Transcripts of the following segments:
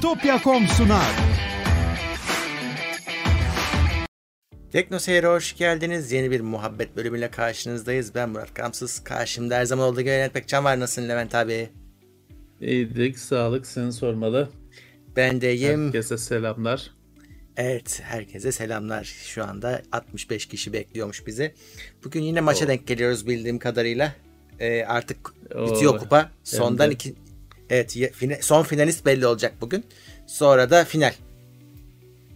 Bitopya.com sunar. Tekno Seyir'e hoş geldiniz. Yeni bir muhabbet bölümüyle karşınızdayız. Ben Murat Kamsız. Karşımda her zaman olduğu gibi Levent Pekcan var. Nasılsın Levent abi? İyilik, sağlık seni sormalı. Ben deyim. Herkese selamlar. Evet, herkese selamlar. Şu anda 65 kişi bekliyormuş bizi. Bugün yine maça Oo. denk geliyoruz bildiğim kadarıyla. Ee, artık Oo, bitiyor kupa. Sondan de. iki Evet, fina- son finalist belli olacak bugün. Sonra da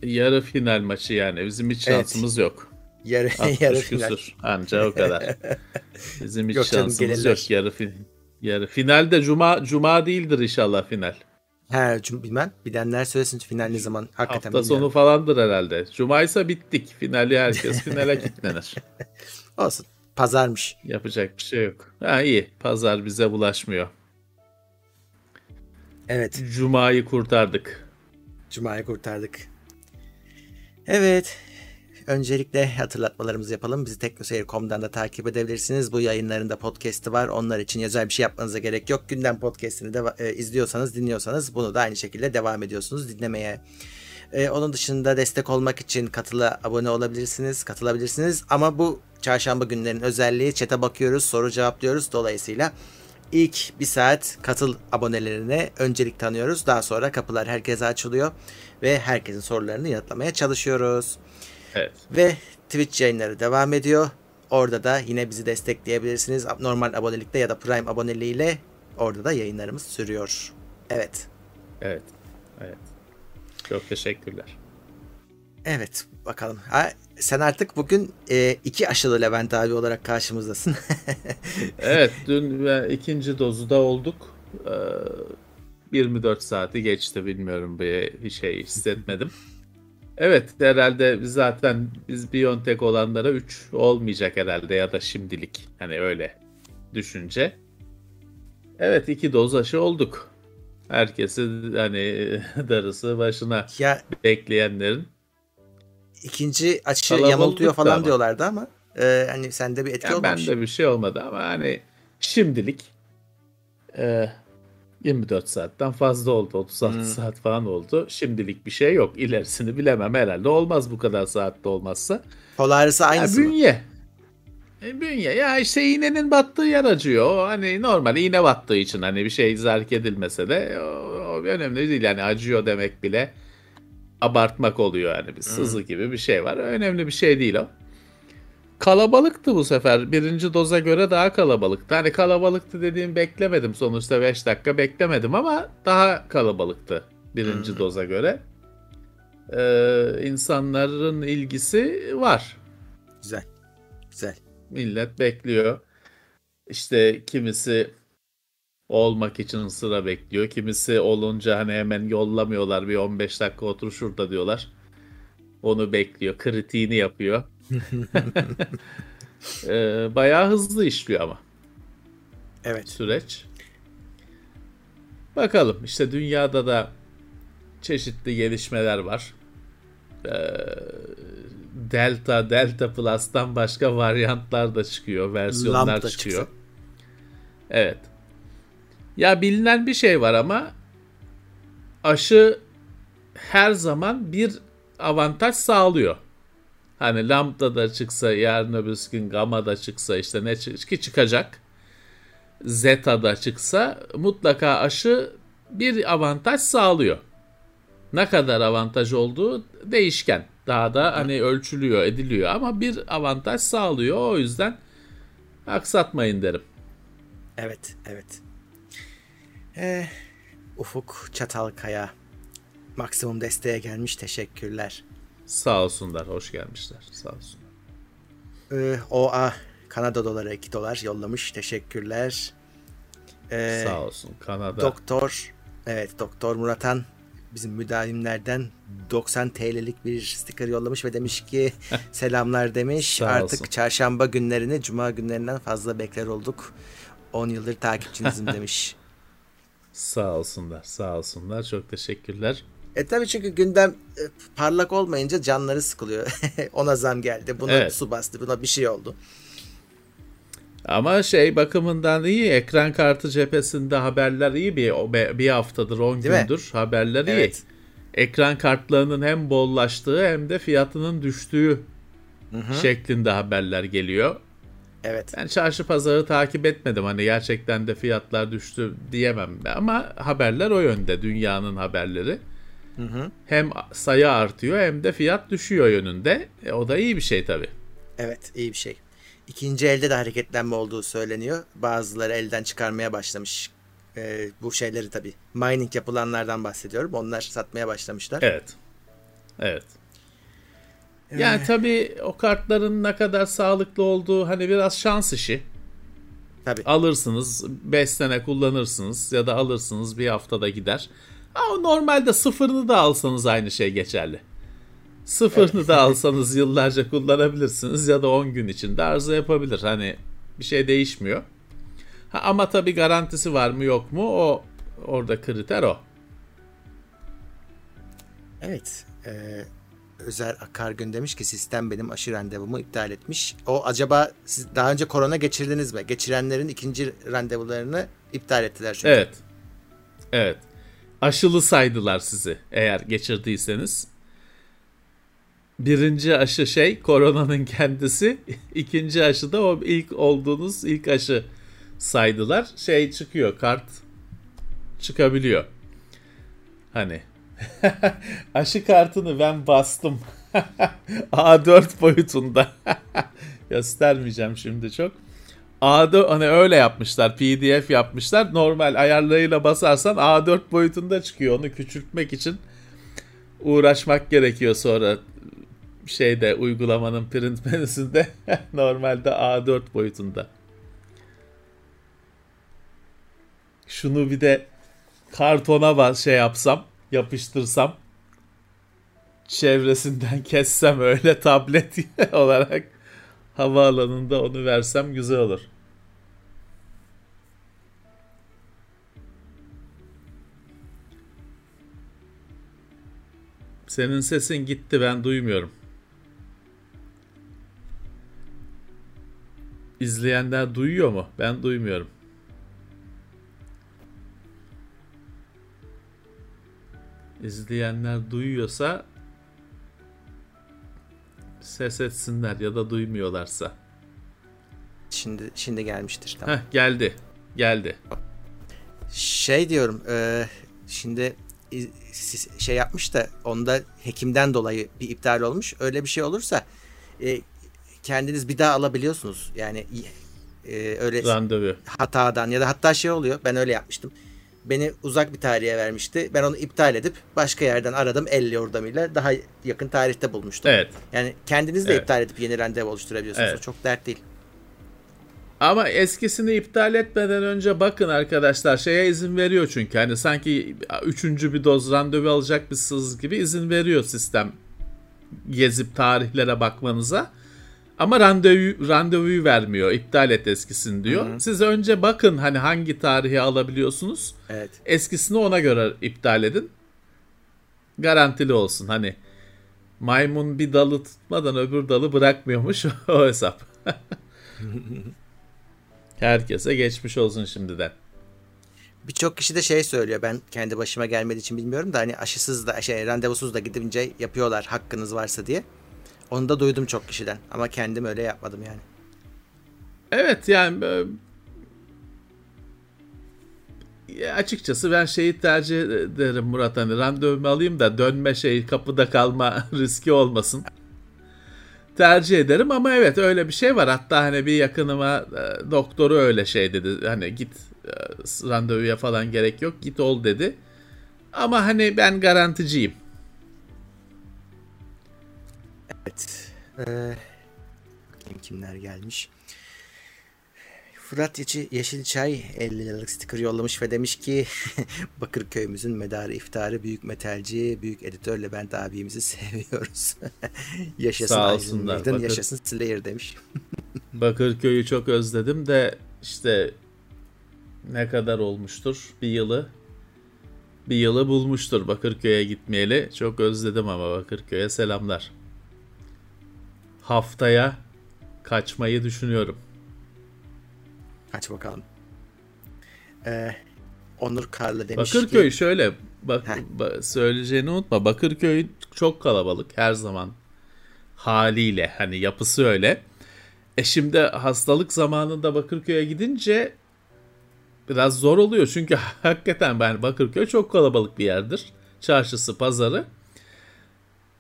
Yarı final maçı yani. Bizim hiç Evet. şansımız yok. Yarı 60 yarı final. küsur. Anca o kadar. Bizim hiç Yok şansımız gelirler. yok. Yarı fin Yarı finalde cuma cuma değildir inşallah final. He, cum- bilmem. Bilenler söylesin final ne zaman. Hakikaten Hafta sonu bilmiyorum. falandır herhalde. Cumaysa bittik. Finali herkes finale kilitlenir. Olsun. Pazarmış. Yapacak bir şey yok. Ha iyi. Pazar bize bulaşmıyor. Evet. Cuma'yı kurtardık. Cuma'yı kurtardık. Evet. Öncelikle hatırlatmalarımızı yapalım. Bizi teknoseyir.com'dan da takip edebilirsiniz. Bu yayınların da podcast'i var. Onlar için özel bir şey yapmanıza gerek yok. Gündem podcast'ini de e, izliyorsanız, dinliyorsanız bunu da aynı şekilde devam ediyorsunuz dinlemeye. E, onun dışında destek olmak için katıla abone olabilirsiniz, katılabilirsiniz. Ama bu çarşamba günlerin özelliği chat'e bakıyoruz, soru cevaplıyoruz. Dolayısıyla ilk bir saat katıl abonelerine öncelik tanıyoruz. Daha sonra kapılar herkese açılıyor ve herkesin sorularını yanıtlamaya çalışıyoruz. Evet. Ve Twitch yayınları devam ediyor. Orada da yine bizi destekleyebilirsiniz. Normal abonelikte ya da Prime aboneliğiyle orada da yayınlarımız sürüyor. Evet. Evet. Evet. Çok teşekkürler. Evet bakalım. Ha, sen artık bugün e, iki aşılı Levent abi olarak karşımızdasın. Evet dün ikinci dozu da olduk. Ee, 24 saati geçti bilmiyorum bir, bir şey hissetmedim. Evet herhalde biz zaten biz Biontech olanlara 3 olmayacak herhalde ya da şimdilik hani öyle düşünce. Evet iki doz aşı olduk. Herkesi hani darısı başına ya bekleyenlerin. İkinci yamultuyor da falan ama. diyorlardı ama e, hani sende bir etki Ya olmamış. bende bir şey olmadı ama hani şimdilik e, 24 saatten fazla oldu. 36 Hmm. saat falan oldu. Şimdilik bir şey yok. İlerisini bilemem herhalde. Olmaz bu kadar saatte olmazsa. Polarisi Ya aynısı mı? bünye. E, bünye. Ya işte iğnenin battığı yer acıyor. Hani normal iğne battığı için hani bir şey zark edilmese de o, o önemli değil. Yani acıyor demek bile abartmak oluyor yani. Bir sızı gibi bir şey var. Önemli bir şey değil o. Kalabalıktı bu sefer. Birinci doza göre daha kalabalıktı. Hani kalabalıktı dediğim beklemedim. Sonuçta 5 dakika beklemedim ama daha kalabalıktı birinci doza göre. Ee, insanların ilgisi var. Güzel. Güzel. Millet bekliyor. İşte kimisi olmak için sıra bekliyor. Kimisi olunca hani hemen yollamıyorlar. Bir 15 dakika otur şurada diyorlar. Onu bekliyor. Kritiğini yapıyor. Ee, bayağı hızlı işliyor ama Evet. süreç. Bakalım işte dünyada da çeşitli gelişmeler var. Ee, Delta, Delta Plus'tan başka varyantlar da çıkıyor, versiyonlar Lambda çıkıyor. çıksa. Evet. Ya bilinen bir şey var ama aşı her zaman bir avantaj sağlıyor. Hani lambda da çıksa, yarın öbür gün gamma da çıksa işte ne çık- ki çıkacak. Zeta da çıksa mutlaka aşı bir avantaj sağlıyor. Ne kadar avantaj olduğu değişken. Daha da hani ölçülüyor, ediliyor ama bir avantaj sağlıyor. O yüzden aksatmayın derim. Evet. Evet. Eh, Ufuk Çatalkaya maksimum desteğe gelmiş. Teşekkürler. Sağ olsunlar, hoş gelmişler. Sağ olsunlar. Ee, OA Kanada doları 2 dolar yollamış. Teşekkürler. Ee, Sağ olsun. Kanada. Doktor evet Doktor Muratan bizim müdavimlerden 90 TL'lik bir sticker yollamış ve demiş ki selamlar demiş. Artık olsun. çarşamba günlerini cuma günlerinden fazla bekler olduk. 10 yıldır takipçinizim demiş. Sağ olsunlar, sağ olsunlar. Çok teşekkürler. E tabii çünkü gündem e, parlak olmayınca canları sıkılıyor. Ona zam geldi. Buna Evet. su bastı. Buna bir şey oldu. Ama şey bakımından iyi. Ekran kartı cephesinde haberler iyi bir bir haftadır 10 gündür mi? haberler evet. iyi. Ekran kartlarının hem bollaştığı hem de fiyatının düştüğü Hı-hı. şeklinde haberler geliyor. Evet. Ben çarşı pazarı takip etmedim. Hani gerçekten de fiyatlar düştü diyemem. Ama haberler o yönde. Dünyanın haberleri. Hı hı. Hem sayı artıyor hem de fiyat düşüyor yönünde. E, o da iyi bir şey tabii. Evet iyi bir şey. İkinci elde de hareketlenme olduğu söyleniyor. Bazıları elden çıkarmaya başlamış. Ee, bu şeyleri tabii. Mining yapılanlardan bahsediyorum. Onlar satmaya başlamışlar. Evet. Evet. Yani tabii o kartların ne kadar sağlıklı olduğu hani biraz şans işi. Tabii. Alırsınız 5 sene kullanırsınız ya da alırsınız bir haftada gider. Ama normalde sıfırını da alsanız aynı şey geçerli. Sıfırını da alsanız yıllarca kullanabilirsiniz ya da 10 gün içinde arıza yapabilir. Hani bir şey değişmiyor. Ha, ama tabii garantisi var mı yok mu o orada kriter o. Evet. E, Özer Akargün demiş ki sistem benim aşı randevumu iptal etmiş. O acaba siz daha önce korona geçirdiniz mi? Geçirenlerin ikinci randevularını iptal ettiler çünkü. Evet. Evet. Aşılı saydılar sizi eğer geçirdiyseniz. Birinci aşı şey koronanın kendisi. ikinci aşı da o ilk olduğunuz ilk aşı saydılar. Şey çıkıyor kart çıkabiliyor. Hani Aşı kartını ben bastım. A4 boyutunda. Göstermeyeceğim şimdi çok. A4 hani öyle yapmışlar. PDF yapmışlar. Normal ayarlarıyla basarsan A4 boyutunda çıkıyor. Onu küçültmek için uğraşmak gerekiyor sonra şeyde uygulamanın print menüsünde normalde A4 boyutunda. Şunu bir de kartona bas şey yapsam yapıştırsam çevresinden kessem öyle tablet olarak havaalanında onu versem güzel olur. Senin sesin gitti ben duymuyorum. İzleyenler duyuyor mu? Ben duymuyorum. İzleyenler duyuyorsa ses etsinler ya da duymuyorlarsa. Şimdi şimdi gelmiştir tamam. Heh, geldi. Geldi. Şey diyorum, e, şimdi şey yapmış da onda hekimden dolayı bir iptal olmuş. Öyle bir şey olursa e, kendiniz bir daha alabiliyorsunuz. Yani e, öyle randevu hatadan ya da hatta şey oluyor. Ben öyle yapmıştım beni uzak bir tarihe vermişti. Ben onu iptal edip başka yerden aradım el yordamıyla daha yakın tarihte bulmuştum. Evet. Yani kendiniz de evet. iptal edip yeni randevu oluşturabiliyorsunuz. Evet. O çok dert değil. Ama eskisini iptal etmeden önce bakın arkadaşlar şeye izin veriyor çünkü hani sanki üçüncü bir doz randevu alacak bir sız gibi izin veriyor sistem gezip tarihlere bakmanıza. Ama randevu randevuyu vermiyor. İptal et eskisini diyor. Hı-hı. Siz önce bakın hani hangi tarihi alabiliyorsunuz. Evet. Eskisini ona göre iptal edin. Garantili olsun. Hani maymun bir dalı tutmadan öbür dalı bırakmıyormuş o hesap. Herkese geçmiş olsun şimdiden. Birçok kişi de şey söylüyor. Ben kendi başıma gelmediği için bilmiyorum da hani aşısız da şey randevusuz da gidince yapıyorlar hakkınız varsa diye. Onu da duydum çok kişiden ama kendim öyle yapmadım yani. Evet yani e, açıkçası ben şeyi tercih ederim Murat hani randevumu alayım da dönme şey kapıda kalma riski olmasın. Tercih ederim ama evet öyle bir şey var. Hatta hani bir yakınıma e, doktoru öyle şey dedi. Hani git e, randevuya falan gerek yok git ol dedi. Ama hani ben garanticiyim. Ee, kimler gelmiş. Fırat Yeşil, Yeşilçay 50 liralık sticker yollamış ve demiş ki Bakırköy'ümüzün medarı iftarı büyük metalci, büyük editör Levent abimizi seviyoruz. yaşasın Sağ olsunlar. Bakır... yaşasın Slayer demiş. Bakırköy'ü çok özledim de işte ne kadar olmuştur bir yılı bir yılı bulmuştur Bakırköy'e gitmeyeli. Çok özledim ama Bakırköy'e selamlar haftaya kaçmayı düşünüyorum. Aç bakalım. Ee, Onur Karlı demiş Bakırköy ki... şöyle bak, ba, söyleyeceğini unutma. Bakırköy çok kalabalık her zaman haliyle hani yapısı öyle. E şimdi hastalık zamanında Bakırköy'e gidince biraz zor oluyor. Çünkü hakikaten ben Bakırköy çok kalabalık bir yerdir. Çarşısı, pazarı.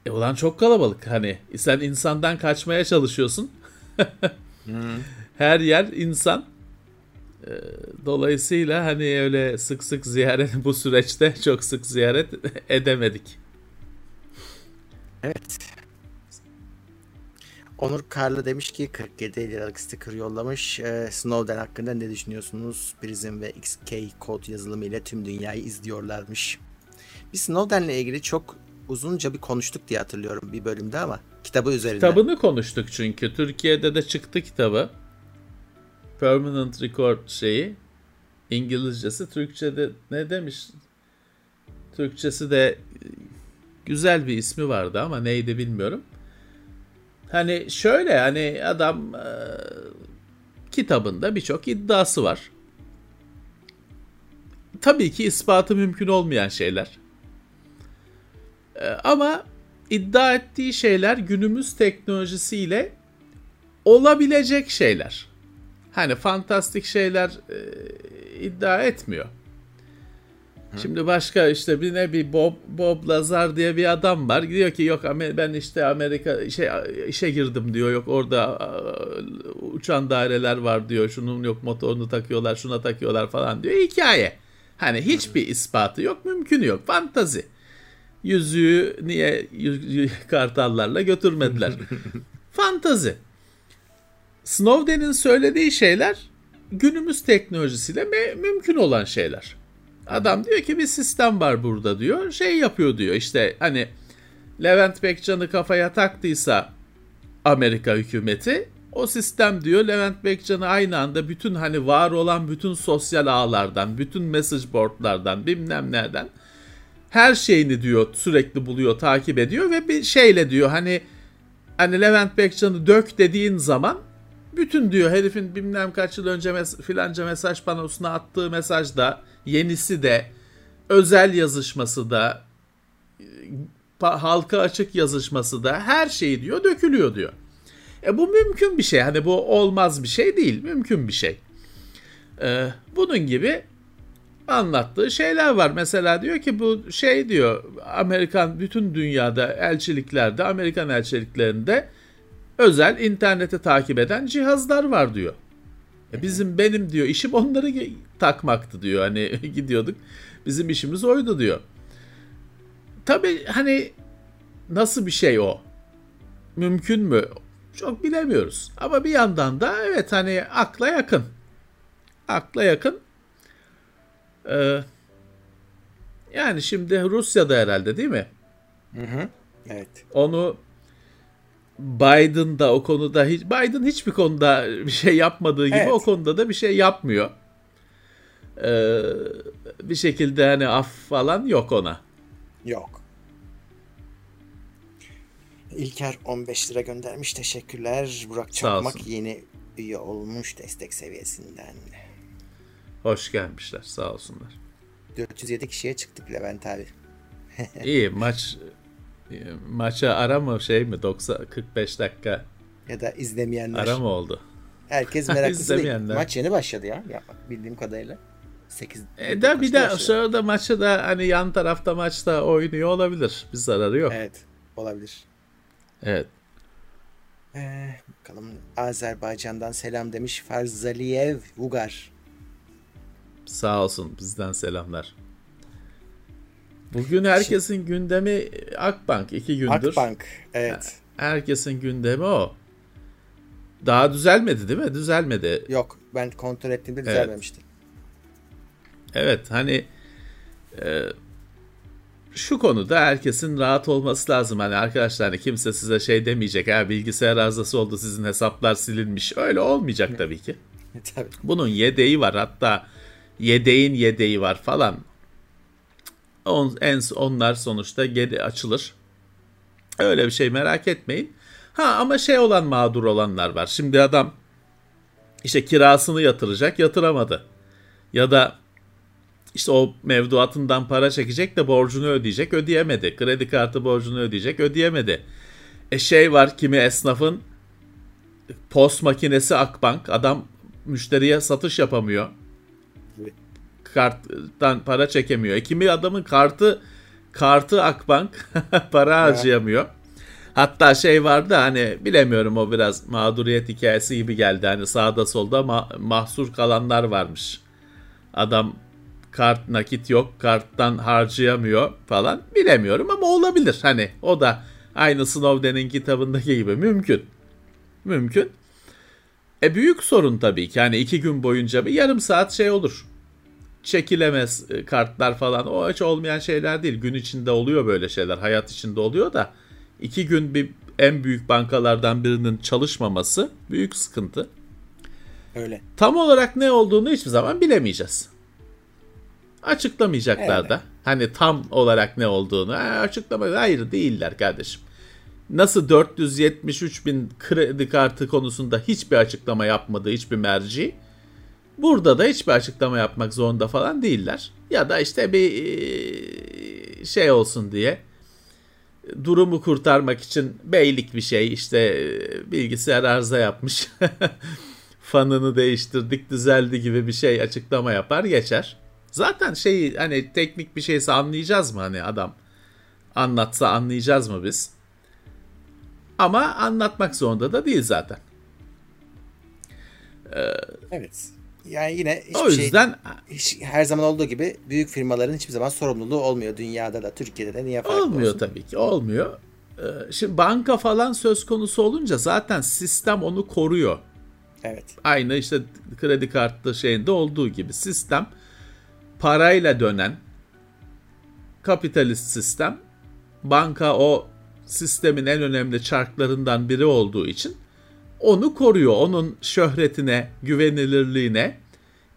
E ulan çok kalabalık hani. Sen insandan kaçmaya çalışıyorsun. Her yer insan. E, dolayısıyla hani öyle sık sık ziyaret bu süreçte çok sık ziyaret edemedik. Evet. Onur Karlı demiş ki 47 liralık sticker yollamış. Ee, Snowden hakkında ne düşünüyorsunuz? Prism ve XK kod yazılımı ile tüm dünyayı izliyorlarmış. Biz Snowden'le ilgili çok uzunca bir konuştuk diye hatırlıyorum bir bölümde ama kitabı üzerinde. Kitabını konuştuk çünkü. Türkiye'de de çıktı kitabı. Permanent Record şeyi. İngilizcesi. Türkçe'de ne demiş? Türkçesi de güzel bir ismi vardı ama neydi bilmiyorum. Hani şöyle hani adam e, kitabında birçok iddiası var. Tabii ki ispatı mümkün olmayan şeyler. E, ama iddia ettiği şeyler günümüz teknolojisiyle olabilecek şeyler. Hani fantastik şeyler e, iddia etmiyor. Şimdi başka işte bir ne bir Bob Bob Lazar diye bir adam var. Diyor ki yok ben işte Amerika şey işe girdim diyor. Yok orada uçan daireler var diyor. Şunun yok motorunu takıyorlar, şuna takıyorlar falan diyor. Hikaye. Hani hiçbir ispatı yok, mümkün yok. Fantazi. Yüzüğü niye kartallarla götürmediler? Fantazi. Snowden'in söylediği şeyler günümüz teknolojisiyle mümkün olan şeyler. Adam diyor ki bir sistem var burada diyor. Şey yapıyor diyor işte hani Levent Bekcan'ı kafaya taktıysa Amerika hükümeti o sistem diyor Levent Bekcan'ı aynı anda bütün hani var olan bütün sosyal ağlardan, bütün message boardlardan bilmem nereden her şeyini diyor sürekli buluyor, takip ediyor ve bir şeyle diyor hani hani Levent Bekcan'ı dök dediğin zaman bütün diyor herifin bilmem kaç yıl önce mes- filanca mesaj panosuna attığı mesajda yenisi de özel yazışması da halka açık yazışması da her şeyi diyor dökülüyor diyor. E bu mümkün bir şey. Hani bu olmaz bir şey değil. Mümkün bir şey. Ee, bunun gibi anlattığı şeyler var. Mesela diyor ki bu şey diyor Amerikan bütün dünyada elçiliklerde Amerikan elçiliklerinde özel interneti takip eden cihazlar var diyor. E bizim benim diyor işim onları takmaktı diyor. Hani gidiyorduk. Bizim işimiz oydu diyor. Tabii hani nasıl bir şey o? Mümkün mü? Çok bilemiyoruz. Ama bir yandan da evet hani akla yakın. Akla yakın. Ee, yani şimdi Rusya'da herhalde değil mi? Hı hı. Evet. Onu Biden da o konuda hiç Biden hiçbir konuda bir şey yapmadığı gibi evet. o konuda da bir şey yapmıyor. Ee, bir şekilde hani af falan yok ona. Yok. İlker 15 lira göndermiş. Teşekkürler. Burak Çakmak yeni üye olmuş destek seviyesinden. Hoş gelmişler. Sağ olsunlar. 407 kişiye çıktık Levent abi. İyi maç maça ara mı şey mi 90 45 dakika ya da izlemeyenler. Ara mı oldu? Herkes meraklısı değil. Maç yeni başladı ya, ya bildiğim kadarıyla. 8 e de bir de sırada maçı da hani yan tarafta maçta oynuyor olabilir. Bir zararı yok. Evet, olabilir. Evet. Ee, bakalım Azerbaycan'dan selam demiş Farzaliyev Ugar. Sağ olsun bizden selamlar. Bugün herkesin gündemi Akbank iki gündür. Akbank evet. Herkesin gündemi o. Daha düzelmedi değil mi? Düzelmedi. Yok ben kontrol ettiğimde düzelmemişti. Evet, evet hani e, şu konuda herkesin rahat olması lazım. Hani arkadaşlar hani kimse size şey demeyecek. Ha bilgisayar arızası oldu sizin hesaplar silinmiş. Öyle olmayacak tabii ki. tabii. Bunun yedeği var hatta yedeğin yedeği var falan. On, en, onlar sonuçta geri açılır. Öyle bir şey merak etmeyin. Ha ama şey olan mağdur olanlar var. Şimdi adam işte kirasını yatıracak yatıramadı. Ya da işte o mevduatından para çekecek de borcunu ödeyecek ödeyemedi. Kredi kartı borcunu ödeyecek ödeyemedi. E şey var kimi esnafın post makinesi Akbank adam müşteriye satış yapamıyor. Karttan para çekemiyor. E kimi adamın kartı kartı Akbank para harcayamıyor. Hatta şey vardı hani bilemiyorum o biraz mağduriyet hikayesi gibi geldi. Hani sağda solda ma- mahsur kalanlar varmış. Adam kart nakit yok karttan harcayamıyor falan bilemiyorum ama olabilir. Hani o da aynı Snowden'in kitabındaki gibi mümkün. Mümkün. E büyük sorun tabii ki. Yani iki gün boyunca bir yarım saat şey olur. Çekilemez e, kartlar falan. O hiç olmayan şeyler değil. Gün içinde oluyor böyle şeyler. Hayat içinde oluyor da iki gün bir en büyük bankalardan birinin çalışmaması büyük sıkıntı. Öyle. Tam olarak ne olduğunu hiçbir zaman bilemeyeceğiz. Açıklamayacaklar Öyle. da. Hani tam olarak ne olduğunu. Açıklama hayır değiller kardeşim. Nasıl 473 bin kredi kartı konusunda hiçbir açıklama yapmadı hiçbir merci. Burada da hiçbir açıklama yapmak zorunda falan değiller. Ya da işte bir e, şey olsun diye durumu kurtarmak için beylik bir şey işte e, bilgisayar arıza yapmış. Fanını değiştirdik düzeldi gibi bir şey açıklama yapar geçer. Zaten şey hani teknik bir şeyse anlayacağız mı hani adam anlatsa anlayacağız mı biz? Ama anlatmak zorunda da değil zaten. Evet. Yani yine hiçbir o yüzden şey hiç, her zaman olduğu gibi büyük firmaların hiçbir zaman sorumluluğu olmuyor dünyada da Türkiye'de de niye farklı olmuyor olsun? tabii ki olmuyor. Ee, Şimdi banka falan söz konusu olunca zaten sistem onu koruyor. Evet. Aynı işte kredi kartı şeyinde olduğu gibi sistem parayla dönen kapitalist sistem banka o sistemin en önemli çarklarından biri olduğu için onu koruyor. Onun şöhretine, güvenilirliğine,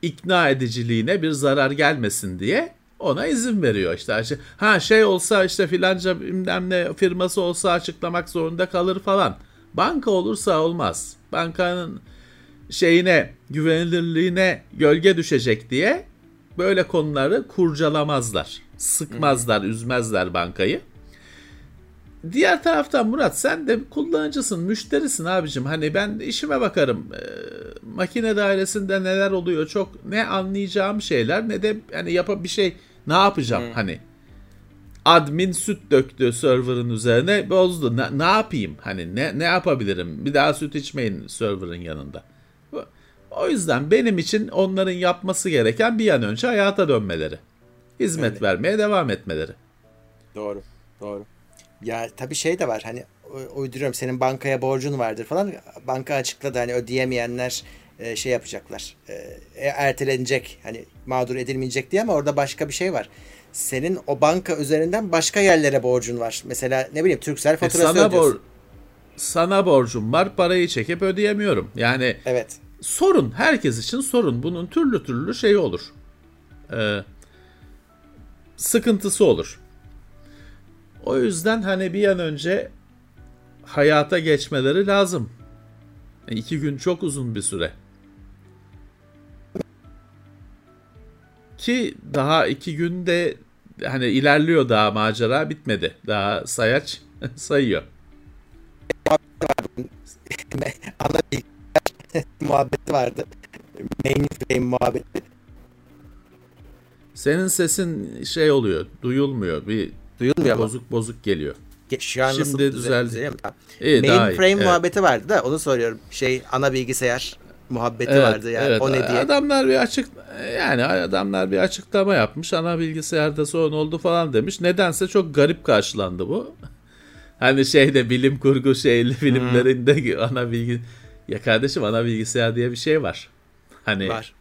ikna ediciliğine bir zarar gelmesin diye ona izin veriyor işte. Ha şey olsa işte filanca bilmem ne firması olsa açıklamak zorunda kalır falan. Banka olursa olmaz. Bankanın şeyine, güvenilirliğine gölge düşecek diye böyle konuları kurcalamazlar. Sıkmazlar, üzmezler bankayı. Diğer taraftan Murat sen de kullanıcısın, müşterisin abicim. Hani ben işime bakarım. Ee, makine dairesinde neler oluyor çok ne anlayacağım şeyler ne de hani yapa bir şey ne yapacağım hani. Admin süt döktü server'ın üzerine bozdu. Ne, ne yapayım? Hani ne ne yapabilirim? Bir daha süt içmeyin server'ın yanında. O yüzden benim için onların yapması gereken bir an önce hayata dönmeleri. Hizmet Öyle. vermeye devam etmeleri. Doğru. Doğru. Ya tabii şey de var hani uyduruyorum senin bankaya borcun vardır falan. Banka açıkladı hani ödeyemeyenler e, şey yapacaklar. E, e, ertelenecek hani mağdur edilmeyecek diye ama orada başka bir şey var. Senin o banka üzerinden başka yerlere borcun var. Mesela ne bileyim Turkcell E, faturası sana ödüyorsun. bor sana borcum var, parayı çekip ödeyemiyorum. Yani Evet. sorun herkes için sorun. Bunun türlü türlü şeyi olur. Ee, sıkıntısı olur. O yüzden hani bir an önce hayata geçmeleri lazım. E, İki gün çok uzun bir süre. Ki daha iki günde hani ilerliyor daha macera bitmedi. Daha sayaç sayıyor. Ana muhabbeti vardı. Mainframe muhabbeti. Senin sesin şey oluyor, duyulmuyor. Bir Duyulmuyor mu? bozuk bozuk geliyor. Ge- Şu an Şimdi nasıl düzeldi. Tamam. İyi, daha iyi. Mainframe Evet. muhabbeti vardı da onu soruyorum. Şey ana bilgisayar muhabbeti Evet, vardı yani evet. o ne diye. Adamlar bir açık yani adamlar bir açıklama yapmış. Ana bilgisayarda sorun oldu falan demiş. Nedense çok garip karşılandı bu. Hani şeyde bilim kurgu şeyli filmlerinde ana bilgi ya kardeşim ana bilgisayar diye bir şey var. Hani Var.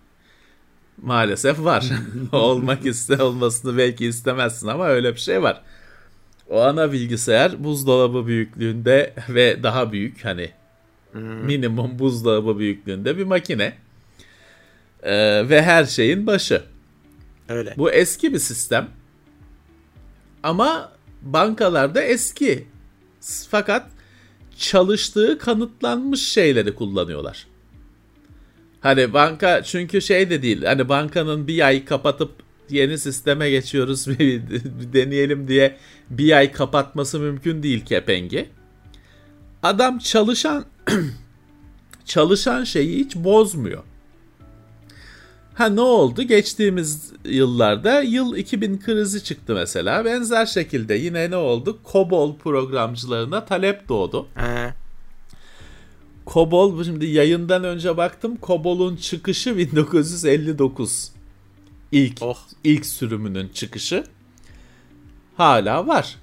Maalesef var. Olmak iste olmasını belki istemezsin ama öyle bir şey var. O ana bilgisayar buzdolabı büyüklüğünde ve daha büyük hani minimum buzdolabı büyüklüğünde bir makine. Ee, ve her şeyin başı. Öyle. Bu eski bir sistem. Ama bankalarda eski. Fakat çalıştığı kanıtlanmış şeyleri kullanıyorlar. Hani banka çünkü şey de değil. Hani bankanın bir ay kapatıp yeni sisteme geçiyoruz bir, bir deneyelim diye bir ay kapatması mümkün değil kepengi. Adam çalışan çalışan şeyi hiç bozmuyor. Ha ne oldu? Geçtiğimiz yıllarda yıl 2000 krizi çıktı mesela. Benzer şekilde yine ne oldu? COBOL programcılarına talep doğdu. He. COBOL şimdi yayından önce baktım. COBOL'un çıkışı 1959. İlk Oh. ilk sürümünün çıkışı. Hala var.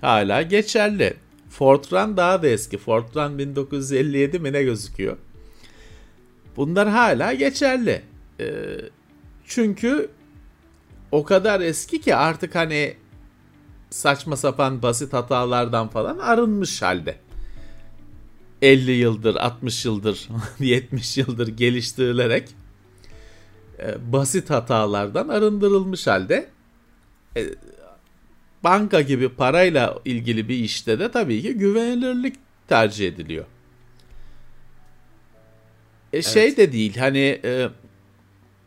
Hala geçerli. Fortran daha da eski. Fortran 1957 mi ne gözüküyor? Bunlar hala geçerli. Ee, çünkü o kadar eski ki artık hani saçma sapan basit hatalardan falan arınmış halde. 50 yıldır, 60 yıldır, 70 yıldır geliştirilerek e, basit hatalardan arındırılmış halde. E, banka gibi parayla ilgili bir işte de tabii ki güvenilirlik tercih ediliyor. E, Şey de değil hani e,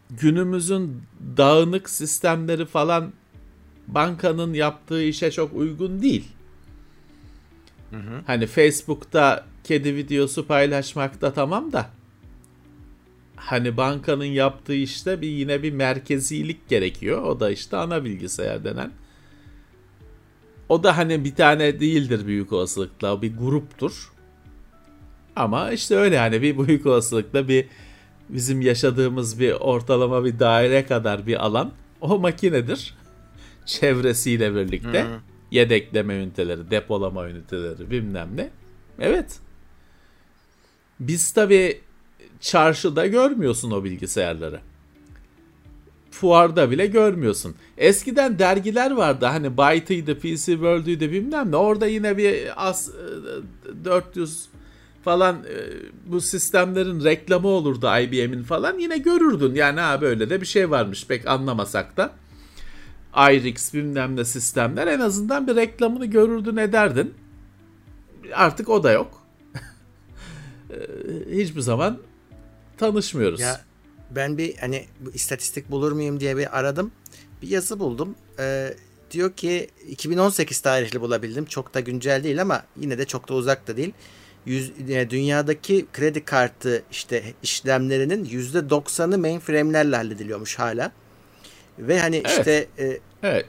günümüzün dağınık sistemleri falan bankanın yaptığı işe çok uygun değil. Hani Facebook'ta kedi videosu paylaşmak da tamam da hani bankanın yaptığı işte bir yine bir merkezilik gerekiyor. O da işte ana bilgisayar denen. O da hani bir tane değildir büyük olasılıkla bir gruptur. Ama işte öyle hani bir büyük olasılıkla bir bizim yaşadığımız bir ortalama bir daire kadar bir alan o makinedir. Çevresiyle birlikte Hı. yedekleme üniteleri, depolama üniteleri bilmem ne. Evet. Biz tabii çarşıda görmüyorsun o bilgisayarları. Fuarda bile görmüyorsun. Eskiden dergiler vardı hani Byte'ıydı, PC World'üydü bilmem ne. Orada yine bir as e, 400 falan e, bu sistemlerin reklamı olurdu IBM'in falan. Yine görürdün yani ha böyle de bir şey varmış pek anlamasak da. IRIX bilmem ne sistemler en azından bir reklamını görürdün ederdin. Artık o da yok. E, Hiçbir zaman tanışmıyoruz. Ya ben bir hani bu istatistik bulur muyum diye bir aradım. Bir yazı buldum. Ee, diyor ki 2018 tarihli bulabildim. Çok da güncel değil ama yine de çok da uzak da değil. Yüz, e, dünyadaki kredi kartı işte işlemlerinin %90'ı mainframe'lerle hallediliyormuş hala. Ve hani Evet. işte e, Evet.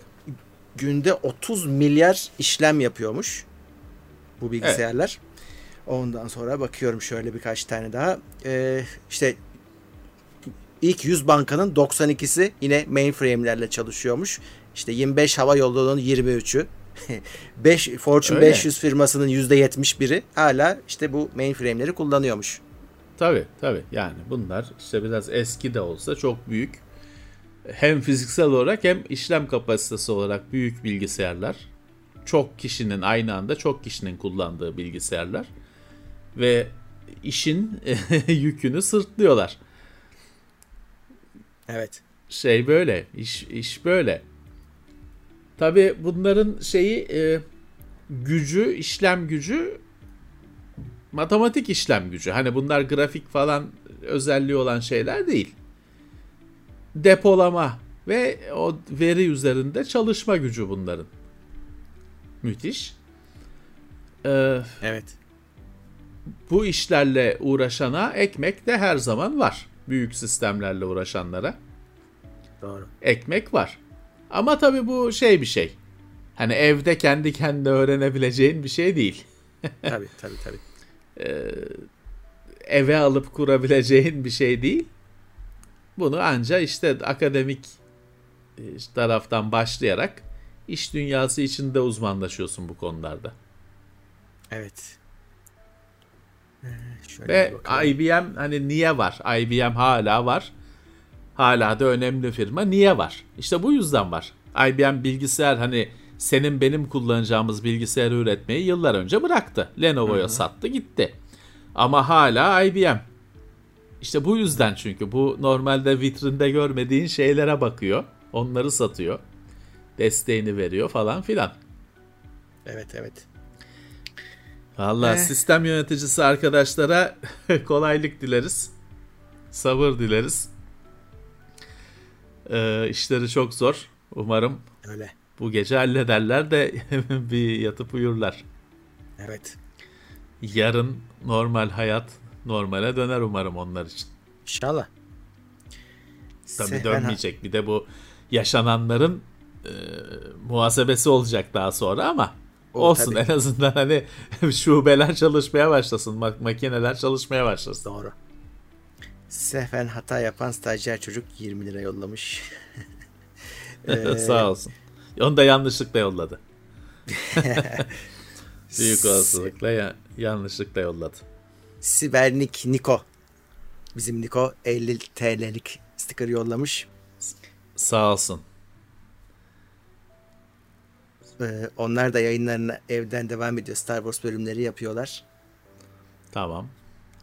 günde 30 milyar işlem yapıyormuş bu bilgisayarlar. Ondan sonra bakıyorum şöyle birkaç tane daha. Ee, işte ilk 100 bankanın 92'si yine mainframe'lerle çalışıyormuş. İşte 25 hava yollarının 23'ü. 5 Fortune Öyle. 500 firmasının %71'i hala işte bu mainframe'leri kullanıyormuş. Tabii tabii yani bunlar işte biraz eski de olsa çok büyük hem fiziksel olarak hem işlem kapasitesi olarak büyük bilgisayarlar. Çok kişinin aynı anda çok kişinin kullandığı bilgisayarlar ve işin yükünü sırtlıyorlar. Evet. Şey böyle, iş iş böyle. Tabii bunların şeyi e, gücü, işlem gücü matematik işlem gücü. Hani bunlar grafik falan özelliği olan şeyler değil. Depolama ve o veri üzerinde çalışma gücü bunların. Müthiş. Ee, Evet. Bu işlerle uğraşana ekmek de her zaman var. Büyük sistemlerle uğraşanlara Doğru. ekmek var. Ama tabii bu şey bir şey. Hani evde kendi kendine öğrenebileceğin bir şey değil. tabii tabii tabii. Eve alıp kurabileceğin bir şey değil. Bunu anca işte akademik e, taraftan başlayarak iş dünyası içinde uzmanlaşıyorsun bu konularda. Evet. Ee, şöyle Ve. IBM hani niye var? IBM hala var. Hala da önemli firma. Niye var? İşte bu yüzden var. IBM bilgisayar hani senin benim kullanacağımız bilgisayarı üretmeyi yıllar önce bıraktı. Lenovo'ya sattı gitti. Ama hala IBM. İşte bu yüzden çünkü bu normalde vitrinde görmediğin şeylere bakıyor. Onları satıyor. Desteğini veriyor falan filan. Evet evet. Valla Eh. sistem yöneticisi arkadaşlara kolaylık dileriz. sabır dileriz. Ee, işleri çok zor. Umarım Öyle. bu gece hallederler de bir yatıp uyurlar. Evet. Yarın normal hayat normale döner umarım onlar için. İnşallah. Tabii Sehven- dönmeyecek. Bir de bu yaşananların e, muhasebesi olacak daha sonra ama O olsun tabii. en azından hani şubeler çalışmaya başlasın, mak- makineler çalışmaya başlasın. Doğru. Sehven hata yapan stajyer çocuk 20 lira yollamış. Ee, Sağ olsun. Onu da yanlışlıkla yolladı. Büyük olasılıkla ya, yanlışlıkla yolladı. Sibernik Niko. Bizim Niko 50 TL'lik sticker yollamış. Sağ olsun. Ee, onlar da yayınlarına evden devam ediyor. Star Wars bölümleri yapıyorlar Tamam.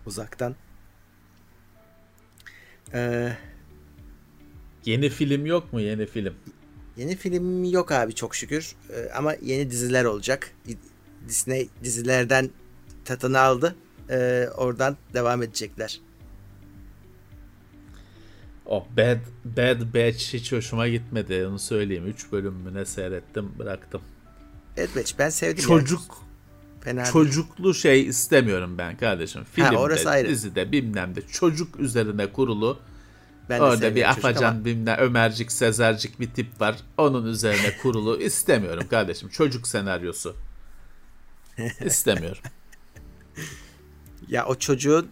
uzaktan. Ee, Yeni film yok mu yeni film? yeni film yok abi çok şükür. Ee, ama yeni diziler olacak. Disney dizilerden tatını aldı. Ee, oradan devam edecekler. O Bad, Bad Batch hiç hoşuma gitmedi onu söyleyeyim. 3 bölüm mü ne seyrettim bıraktım. Bad Batch ben sevdim. Çocuk yani. Fena değil. çocuklu şey istemiyorum ben kardeşim. Filmde, orası ayrı. dizide bilmem de çocuk üzerine kurulu. Ben Orada bir afacan ama bilmem Ömercik Sezercik bir tip var. Onun üzerine kurulu istemiyorum kardeşim. Çocuk senaryosu. İstemiyorum. Ya o çocuğun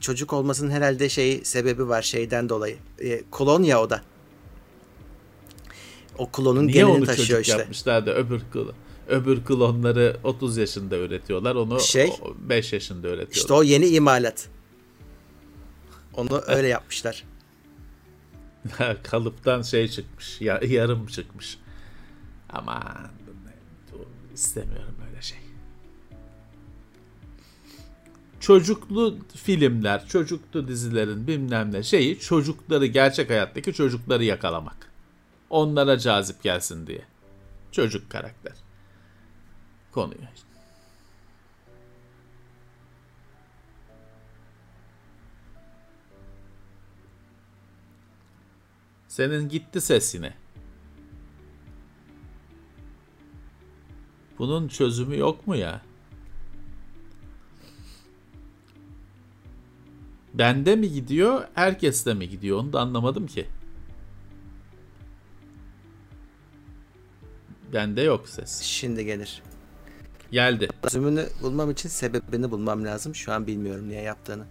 çocuk olmasının herhalde şey sebebi var şeyden dolayı. E, klon ya o da. O klonun Niye genini taşıyor çocuk işte. yapmışlar da öbür klon, öbür klonları 30 yaşında üretiyorlar. Onu Şey, 5 yaşında üretiyorlar. İşte o yeni imalat. Onu öyle yapmışlar. Kalıptan şey çıkmış. Ya, yarım çıkmış. Aman istemiyorum Çocuklu filmler, çocuklu dizilerin bilmem ne şeyi çocukları gerçek hayattaki çocukları yakalamak. Onlara cazip gelsin diye. Çocuk karakter. Konuyu. Senin gitti ses yine. Bunun çözümü yok mu ya? Bende mi gidiyor, herkeste mi gidiyor onu da anlamadım ki. Bende yok ses. Şimdi gelir. Geldi. Çözümünü bulmam için sebebini bulmam lazım. Şu an bilmiyorum niye yaptığını.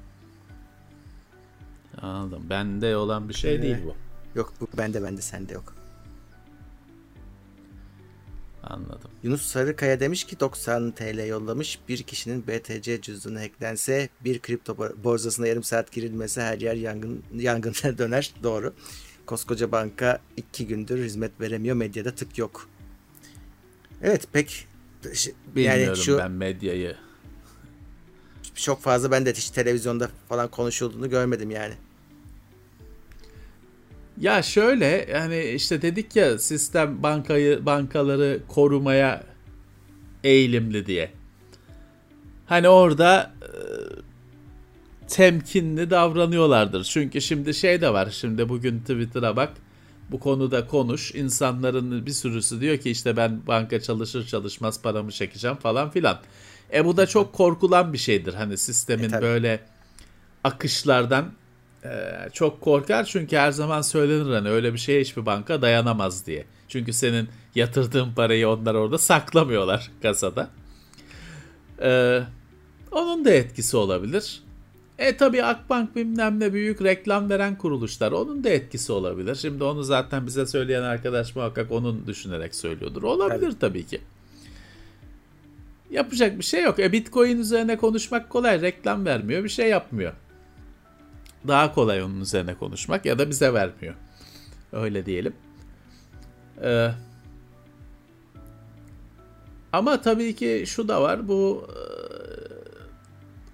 Anladım. Bende olan bir şey değil bu. Yok bu bende bende sende yok. Anladım. Yunus Sarıkaya demiş ki 90 TL yollamış. Bir kişinin BTC cüzdanı hacklense bir kripto bor- borsasına yarım saat girilmese her yer yangın yangına döner. Doğru. Koskoca banka iki gündür hizmet veremiyor. Medyada tık yok. Evet pek Bilmiyorum yani şu ben medyayı. çok fazla ben de hiç televizyonda falan konuşulduğunu görmedim yani. Ya şöyle yani işte dedik ya sistem bankayı bankaları korumaya eğilimli diye. Hani orada e, temkinli davranıyorlardır. Çünkü şimdi şey de var. Şimdi bugün Twitter'a bak. Bu konuda konuş. İnsanların bir sürüsü diyor ki işte ben banka çalışır çalışmaz paramı çekeceğim falan filan. E bu da çok korkulan bir şeydir. Hani sistemin E, tabii. böyle akışlardan e, çok korkar çünkü her zaman söylenir hani öyle bir şeye hiçbir banka dayanamaz diye. Çünkü senin yatırdığın parayı onlar orada saklamıyorlar kasada. E, onun da etkisi olabilir. E tabi Akbank bilmem ne büyük reklam veren kuruluşlar onun da etkisi olabilir. Şimdi onu zaten bize söyleyen arkadaş muhakkak onun düşünerek söylüyordur. Olabilir tabii ki. Yapacak bir şey yok. E Bitcoin üzerine konuşmak kolay. Reklam vermiyor, bir şey yapmıyor. Daha kolay onun üzerine konuşmak ya da bize vermiyor. Öyle diyelim. Ee, ama tabii ki şu da var. Bu e,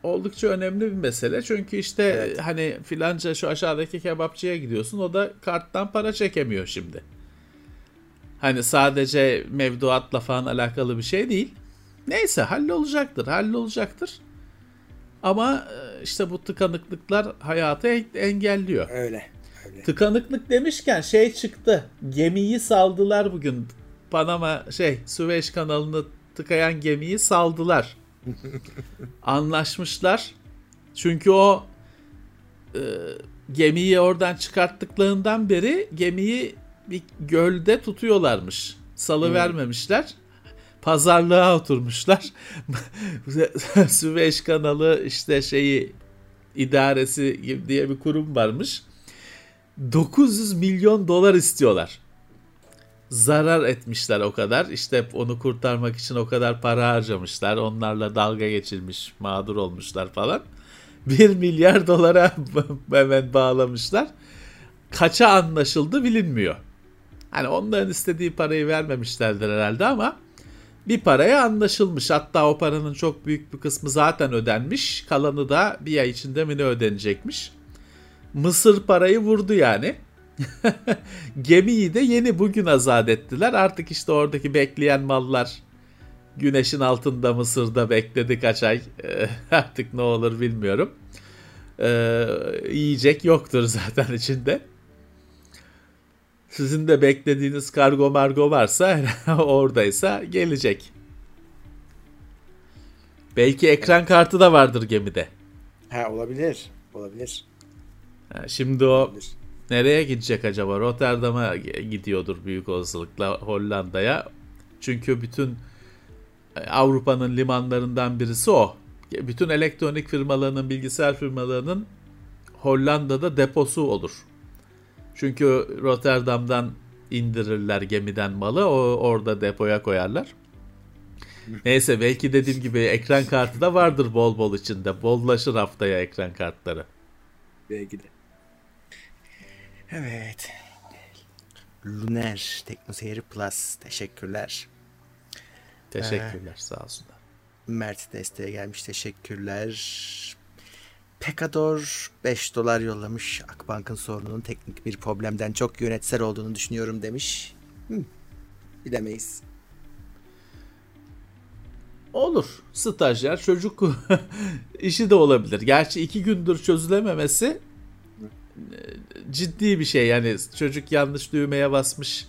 oldukça önemli bir mesele. Çünkü işte Evet. hani filanca şu aşağıdaki kebapçıya gidiyorsun. O da karttan para çekemiyor şimdi. Hani sadece mevduatla falan alakalı bir şey değil. Neyse hallolacaktır, hallolacaktır. Ama e, işte bu tıkanıklıklar hayatı engelliyor. Öyle. öyle. Tıkanıklık demişken şey çıktı. Gemiyi saldılar bugün. Panama şey Süveyş kanalını tıkayan gemiyi saldılar. Anlaşmışlar. Çünkü o e, gemiyi oradan çıkarttıklarından beri gemiyi bir gölde tutuyorlarmış. Salı hmm. vermemişler. Pazarlığa oturmuşlar. Süveyş kanalı işte şeyi idaresi diye bir kurum varmış. 900 milyon dolar istiyorlar. Zarar etmişler o kadar. İşte onu kurtarmak için o kadar para harcamışlar. Onlarla dalga geçilmiş, mağdur olmuşlar falan. 1 milyar dolara hemen bağlamışlar. Kaça anlaşıldı bilinmiyor. Hani onların istediği parayı vermemişlerdir herhalde ama bir paraya anlaşılmış. Hatta o paranın çok büyük bir kısmı zaten ödenmiş. Kalanı da bir ay içinde mi ne ödenecekmiş. Mısır parayı vurdu yani. Gemiyi de yeni bugün azat ettiler. Artık işte oradaki bekleyen mallar güneşin altında Mısır'da bekledi kaç ay. Artık ne olur bilmiyorum. Ee, yiyecek yoktur zaten içinde. Sizin de beklediğiniz kargo margo varsa oradaysa gelecek. Belki ekran kartı da vardır gemide. Ha olabilir. Olabilir. Ha, şimdi o olabilir. nereye gidecek acaba? Rotterdam'a gidiyordur büyük olasılıkla Hollanda'ya. Çünkü bütün e, Avrupa'nın limanlarından birisi o. Bütün elektronik firmalarının, bilgisayar firmalarının Hollanda'da deposu olur. Çünkü Rotterdam'dan indirirler gemiden malı. O orada depoya koyarlar. Neyse belki dediğim gibi ekran kartı da vardır bol bol içinde. Bollaşır haftaya ekran kartları. Belki de. Evet. Luner Teknoseyir Plus. Teşekkürler. Teşekkürler ee, sağ olsunlar. Mert desteğe gelmiş. Teşekkürler. Pekador 5 dolar yollamış. Akbank'ın sorununun teknik bir problemden çok yönetsel olduğunu düşünüyorum demiş. Hı, bilemeyiz. Olur. Stajyer çocuk işi de olabilir. Gerçi iki gündür çözülememesi ciddi bir şey. Yani çocuk yanlış düğmeye basmış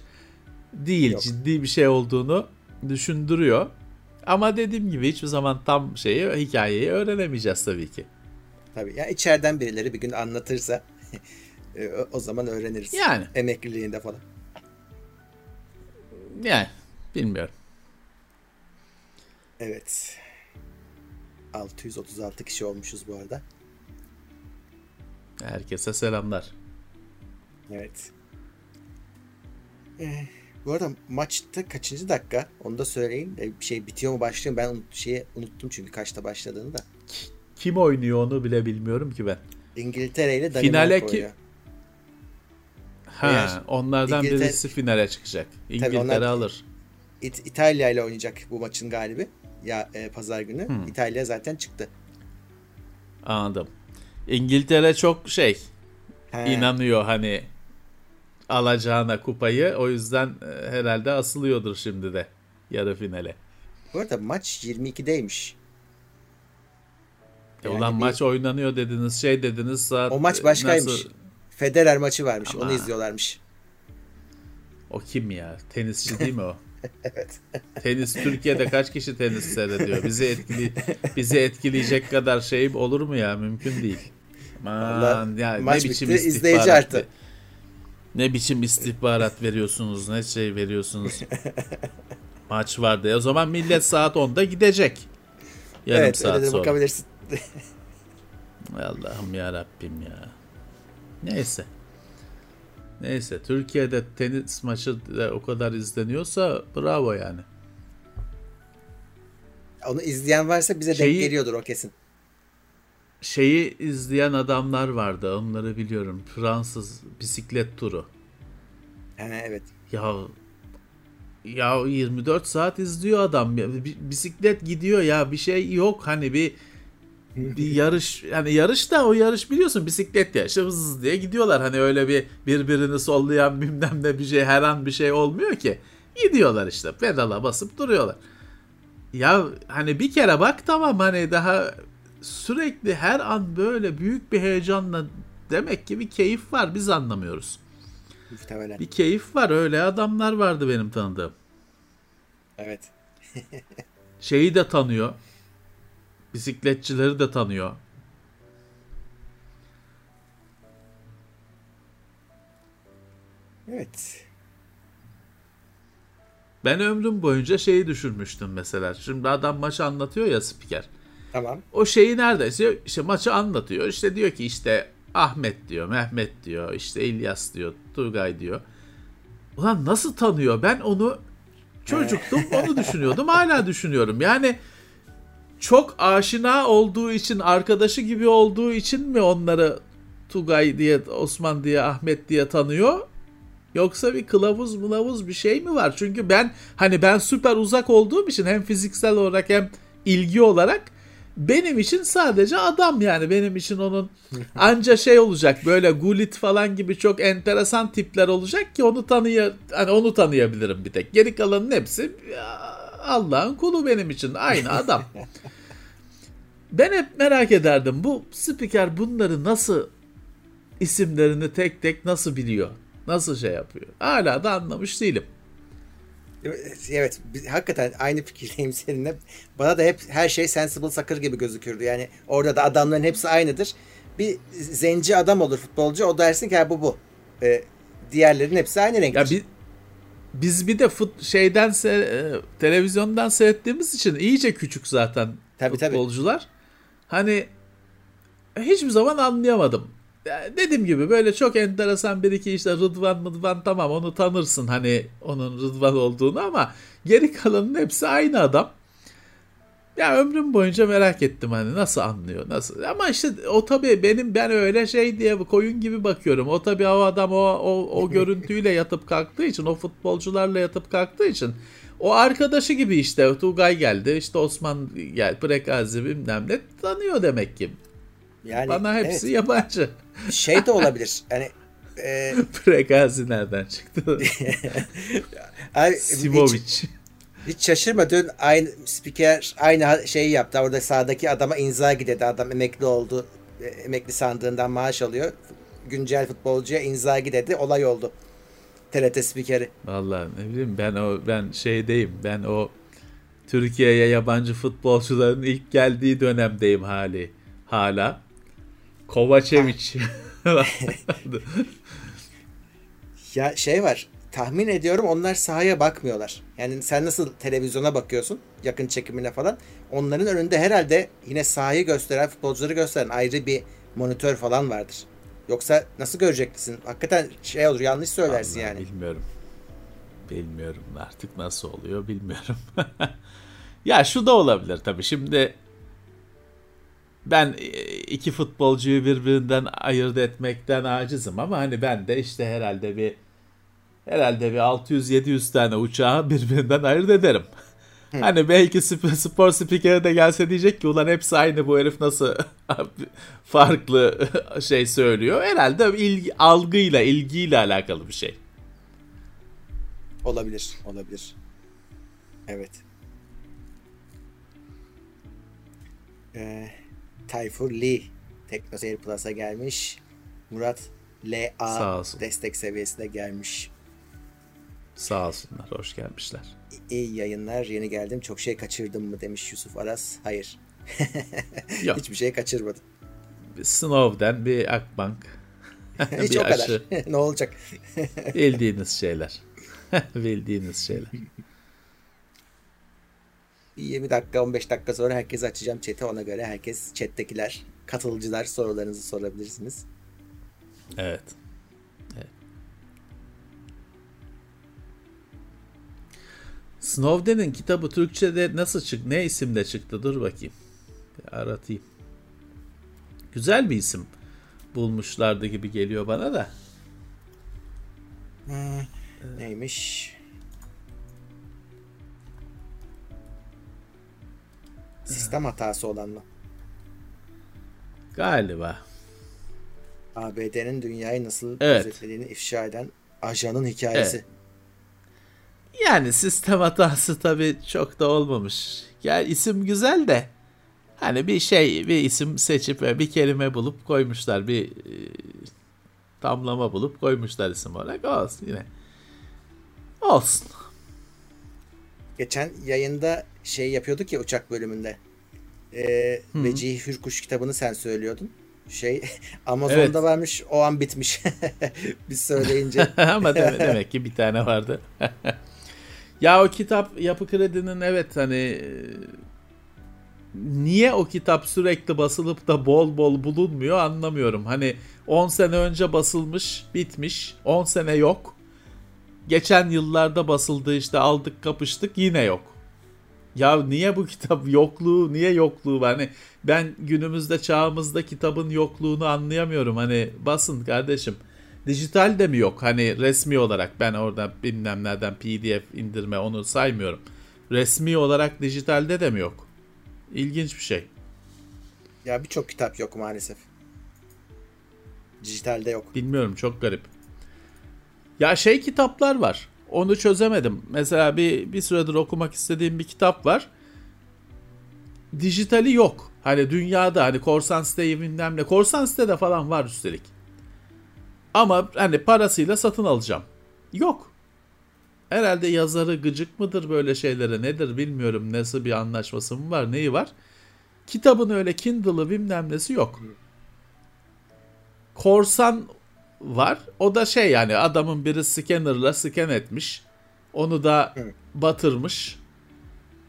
değil. Yok. Ciddi bir şey olduğunu düşündürüyor. Ama dediğim gibi hiçbir zaman tam şeyi hikayeyi öğrenemeyeceğiz tabii ki. Tabii. Ya içeriden birileri bir gün anlatırsa e, o zaman öğreniriz. Yani. Emekliliğinde falan. Yani bilmiyorum. Evet. 636 kişi olmuşuz bu arada. Herkese selamlar. Evet. Ee, bu arada maçta kaçıncı dakika? Onu da söyleyin. Ee, bir şey bitiyor mu başlıyor mu? Ben şeyi unuttum çünkü kaçta başladığını da. Kim oynuyor onu bile bilmiyorum ki ben. İngiltere ile Danimarka finale ki... Ha, Eğer onlardan İngiltere... birisi finale çıkacak. İngiltere onlar... alır. İt- İtalya ile oynayacak bu maçın galibi. Ya e, pazar günü. Hmm. İtalya zaten çıktı. Anladım. İngiltere çok şey He. inanıyor hani alacağına kupayı. O yüzden e, herhalde asılıyordur şimdi de yarı finale. Bu arada maç 22'deymiş. E, yani ulan bir... maç oynanıyor dediniz şey dediniz saat. O maç başkaymış. Nasıl... Federer maçı varmış Ama... onu izliyorlarmış. O kim ya? Tenisçi değil mi o? evet. Tenis Türkiye'de kaç kişi tenis seyrediyor? Bizi etkili bizi etkileyecek kadar şey olur mu ya? Mümkün değil. Aman ya maç ne biçim bitti, izleyici arttı. Ne biçim istihbarat veriyorsunuz, ne şey veriyorsunuz. maç vardı. O zaman millet saat 10'da gidecek. Yarım evet, saat öyle de sonra. bakabilirsin. Allah'ım ya Rabbim ya. Neyse. Neyse Türkiye'de tenis maçı da o kadar izleniyorsa bravo yani. Onu izleyen varsa bize Şeyi, denk geliyordur o kesin. Şeyi izleyen adamlar vardı onları biliyorum. Fransız bisiklet turu. He, evet. Ya ya 24 saat izliyor adam. Bisiklet gidiyor ya bir şey yok hani bir bir yarış yani yarış da o yarış biliyorsun bisiklet ya işte hız diye gidiyorlar hani öyle bir birbirini sollayan bilmem ne bir şey her an bir şey olmuyor ki gidiyorlar işte pedala basıp duruyorlar ya hani bir kere bak tamam hani daha sürekli her an böyle büyük bir heyecanla demek ki bir keyif var biz anlamıyoruz. Muhtemelen. Bir keyif var öyle adamlar vardı benim tanıdığım. Evet. Şeyi de tanıyor. Bisikletçileri de tanıyor. Evet. Ben ömrüm boyunca şeyi düşürmüştüm mesela. Şimdi adam maçı anlatıyor ya spiker. Tamam. O şeyi neredeyse işte maçı anlatıyor. İşte diyor ki işte Ahmet diyor, Mehmet diyor, işte İlyas diyor, Turgay diyor. Ulan nasıl tanıyor? Ben onu çocuktum onu düşünüyordum. Hala düşünüyorum. Yani çok aşina olduğu için, arkadaşı gibi olduğu için mi onları Tugay diye, Osman diye, Ahmet diye tanıyor? Yoksa bir kılavuz mılavuz bir şey mi var? Çünkü ben hani ben süper uzak olduğum için hem fiziksel olarak hem ilgi olarak benim için sadece adam yani benim için onun anca şey olacak böyle Gullit falan gibi çok enteresan tipler olacak ki onu tanıya hani onu tanıyabilirim bir tek. Geri kalanın hepsi Allah'ın kulu benim için aynı adam. ben hep merak ederdim bu spiker bunları nasıl isimlerini tek tek nasıl biliyor? Nasıl şey yapıyor? Hala da anlamış değilim. Evet, hakikaten aynı fikirdeyim seninle. Bana da hep her şey Sensible Soccer gibi gözükürdü. Yani orada da adamların hepsi aynıdır. Bir zenci adam olur futbolcu. O dersin ki bu bu. Ee, diğerlerin hepsi aynı renktir. Ya biz, biz bir de fut, şeyden se, televizyondan seyrettiğimiz için iyice küçük zaten tabii, futbolcular. Tabii. Hani hiçbir zaman anlayamadım dediğim gibi böyle çok enteresan bir iki işte Rıdvan Mıdvan tamam onu tanırsın hani onun Rıdvan olduğunu ama geri kalanın hepsi aynı adam. Ya ömrüm boyunca merak ettim hani nasıl anlıyor nasıl ama işte o tabii benim ben öyle şey diye koyun gibi bakıyorum. O tabii o adam o o, o görüntüyle yatıp kalktığı için o futbolcularla yatıp kalktığı için o arkadaşı gibi işte Tugay geldi işte Osman gel Prekazi bilmem ne tanıyor demek ki. Yani, Bana hepsi evet. yabancı. Şey de olabilir. Hani e... Prekazi nereden çıktı? Abi, Simovic. Hiç, hiç şaşırma dün aynı spiker aynı şeyi yaptı. Orada sağdaki adama Inzaghi dedi. Adam emekli oldu. E, emekli sandığından maaş alıyor. Güncel futbolcuya Inzaghi dedi. Olay oldu. TRT spikeri. Vallahi ne bileyim ben o ben şeydeyim. Ben o Türkiye'ye yabancı futbolcuların ilk geldiği dönemdeyim hali hala. Kovacevic. ya şey var. Tahmin ediyorum onlar sahaya bakmıyorlar. Yani sen nasıl televizyona bakıyorsun yakın çekimine falan. Onların önünde herhalde yine sahayı gösteren, futbolcuları gösteren ayrı bir monitör falan vardır. Yoksa nasıl göreceksin? Hakikaten şey olur yanlış söylersin Allah, yani. Bilmiyorum. Bilmiyorum artık nasıl oluyor bilmiyorum. ya şu da olabilir tabii. Şimdi ben e, iki futbolcuyu birbirinden ayırt etmekten acizim ama hani ben de işte herhalde bir herhalde bir 600-700 tane uçağı birbirinden ayırt ederim. Hani belki spor spikeri de gelse diyecek ki ulan hepsi aynı bu herif nasıl farklı şey söylüyor. Herhalde ilgi, algıyla, ilgiyle alakalı bir şey. Olabilir, olabilir. Evet. Ee, Tayfur Lee Teknoseyir Plus'a gelmiş. Murat LA destek seviyesine gelmiş. Sağ olsunlar. Hoş gelmişler. İyi yayınlar. Yeni geldim. Çok şey kaçırdım mı demiş Yusuf Aras. Hayır. Yok. Hiçbir şey kaçırmadım. Bir Snow'den bir Akbank. Hiç bir o aşı. kadar. ne olacak? Bildiğiniz şeyler. Bildiğiniz şeyler. 20 dakika 15 dakika sonra herkes açacağım chat'i ona göre herkes chat'tekiler katılıcılar sorularınızı sorabilirsiniz. Evet. Snowden'in kitabı Türkçe'de nasıl çık ne isimle çıktı dur bakayım. Bir aratayım. Güzel bir isim bulmuşlardı gibi geliyor bana da. Hmm, neymiş? Sistem hatası olan mı? Galiba. ABD'nin dünyayı nasıl evet. gözetlediğini ifşa eden ajanın hikayesi. Evet. Yani sistem hatası tabii çok da olmamış. Yani isim güzel de Hani bir şey, bir isim seçip bir kelime bulup koymuşlar. Bir e, tamlama bulup koymuşlar isim olarak. Olsun yine. Olsun. Geçen yayında şey yapıyorduk ya uçak bölümünde. Ee, Vecihi Hürkuş kitabını sen söylüyordun. Şey Amazon'da evet. varmış o an bitmiş. Biz söyleyince. Ama demek, demek ki bir tane vardı. Ya o kitap Yapı Kredi'nin evet hani niye o kitap sürekli basılıp da bol bol bulunmuyor anlamıyorum. Hani 10 sene önce basılmış, bitmiş. 10 sene yok. Geçen yıllarda basıldı işte aldık kapıştık yine yok. Ya niye bu kitap yokluğu, niye yokluğu? Hani ben günümüzde çağımızda kitabın yokluğunu anlayamıyorum. Hani basın kardeşim. Dijital de mi yok? Hani resmi olarak ben orada bilmem nereden pdf indirme onu saymıyorum. Resmi olarak dijitalde de mi yok? İlginç bir şey. Ya birçok kitap yok maalesef. Dijitalde yok. Bilmiyorum çok garip. Ya şey kitaplar var. Onu çözemedim. Mesela bir bir süredir okumak istediğim bir kitap var. Dijitali yok. Hani dünyada hani korsan siteyi bilmem ne. Korsan sitede falan var üstelik. Ama hani parasıyla satın alacağım. Yok. Herhalde yazarı gıcık mıdır böyle şeylere nedir bilmiyorum. Nasıl bir anlaşması mı var neyi var. Kitabın öyle Kindle'ı bilmem nesi yok. Korsan var. O da şey yani adamın biri scanner'la scan etmiş. Onu da batırmış.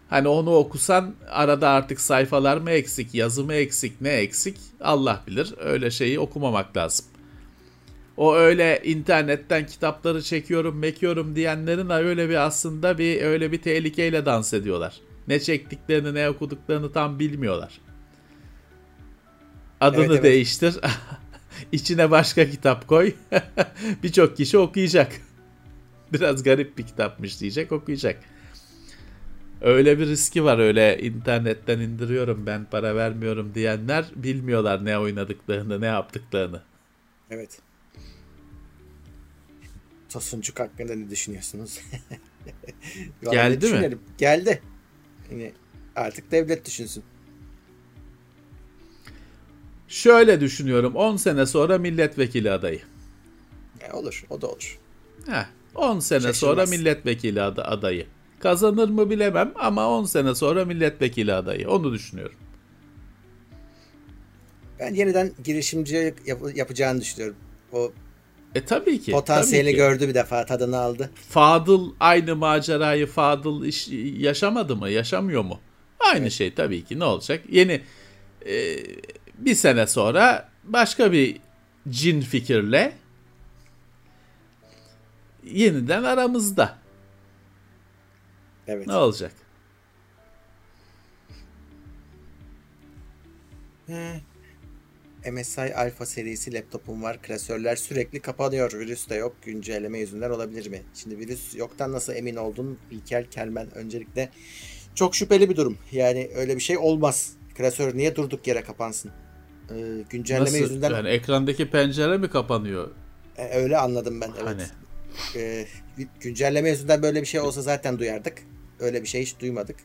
Hani onu okusan arada artık sayfalar mı eksik, yazı mı eksik, ne eksik Allah bilir. Öyle şeyi okumamak lazım. O öyle internetten kitapları çekiyorum, mekiyorum diyenlerin öyle bir aslında bir öyle bir tehlikeyle dans ediyorlar. Ne çektiklerini, ne okuduklarını tam bilmiyorlar. Adını evet, evet. değiştir. İçine başka kitap koy. Birçok kişi okuyacak. Biraz garip bir kitapmış diyecek, okuyacak. Öyle bir riski var öyle internetten indiriyorum ben para vermiyorum diyenler bilmiyorlar ne oynadıklarını, ne yaptıklarını. Evet. Tosuncuk hakkında ne düşünüyorsunuz? Geldi mi? Geldi. Yani artık devlet düşünsün. Şöyle düşünüyorum 10 sene sonra milletvekili adayı. E olur o da olur. Heh, 10 sene Şaşırmaz. sonra milletvekili ad- adayı. Kazanır mı bilemem ama 10 sene sonra milletvekili adayı. Onu düşünüyorum. Ben yeniden girişimci yap- yapacağını düşünüyorum. O e tabii ki. Potansiyeli tabii ki. gördü bir defa tadını aldı. Fadıl aynı macerayı Fadıl iş, yaşamadı mı? Yaşamıyor mu? Aynı evet. şey tabii ki. Ne olacak? Yeni e, bir sene sonra başka bir cin fikirle yeniden aramızda. Evet. Ne olacak? He. MSI Alpha serisi laptopum var. Klasörler sürekli kapanıyor. Virüs de yok. Güncelleme yüzünden olabilir mi? Şimdi virüs yoktan nasıl emin oldun? İlker Kelmen öncelikle çok şüpheli bir durum. Yani öyle bir şey olmaz. Klasör niye durduk yere kapansın? Ee, güncelleme nasıl? yüzünden... Yani ekrandaki pencere mi kapanıyor? Ee, öyle anladım ben. Evet. Hani? Ee, güncelleme yüzünden böyle bir şey olsa zaten duyardık. Öyle bir şey hiç duymadık.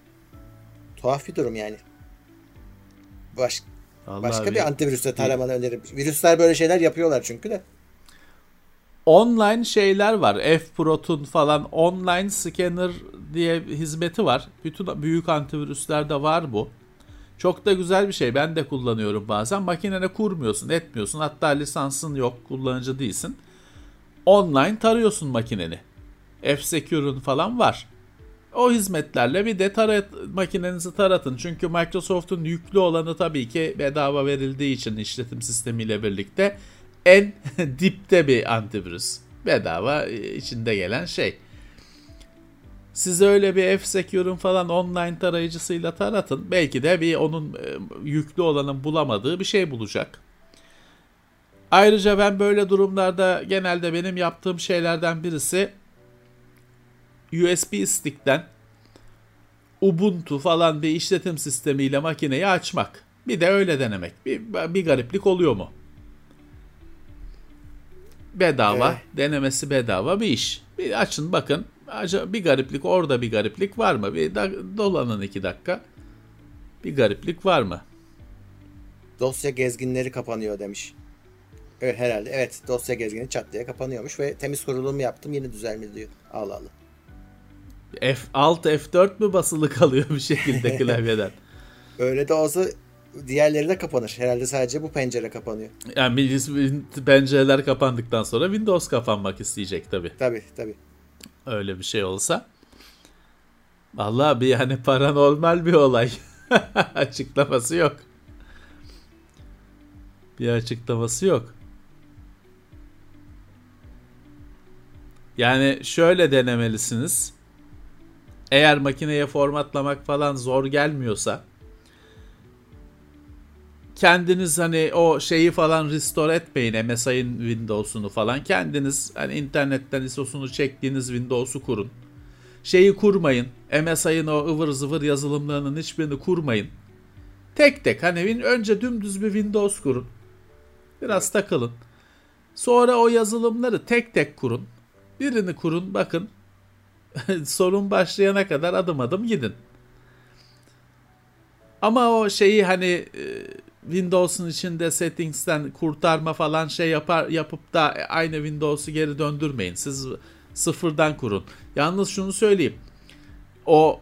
Tuhaf bir durum yani. Baş, Allah başka abi. bir antivirüste taramanı öneririm. Virüsler böyle şeyler yapıyorlar çünkü de. Online şeyler var. F-Prot'un falan online scanner diye hizmeti var. Bütün büyük antivirüslerde var bu. Çok da güzel bir şey. Ben de kullanıyorum bazen. Makinene kurmuyorsun, etmiyorsun. Hatta lisansın yok, kullanıcı değilsin. Online tarıyorsun makineni. F-Secure'un falan var. O hizmetlerle bir de tarat, makinenizi taratın. Çünkü Microsoft'un yüklü olanı tabii ki bedava verildiği için işletim sistemiyle birlikte en dipte bir antivirüs. Bedava e, içinde gelen şey. Siz öyle bir F-Secure'un falan online tarayıcısıyla taratın. Belki de bir onun e, yüklü olanın bulamadığı bir şey bulacak. Ayrıca ben böyle durumlarda genelde benim yaptığım şeylerden birisi USB stick'ten Ubuntu falan bir işletim sistemiyle makineyi açmak. Bir de öyle denemek. Bir, bir gariplik oluyor mu? Bedava, ee. denemesi bedava bir iş. Bir açın bakın. Bir gariplik orada bir gariplik var mı? Bir dolanın iki dakika. Bir gariplik var mı? dosya gezginleri kapanıyor demiş. Evet herhalde. Evet dosya gezgini çat diye kapanıyormuş ve temiz kurulumu yaptım yine düzelmedi diyor. Allah Allah. F6 F4 mü basılı kalıyor bir şekilde klavyeden? Öyle de olsa diğerleri de kapanır. Herhalde sadece bu pencere kapanıyor. Yani bilgis- pencereler kapandıktan sonra Windows kapanmak isteyecek tabi. Tabii tabii. Öyle bir şey olsa. Vallahi bir yani paranormal bir olay. Açıklaması yok. Bir açıklaması yok. Yani şöyle denemelisiniz. Eğer makineye formatlamak falan zor gelmiyorsa kendiniz hani o şeyi falan restore etmeyin MSI'ın Windows'unu falan. Kendiniz hani internetten ISO'sunu çektiğiniz Windows'u kurun. Şeyi kurmayın. MSI'ın o ıvır zıvır yazılımlarının hiçbirini kurmayın. Tek tek hani önce dümdüz bir Windows kurun. Biraz takılın. Sonra o yazılımları tek tek kurun. Birini kurun bakın. Sorun başlayana kadar adım adım gidin. Ama o şeyi hani e, Windows'un içinde settings'ten kurtarma falan şey yapar yapıp da aynı Windows'u geri döndürmeyin. Siz sıfırdan kurun. Yalnız şunu söyleyeyim. O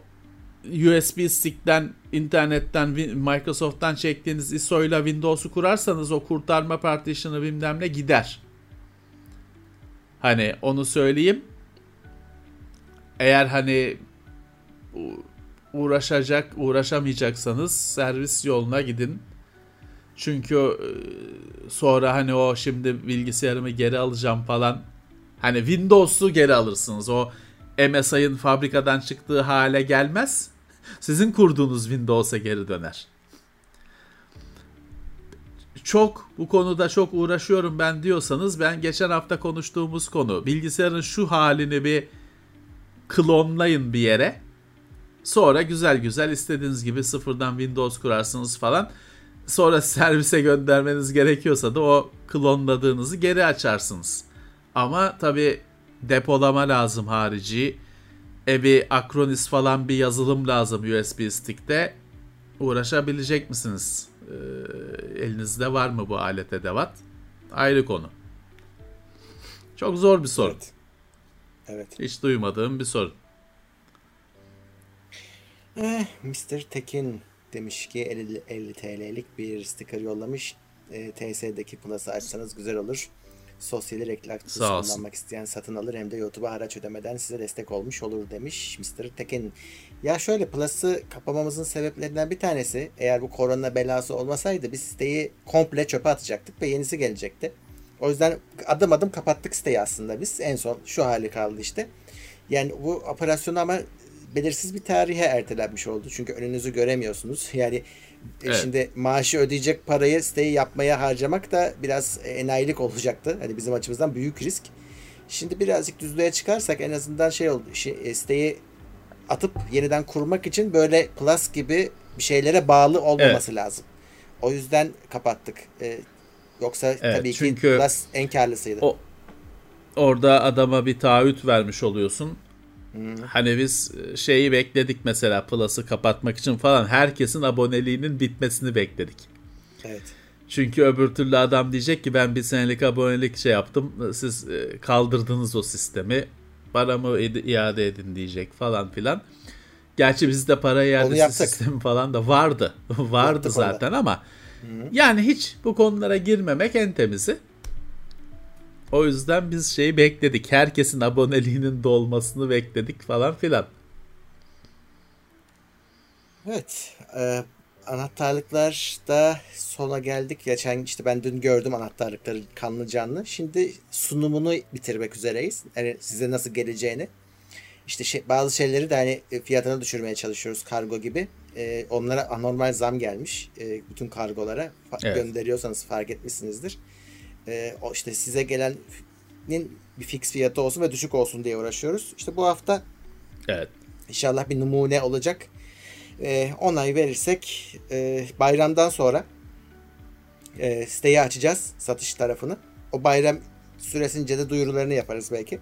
USB stick'ten, internetten, Microsoft'tan çektiğiniz ISO ile Windows'u kurarsanız o kurtarma partition'ı bilmem ne gider. Hani onu söyleyeyim. Eğer hani uğraşacak, uğraşamayacaksanız servis yoluna gidin. Çünkü e, sonra hani o şimdi bilgisayarımı geri alacağım falan. Hani Windows'u geri alırsınız. O MSI'ın fabrikadan çıktığı hale gelmez. Sizin kurduğunuz Windows'a geri döner. Çok bu konuda çok uğraşıyorum ben diyorsanız ben geçen hafta konuştuğumuz konu bilgisayarın şu halini bir klonlayın bir yere. Sonra güzel güzel istediğiniz gibi sıfırdan Windows kurarsınız falan. Sonra servise göndermeniz gerekiyorsa da o klonladığınızı geri açarsınız. Ama tabi depolama lazım harici. E bir Acronis falan bir yazılım lazım USB stick'te. Uğraşabilecek misiniz? Ee, elinizde var mı bu alet edevat? Ayrı konu. Çok zor bir sorun. Evet. Evet. Hiç duymadığım bir sorun. Eh, Mr. Tekin demiş ki 50, 50 TL'lik bir sticker yollamış. E, TS'deki Plus'ı açsanız güzel olur. Sosyali reklam kullanmak isteyen satın alır hem de YouTube'a haraç ödemeden size destek olmuş olur demiş Mr. Tekin. Ya şöyle Plus'ı kapamamızın sebeplerinden bir tanesi eğer bu korona belası olmasaydı biz siteyi komple çöpe atacaktık ve yenisi gelecekti. O yüzden adım adım kapattık siteyi aslında biz. En son şu hali kaldı işte. Yani bu operasyonu ama belirsiz bir tarihe ertelenmiş oldu. Çünkü önünüzü göremiyorsunuz. Yani e, evet. şimdi maaşı ödeyecek parayı siteyi yapmaya harcamak da biraz enayilik olacaktı. Hani bizim açımızdan büyük risk. Şimdi birazcık düzlüğe çıkarsak en azından şey oldu. Şey, e, siteyi atıp yeniden kurmak için böyle Plus gibi bir şeylere bağlı olmaması evet. lazım. O yüzden kapattık. Ee, yoksa evet, tabii ki Plus en karlısıydı. O, orada adama bir taahhüt vermiş oluyorsun Hmm. Hani biz e, şeyi bekledik mesela Plus'ı kapatmak için falan herkesin aboneliğinin bitmesini bekledik. Evet. Çünkü öbür türlü adam diyecek ki ben bir senelik abonelik şey yaptım siz e, kaldırdınız o sistemi paramı iade edin diyecek falan filan. Gerçi bizde para iadesi sistemi falan da vardı. vardı Yaptık zaten onda. ama Hı. yani hiç bu konulara girmemek en temizi. O yüzden biz şeyi bekledik. Herkesin aboneliğinin dolmasını bekledik falan filan. Evet. E, anahtarlıklar da sona geldik. Geçen işte ben dün gördüm anahtarlıkları kanlı canlı. Şimdi sunumunu bitirmek üzereyiz. Yani size nasıl geleceğini. İşte şey, bazı şeyleri de hani fiyatını düşürmeye çalışıyoruz kargo gibi. E, onlara anormal zam gelmiş. E, bütün kargolara evet. gönderiyorsanız fark etmişsinizdir e, o işte size gelenin bir fix fiyatı olsun ve düşük olsun diye uğraşıyoruz. İşte bu hafta evet. inşallah bir numune olacak. E, onay verirsek e, bayramdan sonra e, siteyi açacağız satış tarafını. O bayram süresince de duyurularını yaparız belki.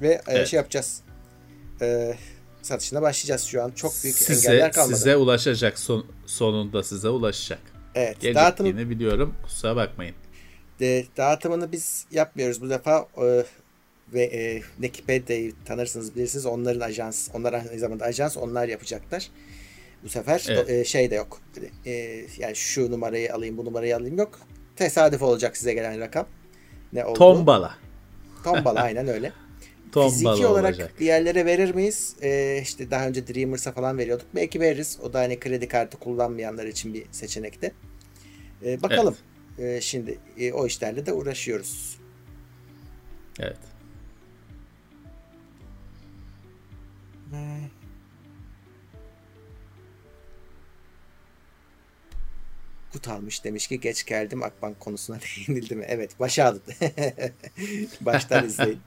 Ve e, evet. şey yapacağız. E, satışına başlayacağız şu an. Çok büyük size, engeller kalmadı. Size ulaşacak son, sonunda size ulaşacak. Evet. Gelecek Dağıtım, biliyorum. Kusura bakmayın. de, dağıtımını biz yapmıyoruz bu defa. E, ve e, Wikipedia'yı tanırsınız bilirsiniz. Onların ajans, onlar aynı zamanda ajans onlar yapacaklar. Bu sefer Evet. e, şey de yok. E, yani şu numarayı alayım, bu numarayı alayım yok. Tesadüf olacak size gelen rakam. Ne oldu? Tombala. Tombala aynen öyle. Tombala Fiziki olarak olacak. bir yerlere verir miyiz? Ee, işte daha önce Dreamers'a falan veriyorduk. Belki veririz. O da hani kredi kartı kullanmayanlar için bir seçenekti. Ee, bakalım. Ee, şimdi e, o işlerle de uğraşıyoruz. Evet. Kut almış demiş ki geç geldim Akbank konusuna değinildi mi? Evet başa aldı. Baştan izleyin.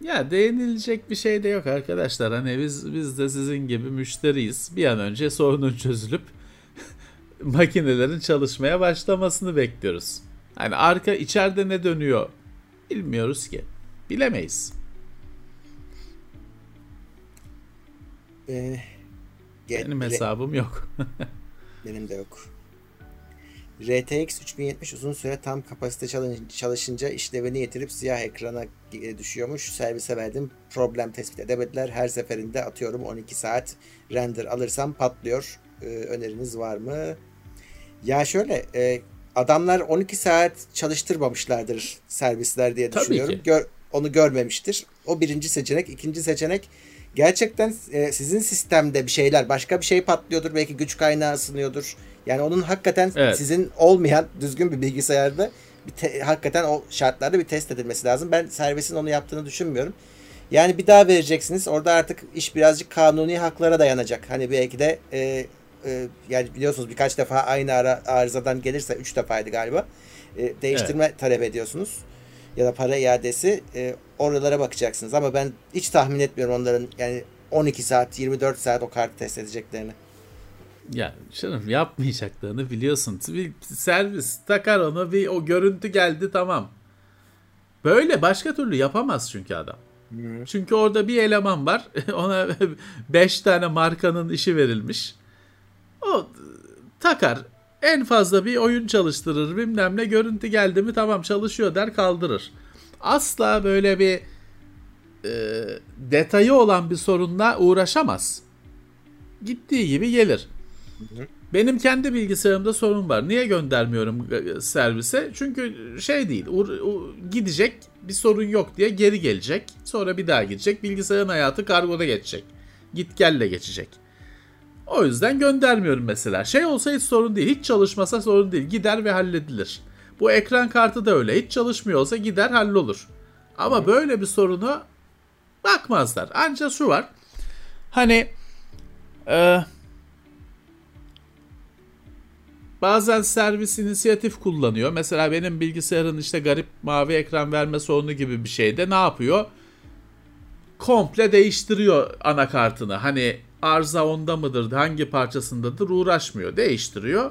Ya değinilecek bir şey de yok arkadaşlar. Hani biz biz de sizin gibi müşteriyiz. Bir an önce sorunun çözülüp makinelerin çalışmaya başlamasını bekliyoruz. Hani arka içeride ne dönüyor bilmiyoruz ki. Bilemeyiz. Ee, Benim hesabım yok. Benim de yok. RTX 3070 uzun süre tam kapasite çalışınca işlevini yitirip siyah ekrana e, düşüyormuş. Servise verdim. Problem tespit edemediler. Her seferinde atıyorum 12 saat render alırsam patlıyor. Ee, öneriniz var mı? Ya şöyle e, adamlar 12 saat çalıştırmamışlardır servisler diye Tabii düşünüyorum. ki. Gör- onu görmemiştir. O birinci seçenek. ikinci seçenek gerçekten e, sizin sistemde bir şeyler başka bir şey patlıyordur. Belki güç kaynağı ısınıyordur. Yani onun hakikaten Evet. sizin olmayan düzgün bir bilgisayarda bir te- hakikaten o şartlarda bir test edilmesi lazım. Ben servisin onu yaptığını düşünmüyorum. Yani bir daha vereceksiniz. Orada artık iş birazcık kanuni haklara dayanacak. Hani belki de e, e, yani biliyorsunuz birkaç defa aynı ara, arızadan gelirse 3 defaydı galiba. E, değiştirme talep ediyorsunuz. Ya da para iadesi e, oralara bakacaksınız. Ama ben hiç tahmin etmiyorum onların yani 12 saat 24 saat o kartı test edeceklerini. Ya canım yapmayacaklarını biliyorsun. Bir servis takar onu bir o görüntü geldi tamam. Böyle başka türlü yapamaz çünkü adam. Çünkü orada bir eleman var. Ona 5 tane markanın işi verilmiş. O takar. En fazla bir oyun çalıştırır bilmem ne görüntü geldi mi tamam çalışıyor der kaldırır. Asla böyle bir e, detayı olan bir sorunla uğraşamaz. Gittiği gibi gelir. Benim kendi bilgisayarımda sorun var. Niye göndermiyorum e, servise? Çünkü şey değil. gidecek bir sorun yok diye geri gelecek. Sonra bir daha gidecek. Bilgisayarın hayatı kargoda geçecek. Git gelle geçecek. O yüzden göndermiyorum mesela. Şey olsa hiç sorun değil. Hiç çalışmasa sorun değil. Gider ve halledilir. Bu ekran kartı da öyle. Hiç çalışmıyor olsa gider hallolur. Ama böyle bir sorunu bakmazlar. Ancak şu var. Hani e, bazen servis inisiyatif kullanıyor. Mesela benim bilgisayarın işte garip mavi ekran verme sorunu gibi bir şeyde ne yapıyor? Komple değiştiriyor anakartını. Hani arıza onda mıdır, hangi parçasındadır uğraşmıyor. Değiştiriyor.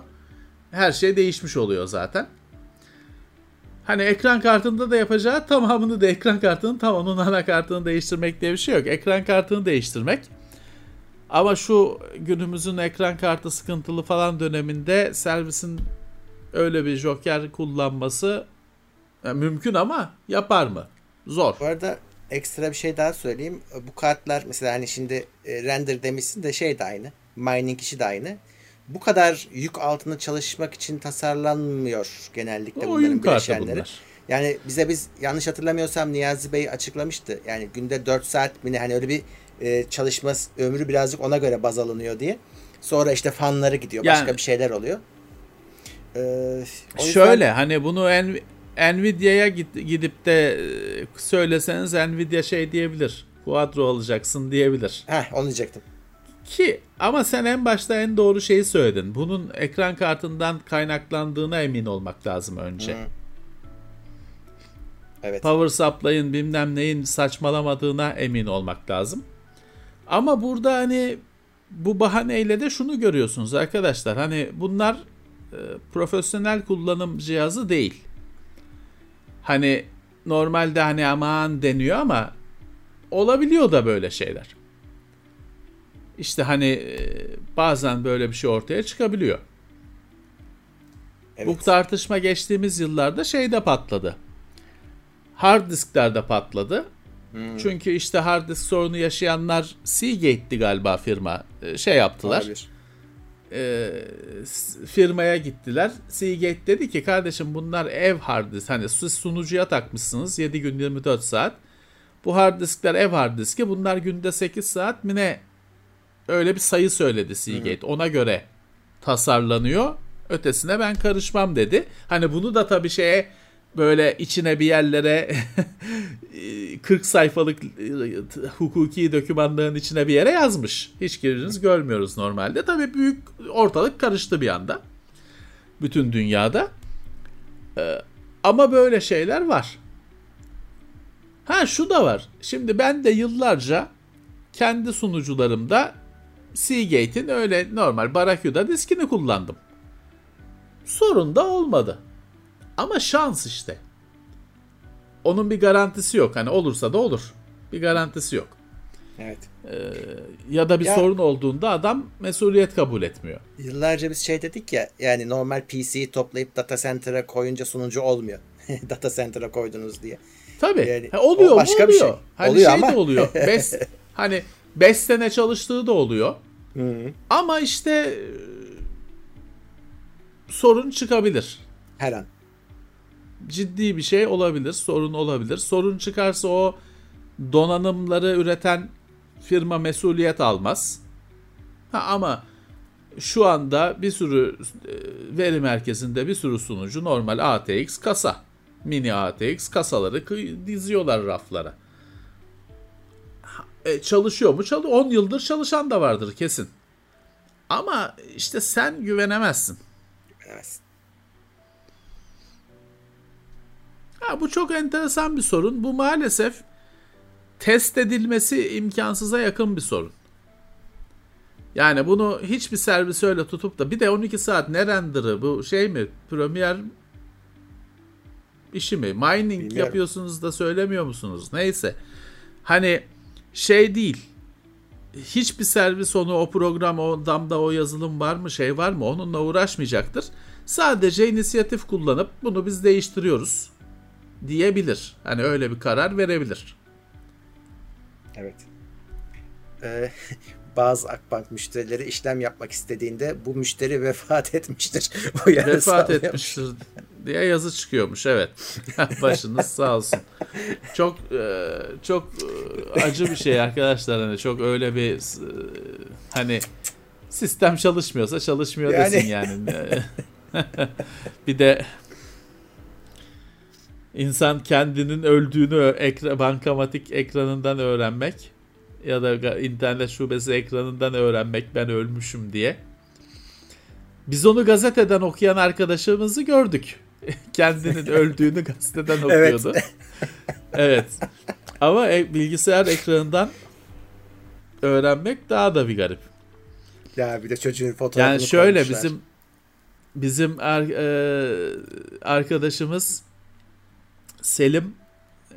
Her şey değişmiş oluyor zaten. Hani ekran kartında da yapacağı tamamını da ekran kartının tamamının anakartını değiştirmek diye bir şey yok. Ekran kartını değiştirmek. Ama şu günümüzün ekran kartı sıkıntılı falan döneminde servisin öyle bir joker kullanması e, mümkün ama yapar mı? Zor. Bu arada ekstra bir şey daha söyleyeyim. Bu kartlar mesela hani şimdi e, render demişsin de şey de aynı. Mining işi de aynı. Bu kadar yük altında çalışmak için tasarlanmıyor genellikle Oyun bunların bileşenleri. bunlar. Yani bize biz yanlış hatırlamıyorsam Niyazi Bey açıklamıştı. Yani günde 4 saat mi hani öyle bir e, çalışma ömrü birazcık ona göre baz alınıyor diye. Sonra işte fanları gidiyor. Yani- başka bir şeyler oluyor. Ee, o yüzden- Şöyle hani bunu Nv- Nvidia'ya gidip de e, söyleseniz Nvidia şey diyebilir. Quadro alacaksın diyebilir. Heh, onu diyecektim. Ki ama sen en başta en doğru şeyi söyledin. Bunun ekran kartından kaynaklandığına emin olmak lazım önce. Evet. Power supply'ın bilmem neyin saçmalamadığına emin olmak lazım. Ama burada hani bu bahaneyle de şunu görüyorsunuz arkadaşlar. Hani bunlar e, profesyonel kullanım cihazı değil. Hani normalde hani aman deniyor ama olabiliyor da böyle şeyler. İşte hani e, bazen böyle bir şey ortaya çıkabiliyor. Evet. Bu tartışma geçtiğimiz yıllarda şeyde patladı. Hard disklerde patladı. Hmm. Çünkü işte hard disk sorunu yaşayanlar Seagate'di galiba firma. E, şey yaptılar. E, firmaya gittiler. Seagate dedi ki kardeşim bunlar ev hard disk. Hani siz sunucuya takmışsınız 7 gün 24 saat. Bu hard diskler ev hard diski. Bunlar günde 8 saat mi ne öyle bir sayı söyledi Seagate. Hı Ona göre tasarlanıyor. Ötesine ben karışmam dedi. Hani bunu da tabii şeye böyle içine bir yerlere 40 sayfalık hukuki dokümanların içine bir yere yazmış. Hiçbiriniz görmüyoruz normalde. Tabii büyük ortalık karıştı bir anda. Bütün dünyada. Ee, ama böyle şeyler var. Ha şu da var. Şimdi ben de yıllarca kendi sunucularımda Seagate'in öyle normal Barracuda diskini kullandım. Sorun da olmadı. Ama şans işte. Onun bir garantisi yok. Hani olursa da olur. Bir garantisi yok. Evet. Ee, ya da bir ya, sorun olduğunda adam mesuliyet kabul etmiyor. Yıllarca biz şey dedik ya yani normal PC'yi toplayıp data center'a koyunca sunucu olmuyor. data center'a koydunuz diye. Tabii. Yani, ha, oluyor başka oluyor. bir şey. Hani oluyor şey ama. de oluyor. Bes, hani 5 sene çalıştığı da oluyor. Hı-hı. Ama işte sorun çıkabilir. Her an. Ciddi bir şey olabilir, sorun olabilir. Sorun çıkarsa o donanımları üreten firma mesuliyet almaz. Ha, ama şu anda bir sürü e, veri merkezinde bir sürü sunucu normal ATX kasa. Mini ATX kasaları diziyorlar raflara. E, çalışıyor mu? Çalıyor. 10 yıldır çalışan da vardır kesin. Ama işte sen güvenemezsin. Güvenemezsin. Ha, bu çok enteresan bir sorun. Bu maalesef test edilmesi imkansıza yakın bir sorun. Yani bunu hiçbir servis öyle tutup da bir de 12 saat ne render'ı bu şey mi Premier işi mi? Mining Bilmiyorum. yapıyorsunuz da söylemiyor musunuz? Neyse. Hani şey değil. Hiçbir servis onu o program o damda o yazılım var mı şey var mı onunla uğraşmayacaktır. Sadece inisiyatif kullanıp bunu biz değiştiriyoruz diyebilir. Hani öyle bir karar verebilir. Evet. Ee, bazı Akbank müşterileri işlem yapmak istediğinde bu müşteri vefat etmiştir. Bu vefat etmiştir diye yazı çıkıyormuş evet. Başınız sağ olsun. Çok e, çok e, acı bir şey arkadaşlar hani çok öyle bir e, hani sistem çalışmıyorsa çalışmıyor yani... desin yani. bir de insan kendinin öldüğünü ekra, bankamatik ekranından öğrenmek ya da internet şubesi ekranından öğrenmek ben ölmüşüm diye. Biz onu gazeteden okuyan arkadaşımızı gördük. Kendinin öldüğünü gazeteden okuyordu. Evet. evet. Ama e, bilgisayar ekranından öğrenmek daha da bir garip. Ya bir de çocuğun fotoğrafını Yani şöyle koymuşlar. bizim bizim ar, e, arkadaşımız Selim e,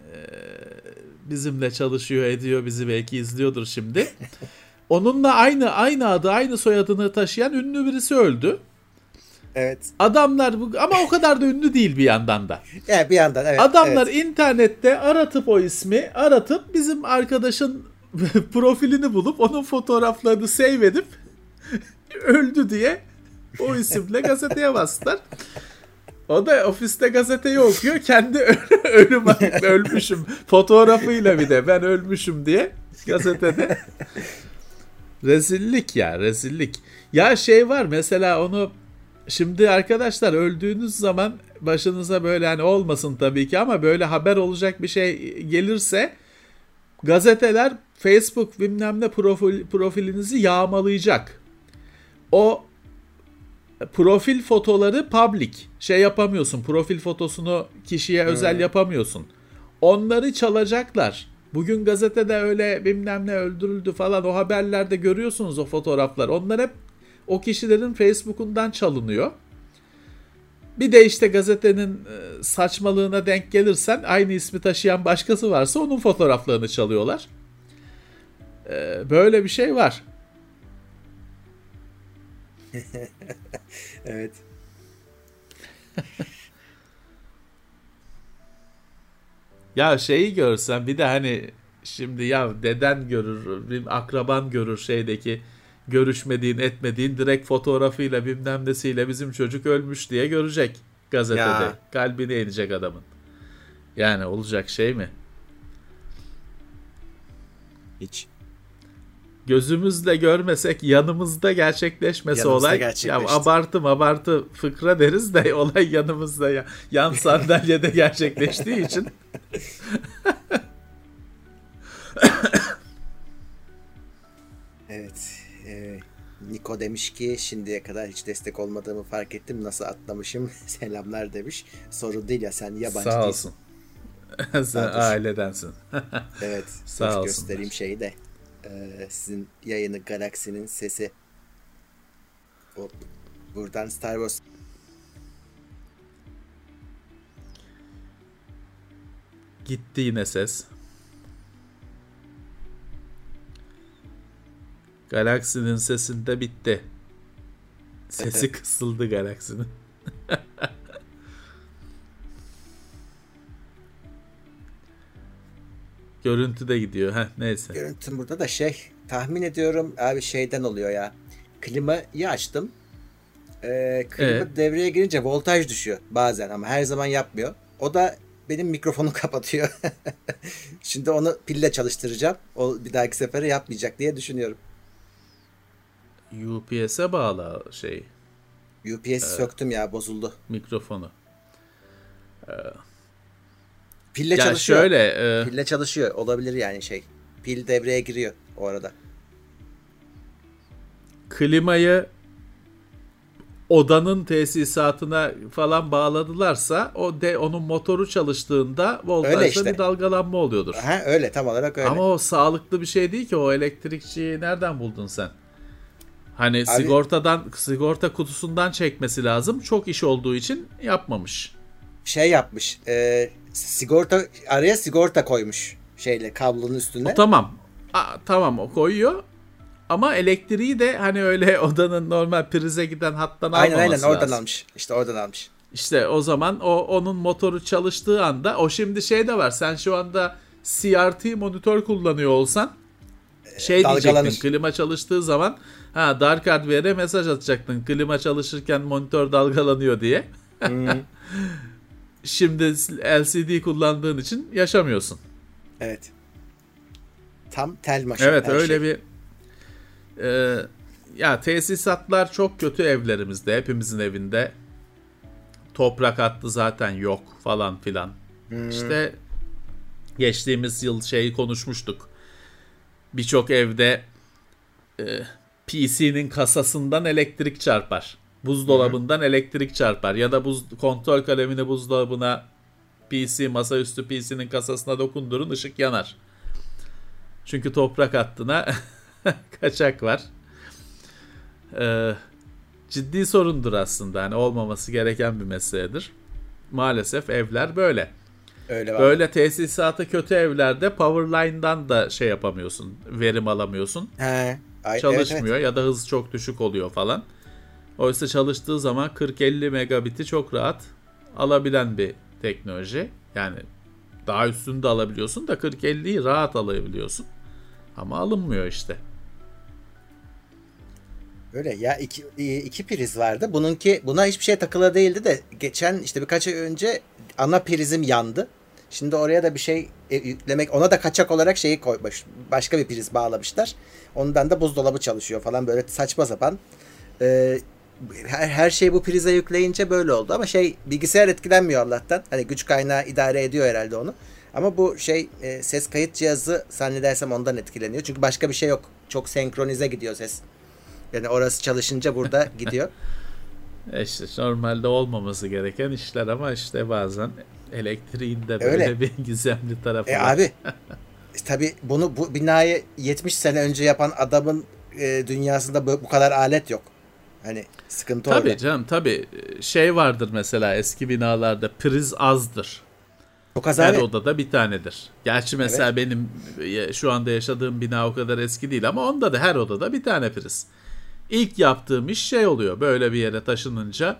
bizimle çalışıyor ediyor bizi belki izliyordur şimdi. Onunla aynı aynı adı aynı soyadını taşıyan ünlü birisi öldü. Evet. Adamlar bu ama o kadar da ünlü değil bir yandan da. Evet bir yandan evet. Adamlar evet. internette aratıp o ismi aratıp bizim arkadaşın profilini bulup onun fotoğraflarını save edip öldü diye o isimle gazeteye bastılar. O da ofiste gazeteyi okuyor. Kendi ölüm ölmüşüm fotoğrafıyla bir de ben ölmüşüm diye gazetede. rezillik ya rezillik. Ya şey var mesela onu şimdi arkadaşlar öldüğünüz zaman başınıza böyle hani olmasın tabii ki ama böyle haber olacak bir şey gelirse gazeteler Facebook bilmem ne profil, profilinizi yağmalayacak. O profil fotoları public. Şey yapamıyorsun. Profil fotosunu kişiye hmm. özel yapamıyorsun. Onları çalacaklar. Bugün gazetede öyle bilmem ne öldürüldü falan o haberlerde görüyorsunuz o fotoğraflar. Onlar hep o kişilerin Facebook'undan çalınıyor. Bir de işte gazetenin e, saçmalığına denk gelirsen aynı ismi taşıyan başkası varsa onun fotoğraflarını çalıyorlar. E, böyle bir şey var. evet. ya şeyi görsen bir de hani şimdi ya deden görür, bir akraban görür şeydeki görüşmediğin etmediğin direkt fotoğrafıyla bilmem nesiyle bizim çocuk ölmüş diye görecek gazetede. Ya. Kalbine inecek adamın. Yani olacak şey mi? Hiç. Gözümüzle görmesek yanımızda gerçekleşmesi yanımızda olay. Ya abartım abartı fıkra deriz de olay yanımızda ya. Yan sandalyede gerçekleştiği için. evet. E, Niko demiş ki şimdiye kadar hiç destek olmadığımı fark ettim. Nasıl atlamışım? Selamlar demiş. Sorun değil ya sen yabancı Sağ olsun. Sen ailedensin. evet. Sağ olsun. göstereyim şeyi de. Ee, sizin yayını Galaxy'nin sesi. O, buradan Star Wars Gitti yine ses. Galaxy'nin sesinde bitti. Sesi kısıldı Galaxy'nin. Görüntü de gidiyor. Heh, neyse. Görüntüm burada da şey tahmin ediyorum abi şeyden oluyor ya. Klimayı açtım. Ee, klima evet. devreye girince voltaj düşüyor bazen ama her zaman yapmıyor. O da benim mikrofonu kapatıyor. Şimdi onu pille çalıştıracağım. O bir dahaki sefere yapmayacak diye düşünüyorum. UPS'e bağlı şey. UPS ee, söktüm ya bozuldu. Mikrofonu. Ee, Pille ya çalışıyor. Şöyle, e... Pille çalışıyor. Olabilir yani şey. Pil devreye giriyor o arada. Klimayı odanın tesisatına falan bağladılarsa o de onun motoru çalıştığında voltajda işte. bir dalgalanma oluyordur. Ha, öyle tam olarak öyle. Ama o sağlıklı bir şey değil ki o elektrikçiyi nereden buldun sen? Hani Abi, sigortadan sigorta kutusundan çekmesi lazım. Çok iş olduğu için yapmamış. Şey yapmış. E, sigorta araya sigorta koymuş şeyle kablonun üstüne. O tamam. A, tamam o koyuyor. Ama elektriği de hani öyle odanın normal prize giden hattan aynen, almaması Aynen aynen oradan almış. İşte oradan almış. İşte o zaman o onun motoru çalıştığı anda o şimdi şey de var. Sen şu anda CRT monitör kullanıyor olsan şey diyecektin klima çalıştığı zaman ha Dark Hardware'e mesaj atacaktın klima çalışırken monitör dalgalanıyor diye. Hmm. Şimdi LCD kullandığın için yaşamıyorsun. Evet. Tam tel maşa. Evet öyle şey. bir e, ya tesisatlar çok kötü evlerimizde hepimizin evinde toprak hattı zaten yok falan filan. Hmm. İşte geçtiğimiz yıl şeyi konuşmuştuk. Birçok evde e, PC'nin kasasından elektrik çarpar. Buzdolabından hmm. elektrik çarpar ya da buz kontrol kalemini buzdolabına PC masaüstü PC'nin kasasına dokundurun ışık yanar. Çünkü toprak hattına kaçak var. Ee, ciddi sorundur aslında. Hani olmaması gereken bir meseledir. Maalesef evler böyle. Öyle Böyle tesisatı kötü evlerde powerline'dan da şey yapamıyorsun. Verim alamıyorsun. He. Ay, Çalışmıyor evet, evet. ya da hız çok düşük oluyor falan. Oysa çalıştığı zaman 40-50 megabit'i çok rahat alabilen bir teknoloji. Yani daha üstünde alabiliyorsun da 40-50'yi rahat alabiliyorsun. Ama alınmıyor işte. Öyle ya iki, iki priz vardı. Bununki buna hiçbir şey takılı değildi de geçen işte birkaç ay önce ana prizim yandı. Şimdi oraya da bir şey e, yüklemek ona da kaçak olarak şeyi koymuş. Başka bir priz bağlamışlar. Ondan da buzdolabı çalışıyor falan böyle saçma sapan. Ee, her, her şey bu prize yükleyince böyle oldu ama şey bilgisayar etkilenmiyor Allah'tan. Hani güç kaynağı idare ediyor herhalde onu. Ama bu şey e, ses kayıt cihazı zannedersem ondan etkileniyor. Çünkü başka bir şey yok. Çok senkronize gidiyor ses. Yani orası çalışınca burada gidiyor. E işte normalde olmaması gereken işler ama işte bazen elektriğin de böyle Öyle. bir gizemli tarafı e var. Abi tabi bunu bu binayı 70 sene önce yapan adamın e, dünyasında bu, bu kadar alet yok. Hani sıkıntı tabii orada. Tabii canım tabii şey vardır mesela eski binalarda priz azdır. Çok az Her abi. odada bir tanedir. Gerçi mesela evet. benim şu anda yaşadığım bina o kadar eski değil ama onda da her odada bir tane priz. ilk yaptığım iş şey oluyor. Böyle bir yere taşınınca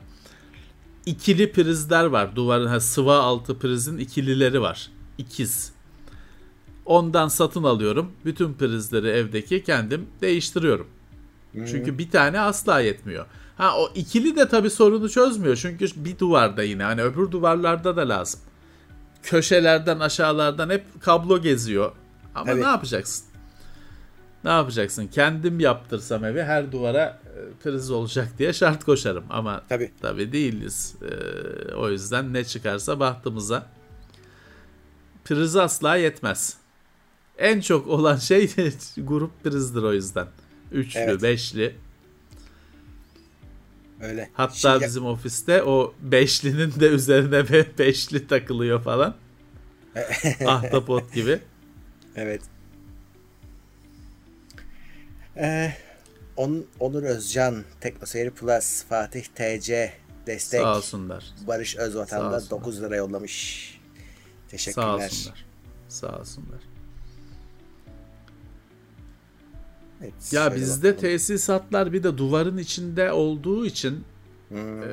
ikili prizler var. Duvarın ha, sıva altı prizin ikilileri var. İkiz. Ondan satın alıyorum. Bütün prizleri evdeki kendim değiştiriyorum. Çünkü bir tane asla yetmiyor. Ha o ikili de tabii sorunu çözmüyor. Çünkü bir duvarda yine hani öbür duvarlarda da lazım. Köşelerden aşağılardan hep kablo geziyor. Ama Evet. ne yapacaksın? Ne yapacaksın? Kendim yaptırsam evi her duvara e, priz olacak diye şart koşarım. Ama Tabii. tabii değiliz. Ee, o yüzden ne çıkarsa bahtımıza. Priz asla yetmez. En çok olan şey grup prizdir o yüzden. Üçlü, Evet. beşli. Öyle. Hatta Şimdi- bizim ofiste o beşlinin de üzerine be- beşli takılıyor falan. Ahtapot gibi. Evet. Ee, On, Onur Özcan, Teknoseyir Plus, Fatih TC, Destek, Sağ olsunlar. Barış Özvatan Sağ da olsunlar. 9 lira yollamış. Sağ Teşekkürler. olsunlar. Sağ olsunlar. Evet, Ya bizde bakalım. tesisatlar bir de duvarın içinde olduğu için Hmm, e,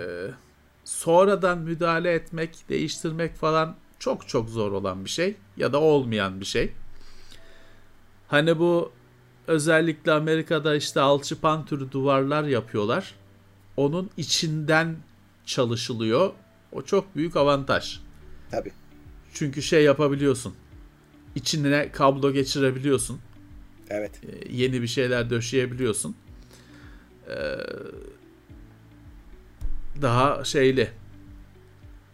sonradan müdahale etmek, değiştirmek falan çok çok zor olan bir şey ya da olmayan bir şey. Hani bu özellikle Amerika'da işte alçıpan türü duvarlar yapıyorlar. Onun içinden çalışılıyor. O çok büyük avantaj. tabii. Çünkü şey yapabiliyorsun. İçine kablo geçirebiliyorsun. Evet. E, yeni bir şeyler döşeyebiliyorsun. E, daha şeyli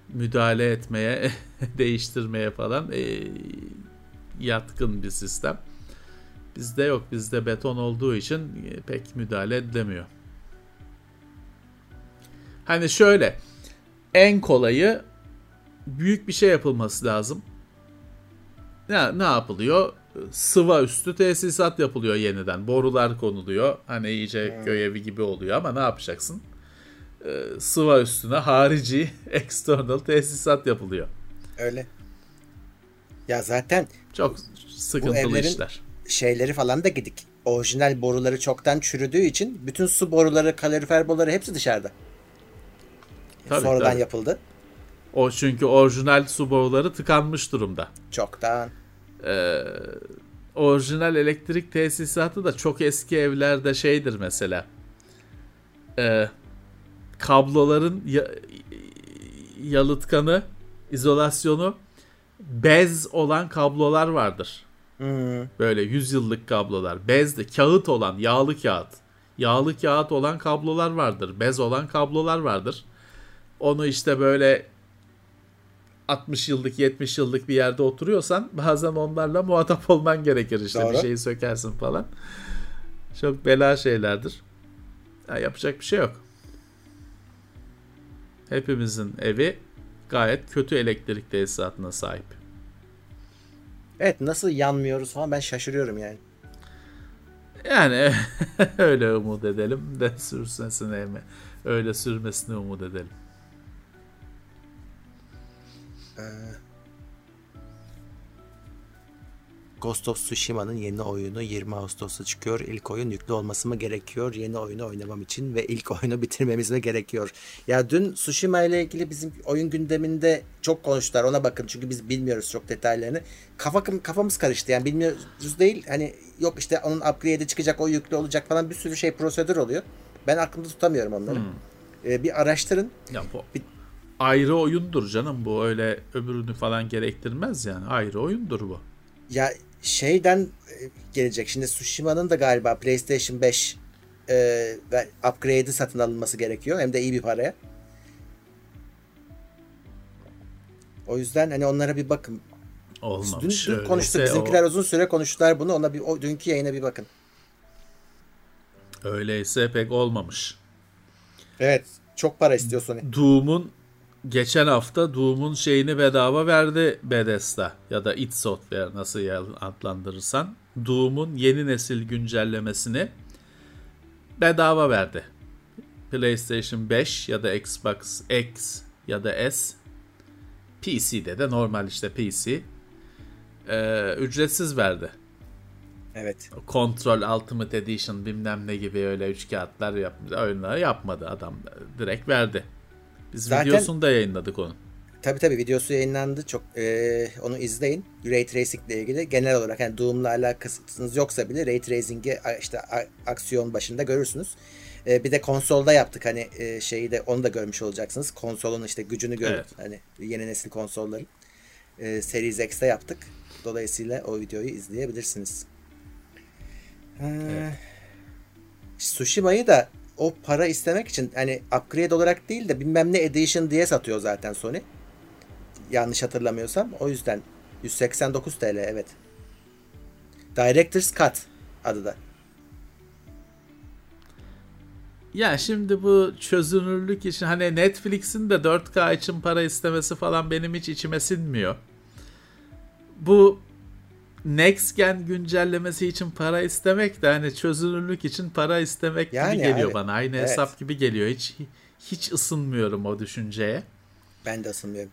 müdahale etmeye, değiştirmeye falan e, yatkın bir sistem. Bizde yok. Bizde beton olduğu için e, pek müdahale edilemiyor. Hani şöyle en kolayı büyük bir şey yapılması lazım. Ne, ne yapılıyor? Sıva üstü tesisat yapılıyor yeniden. Borular konuluyor. Hani iyice köy evi gibi oluyor ama ne yapacaksın? Ee, sıva üstüne harici external tesisat yapılıyor. Öyle. Ya zaten Çok sıkıntılı işler. şeyleri falan da gidik. Orijinal boruları çoktan çürüdüğü için bütün su boruları, kalorifer boruları hepsi dışarıda. Tabii, Sonradan tabii. yapıldı. O çünkü orijinal su boruları tıkanmış durumda. Çoktan. Ee, orijinal elektrik tesisatı da çok eski evlerde şeydir mesela. Ee, kabloların ya- yalıtkanı, izolasyonu bez olan kablolar vardır. Hmm, Böyle 100 yıllık kablolar. Bezli, kağıt olan, yağlı kağıt. Yağlı kağıt olan kablolar vardır. Bez olan kablolar vardır. Onu işte böyle 60 yıllık 70 yıllık bir yerde oturuyorsan bazen onlarla muhatap olman gerekir işte Doğru. bir şeyi sökersin falan. Çok bela şeylerdir. Ya yapacak bir şey yok. Hepimizin evi gayet kötü elektrik tesisatına sahip. Evet nasıl yanmıyoruz falan ben şaşırıyorum yani. Yani öyle umut edelim de sürsesine mi? Öyle sürmesini umut edelim. Ghost of Tsushima'nın yeni oyunu 20 Ağustos'ta çıkıyor. İlk oyun yüklü olması mı gerekiyor yeni oyunu oynamam için ve ilk oyunu bitirmemiz mi gerekiyor? Ya dün Tsushima ile ilgili bizim oyun gündeminde çok konuştular. Ona bakın çünkü biz bilmiyoruz çok detaylarını. Kafa, kafamız karıştı yani bilmiyoruz değil. Hani yok işte onun upgrade'i çıkacak o yüklü olacak falan bir sürü şey prosedür oluyor. Ben aklımda tutamıyorum onları. Ee, bir araştırın. Ya bu Bir- ayrı oyundur canım bu öyle öbürünü falan gerektirmez yani ayrı oyundur bu. Ya şeyden e, gelecek. Şimdi Tsushima'nın da galiba PlayStation 5 e, ve upgrade'i satın alınması gerekiyor. Hem de iyi bir paraya. O yüzden hani onlara bir bakın. Dün, Olmamış. dün Öyleyse konuştuk. o- Bizimkiler uzun süre konuştular bunu. Ona bir o dünkü yayına bir bakın. öyleyse pek olmamış. Evet. Çok para istiyor Sony. Doom'un geçen hafta Doom'un şeyini bedava verdi Bethesda ya da id Software nasıl adlandırırsan. Doom'un yeni nesil güncellemesini bedava verdi. PlayStation 5 ya da Xbox X ya da S PC'de de normal işte PC ee, ücretsiz verdi. Evet. Control Ultimate Edition bilmem ne gibi öyle üç kağıtlar yapmış. Oyunları yapmadı adam. Direkt verdi. Biz Zaten- videosunu da yayınladık onun. Tabii tabii videosu yayınlandı. Çok e, onu izleyin. Ray Tracing ile ilgili genel olarak yani Doom'la alakasınız yoksa bile Ray Tracing'i işte a- aksiyon başında görürsünüz. E, bir de konsolda yaptık hani e, şeyi de onu da görmüş olacaksınız. Konsolun işte gücünü görüp Evet. hani yeni nesil konsolların e, Series X'te yaptık. Dolayısıyla o videoyu izleyebilirsiniz. Ee, Tsushima'yı da o para istemek için hani upgrade olarak değil de bilmem ne edition diye satıyor zaten Sony. Yanlış hatırlamıyorsam. O yüzden 189 TL evet. Director's Cut adı da. Ya şimdi bu çözünürlük için hani Netflix'in de 4K için para istemesi falan benim hiç içime sinmiyor. Bu Next Gen güncellemesi için para istemek de hani çözünürlük için para istemek Yani gibi geliyor abi, bana. Aynı evet. hesap gibi geliyor. Hiç hiç ısınmıyorum o düşünceye. Ben de ısınmıyorum.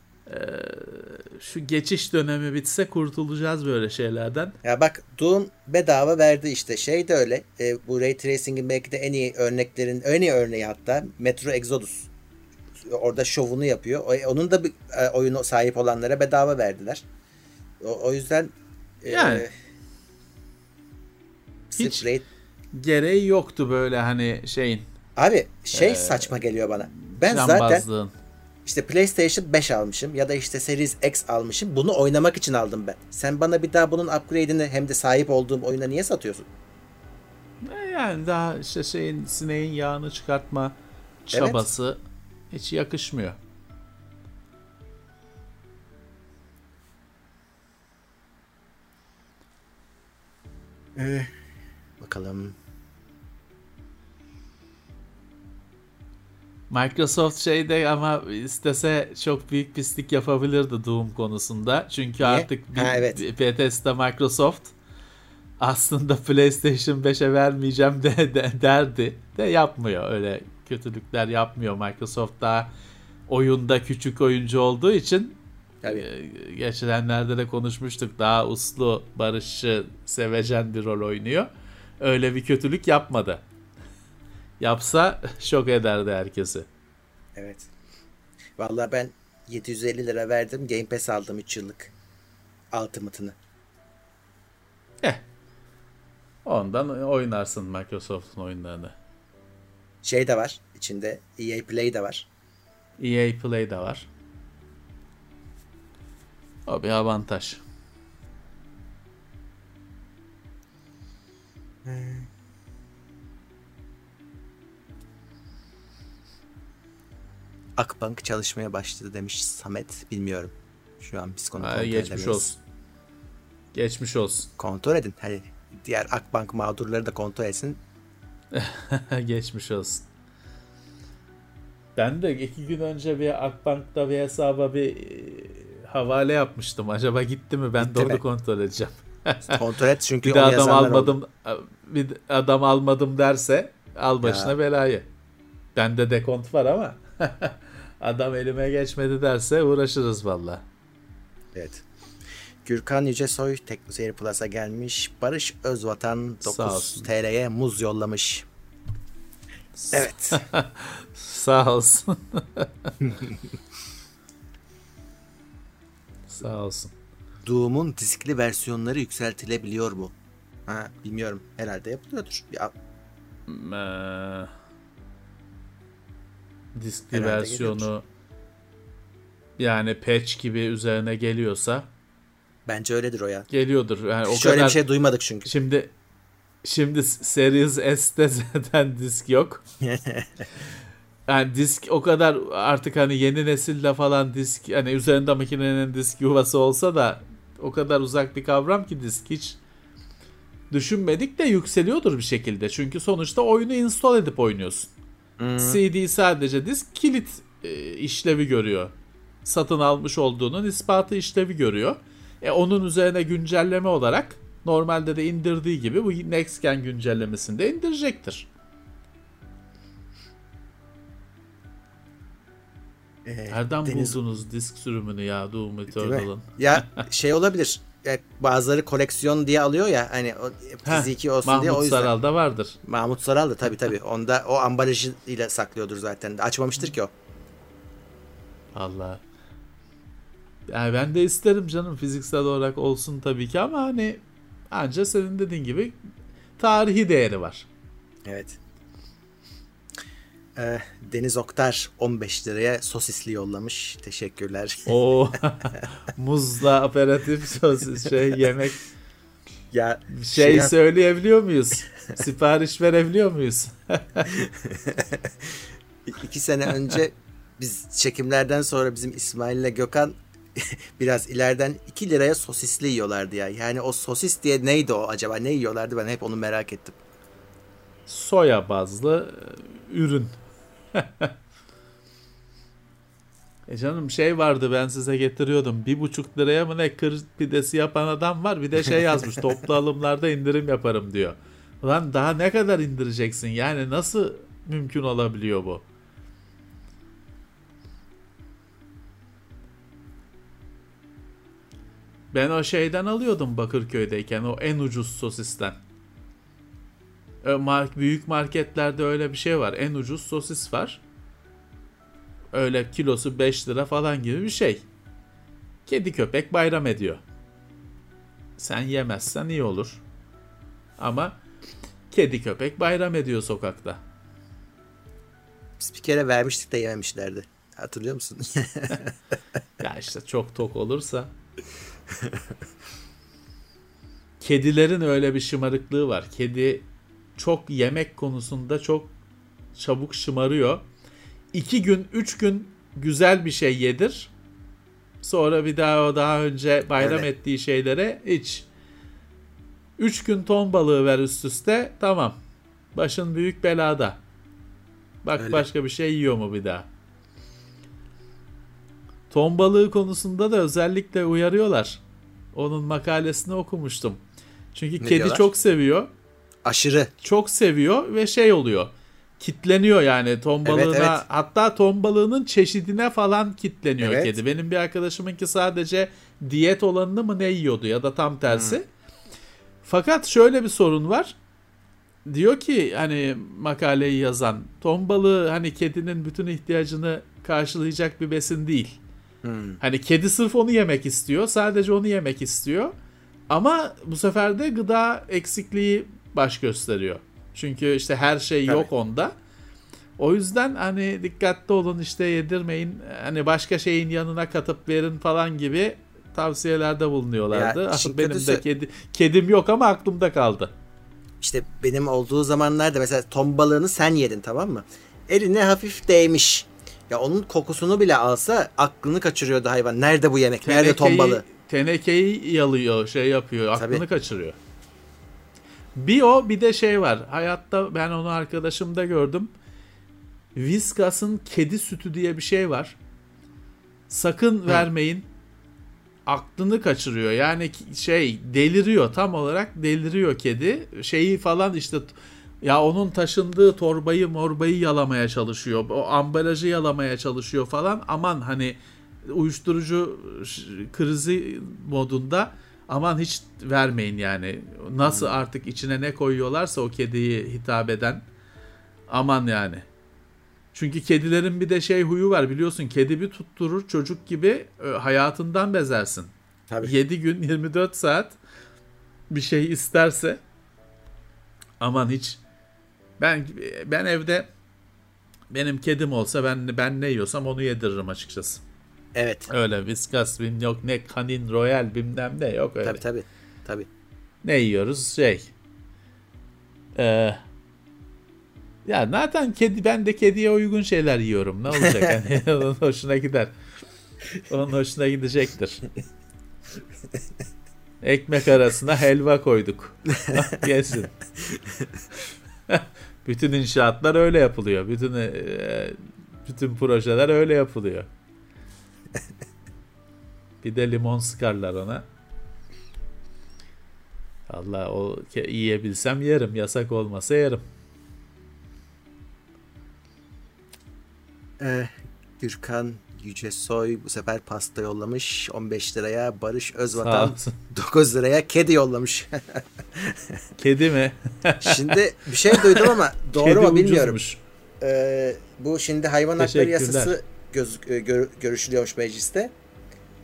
Şu geçiş dönemi bitse kurtulacağız böyle şeylerden. Ya bak Doom bedava verdi işte. Şey de öyle. E, bu Ray Tracing'in belki de en iyi örneklerin en iyi örneği hatta Metro Exodus. Orada şovunu yapıyor. Onun da bir e, oyunu sahip olanlara bedava verdiler. O, o yüzden Yani. sırf Hiç- Ray- Gereği yoktu böyle hani şeyin Abi şey saçma geliyor bana. Ben zaten işte PlayStation 5 almışım ya da işte Series X almışım. Bunu oynamak için aldım ben. Sen bana bir daha bunun upgrade'ini hem de sahip olduğum oyuna niye satıyorsun? E Yani daha işte şeyin sineğin yağını çıkartma çabası hiç yakışmıyor. Bakalım. Microsoft şeyde ama istese çok büyük pislik yapabilirdi Doom konusunda. Çünkü artık bir, Ha, evet. bir Bethesda Microsoft aslında PlayStation 5'e vermeyeceğim de, de- derdi. De yapmıyor öyle kötülükler yapmıyor. Microsoft daha oyunda küçük oyuncu olduğu için Tabii. e, geçenlerde de konuşmuştuk. Daha uslu, barışçı, sevecen bir rol oynuyor. Öyle bir kötülük yapmadı. Yapsa şok ederdi herkesi. Evet. Vallahi ben 750 lira verdim. Game Pass aldım 3 yıllık. Ultimate'ını. Eh. Ondan oynarsın Microsoft'un oyunlarını. Şey de var. içinde EA Play de var. EA Play de var. O bir avantaj. Akbank çalışmaya başladı demiş Samet. Bilmiyorum. Şu an biz konu kontrol geçmiş olsun. Geçmiş olsun. Kontrol edin. Hani diğer Akbank mağdurları da kontrol etsin. Geçmiş olsun. Ben de iki gün önce bir Akbank'ta bir hesaba bir e, havale yapmıştım. Acaba gitti mi? Ben Gitti de onu kontrol edeceğim. Kontrol et çünkü bir de adam yazanlar oldu. almadım bir adam almadım derse al başına Ya. belayı. Bende dekont var ama adam elime geçmedi derse uğraşırız valla. Evet. Gürkan Yücesoy Teknoseyir Plus'a gelmiş. Barış Özvatan Sağ 9 olsun. TL'ye muz yollamış. Evet. Sağ olsun. Sağ olsun. Doom'un diskli versiyonları yükseltilebiliyor mu? Ha, bilmiyorum. Herhalde yapılıyordur. Ya, Eee, diskli Herhalde versiyonu yani patch gibi üzerine geliyorsa bence öyledir o ya. geliyordur. Yani o Şöyle kadar bir şey duymadık çünkü. Şimdi şimdi Series S'te zaten disk yok. Yani disk o kadar artık hani yeni nesilde falan disk hani üzerinde makinenin disk yuvası olsa da o kadar uzak bir kavram ki disk hiç düşünmedik de yükseliyordur bir şekilde. Çünkü sonuçta oyunu install edip oynuyorsun. CD sadece disk kilit e, işlevi görüyor. Satın almış olduğunun ispatı işlevi görüyor. E onun üzerine güncelleme olarak normalde de indirdiği gibi bu Next Gen güncellemesinde indirecektir. Ee, Nereden Deniz- buldunuz disk sürümünü ya Doom? Eternal'ın? Ya şey olabilir. e, bazıları koleksiyon diye alıyor ya hani o fiziki Heh, olsun Mahmut diye o yüzden. Saral'da vardır. Mahmut Saral da tabii tabii. Onda o ambalajıyla saklıyordur zaten. Açmamıştır ki o. Allah. Yani ben de isterim canım fiziksel olarak olsun tabii ki ama hani anca senin dediğin gibi tarihi değeri var. Evet. Ee, Deniz Oktar 15 liraya sosisli yollamış. Teşekkürler. O muzla aperatif sosis şey yemek ya şey şey- söyleyebiliyor muyuz? Sipariş verebiliyor muyuz? iki sene önce biz çekimlerden sonra bizim İsmail ile Gökhan biraz ileriden 2 liraya sosisli yiyorlardı ya. Yani o sosis diye neydi o acaba? Ne yiyorlardı? Ben hep onu merak ettim. Soya bazlı e, ürün. e canım şey vardı ben size getiriyordum. Bir buçuk liraya mı ne kır pidesi yapan adam var. Bir de şey yazmış toplu alımlarda indirim yaparım diyor. Ulan daha ne kadar indireceksin? Yani nasıl mümkün olabiliyor bu? Ben o şeyden alıyordum Bakırköy'deyken o en ucuz sosisten. Ö- mar- büyük marketlerde öyle bir şey var. En ucuz sosis var. Öyle kilosu 5 lira falan gibi bir şey. Kedi köpek bayram ediyor. Sen yemezsen iyi olur. Ama kedi köpek bayram ediyor sokakta. Biz bir kere vermiştik de yememişlerdi. Hatırlıyor musun? Ya işte çok tok olursa. Kedilerin öyle bir şımarıklığı var. Kedi çok yemek konusunda çok çabuk şımarıyor. İki gün, üç gün güzel bir şey yedir. Sonra bir daha o daha önce bayram Evet. ettiği şeylere iç. Üç gün ton balığı ver üst üste tamam. Başın büyük belada. Bak Öyle. başka bir şey yiyor mu bir daha. Ton balığı konusunda da özellikle uyarıyorlar. Onun makalesini okumuştum. Çünkü Ne kedi diyorlar? çok seviyor. Aşırı. Çok seviyor ve şey oluyor. Kitleniyor yani ton balığına. Evet, evet. Hatta ton balığının çeşidine falan kitleniyor Evet. kedi. Benim bir arkadaşımınki sadece diyet olanını mı ne yiyordu ya da tam tersi. Hmm. Fakat şöyle bir sorun var. Diyor ki hani makaleyi yazan ton balığı hani kedinin bütün ihtiyacını karşılayacak bir besin değil. Hmm. Hani kedi sırf onu yemek istiyor. Sadece onu yemek istiyor. Ama bu sefer de gıda eksikliği baş gösteriyor. Çünkü işte her şey Tabii. yok onda. O yüzden hani dikkatli olun işte yedirmeyin. Hani başka şeyin yanına katıp verin falan gibi tavsiyelerde bulunuyorlardı. Ya işin Benim kötüsü- de kedi kedim yok ama aklımda kaldı. İşte benim olduğu zamanlarda mesela ton balığını sen yedin tamam mı? Eline hafif değmiş. Ya onun kokusunu bile alsa aklını kaçırıyordu hayvan. Nerede bu yemek? Nerede ton balığı? Tenekeyi yalıyor, şey yapıyor, aklını Tabii. kaçırıyor. Bir o bir de şey var. Hayatta ben onu arkadaşımda gördüm. Whiskas''ın kedi sütü diye bir şey var. Sakın vermeyin. Aklını kaçırıyor. Yani şey deliriyor tam olarak deliriyor kedi. Şeyi falan işte ya onun taşındığı torbayı morbayı yalamaya çalışıyor. O ambalajı yalamaya çalışıyor falan. Aman hani uyuşturucu krizi modunda aman hiç vermeyin yani. Nasıl artık içine ne koyuyorlarsa o kediyi hitap eden aman yani. Çünkü kedilerin bir de şey huyu var biliyorsun. Kedi bir tutturur çocuk gibi e, hayatından bezersin. Tabii. 7 gün 24 saat bir şey isterse aman hiç ben ben evde benim kedim olsa ben ben ne yiyorsam onu yediririm açıkçası. Evet. Öyle Whiskas bilmem yok ne Canin Royal bilmem ne yok öyle. Tabii tabii. Tabii. Ne yiyoruz şey. Ee, ya zaten kedi ben de kediye uygun şeyler yiyorum. Ne olacak hani onun hoşuna gider. Onun hoşuna gidecektir. Ekmek arasına helva koyduk. Gelsin. bütün inşaatlar öyle yapılıyor. Bütün e, bütün projeler öyle yapılıyor. Bir de limon sıkarlar ona. Allah o yiyebilsem yerim. Yasak olmasa yerim. Ee, Gürkan Yüce Soy bu sefer pasta yollamış 15 liraya. Barış Özvatan olsun. 9 liraya kedi yollamış. Kedi mi? Şimdi bir şey duydum ama doğru Kedi mu bilmiyorum. ucuzmuş. Ee, bu şimdi hayvan hakları yasası göz, e, gör- görüşülüyormuş mecliste.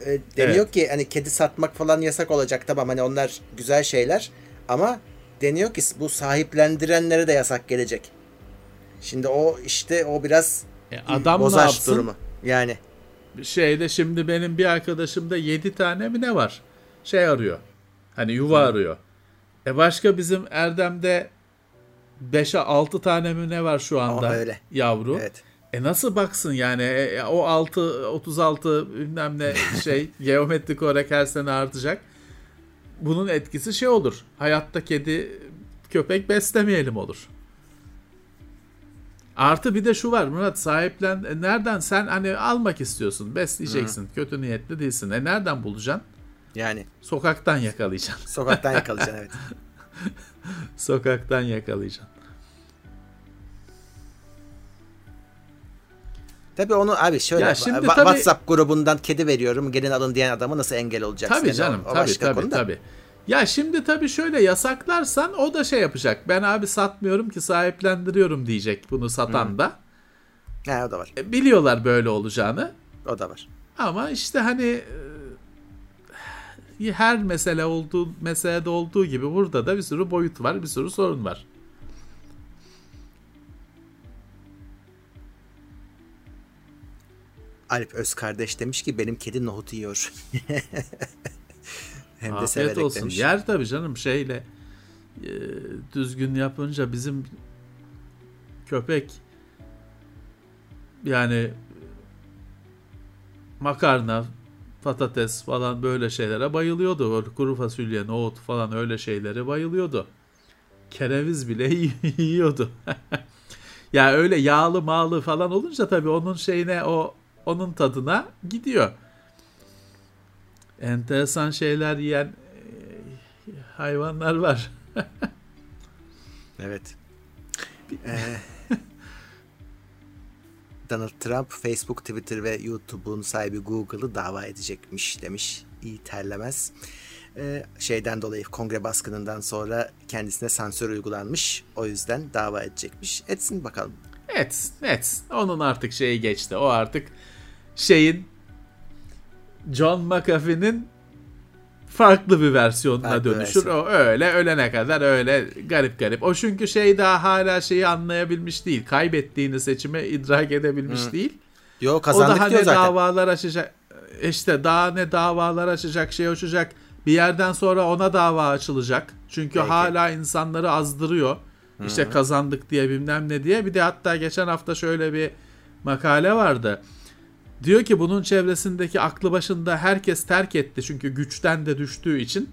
Ee, deniyor Evet. ki hani kedi satmak falan yasak olacak tamam hani onlar güzel şeyler ama deniyor ki bu sahiplendirenlere de yasak gelecek. Şimdi o işte o biraz E, adam ne bozar yapsın? durumu. Yani Şeyde şimdi benim bir arkadaşımda 7 tane mi ne var? Şey arıyor. Hani yuva arıyor. E başka bizim Erdem'de 5'e 6 tane mi ne var şu anda? Ama öyle. Yavru. evet. E nasıl baksın yani? E, e, o 6 36 bilmem ne şey geometrik olarak her sene artacak. Bunun etkisi şey olur. Hayatta kedi köpek beslemeyelim olur. Artı bir de şu var Murat sahiplen e, nereden sen hani almak istiyorsun besleyeceksin kötü niyetli değilsin e nereden bulacaksın Yani sokaktan yakalayacaksın sokaktan yakalayacaksın evet. sokaktan yakalayacaksın Tabii onu abi şöyle Ya şimdi tabii- WhatsApp grubundan kedi veriyorum gelin alın diyen adamı nasıl engel olacaksın? Tabii canım o, o tabii tabii tabii. Ya şimdi tabii şöyle yasaklarsan o da şey yapacak. Ben abi satmıyorum ki sahiplendiriyorum diyecek bunu satan da. Ha, o da var. E, biliyorlar böyle olacağını. O da var. Ama işte hani e, her mesele olduğu meselede olduğu gibi burada da bir sürü boyut var, bir sürü sorun var. Alp Öz kardeş demiş ki benim kedi nohut yiyor. Hem de Afiyet severek olsun. demiş. Yer tabii canım şeyle e, düzgün yapınca bizim köpek yani makarna, patates falan böyle şeylere bayılıyordu. Böyle kuru fasulye, nohut falan öyle şeylere bayılıyordu. Kereviz bile yiyordu. ya öyle yağlı mağlı falan olunca tabii onun şeyine o onun tadına gidiyor. Enteresan şeyler yiyen e, hayvanlar var. Evet. Ee, Donald Trump Facebook, Twitter ve YouTube'un sahibi Google'ı dava edecekmiş demiş. İyi terlemez. Ee, şeyden dolayı kongre baskınından sonra kendisine sansür uygulanmış. O yüzden dava edecekmiş. Etsin bakalım. Et, et. Onun artık şeyi geçti. O artık şeyin John McAfee'nin farklı bir versiyonuna Farklı dönüşür. versiyon. O öyle ölene kadar öyle garip garip. O çünkü şey daha hala şeyi anlayabilmiş değil. Kaybettiğini seçimi idrak edebilmiş değil. Yo O kazandık daha diyor ne zaten. davalar açacak. İşte daha ne davalar açacak, şey açacak. Bir yerden sonra ona dava açılacak. Çünkü Belki. hala insanları azdırıyor. İşte kazandık diye bilmem ne diye. Bir de hatta geçen hafta şöyle bir makale vardı. Diyor ki bunun çevresindeki aklı başında herkes terk etti. Çünkü güçten de düştüğü için.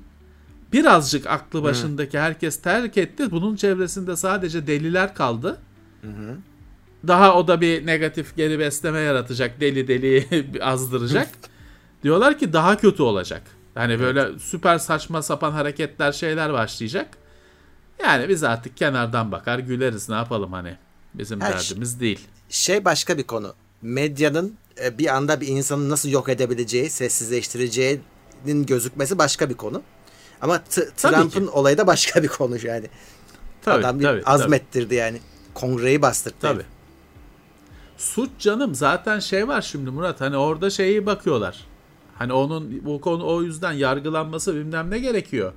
Birazcık aklı başındaki herkes terk etti. Bunun çevresinde sadece deliler kaldı. Daha o da bir negatif geri besleme yaratacak. Deli deli azdıracak. Diyorlar ki daha kötü olacak. Yani böyle süper saçma sapan hareketler şeyler başlayacak. Yani biz artık kenardan bakar güleriz ne yapalım hani. Bizim Her derdimiz değil. Şey başka bir konu. Medyanın bir anda bir insanı nasıl yok edebileceği, sessizleştireceğinin gözükmesi başka bir konu. Ama Tabii Trump'ın olayı da başka bir konu yani. Tabii, Adam bir tabii, azmettirdi yani. Kongreyi bastırdı. Tabii. Suç canım zaten şey var şimdi Murat hani orada şeyi bakıyorlar. Hani onun bu konu o yüzden yargılanması bilmem ne gerekiyor.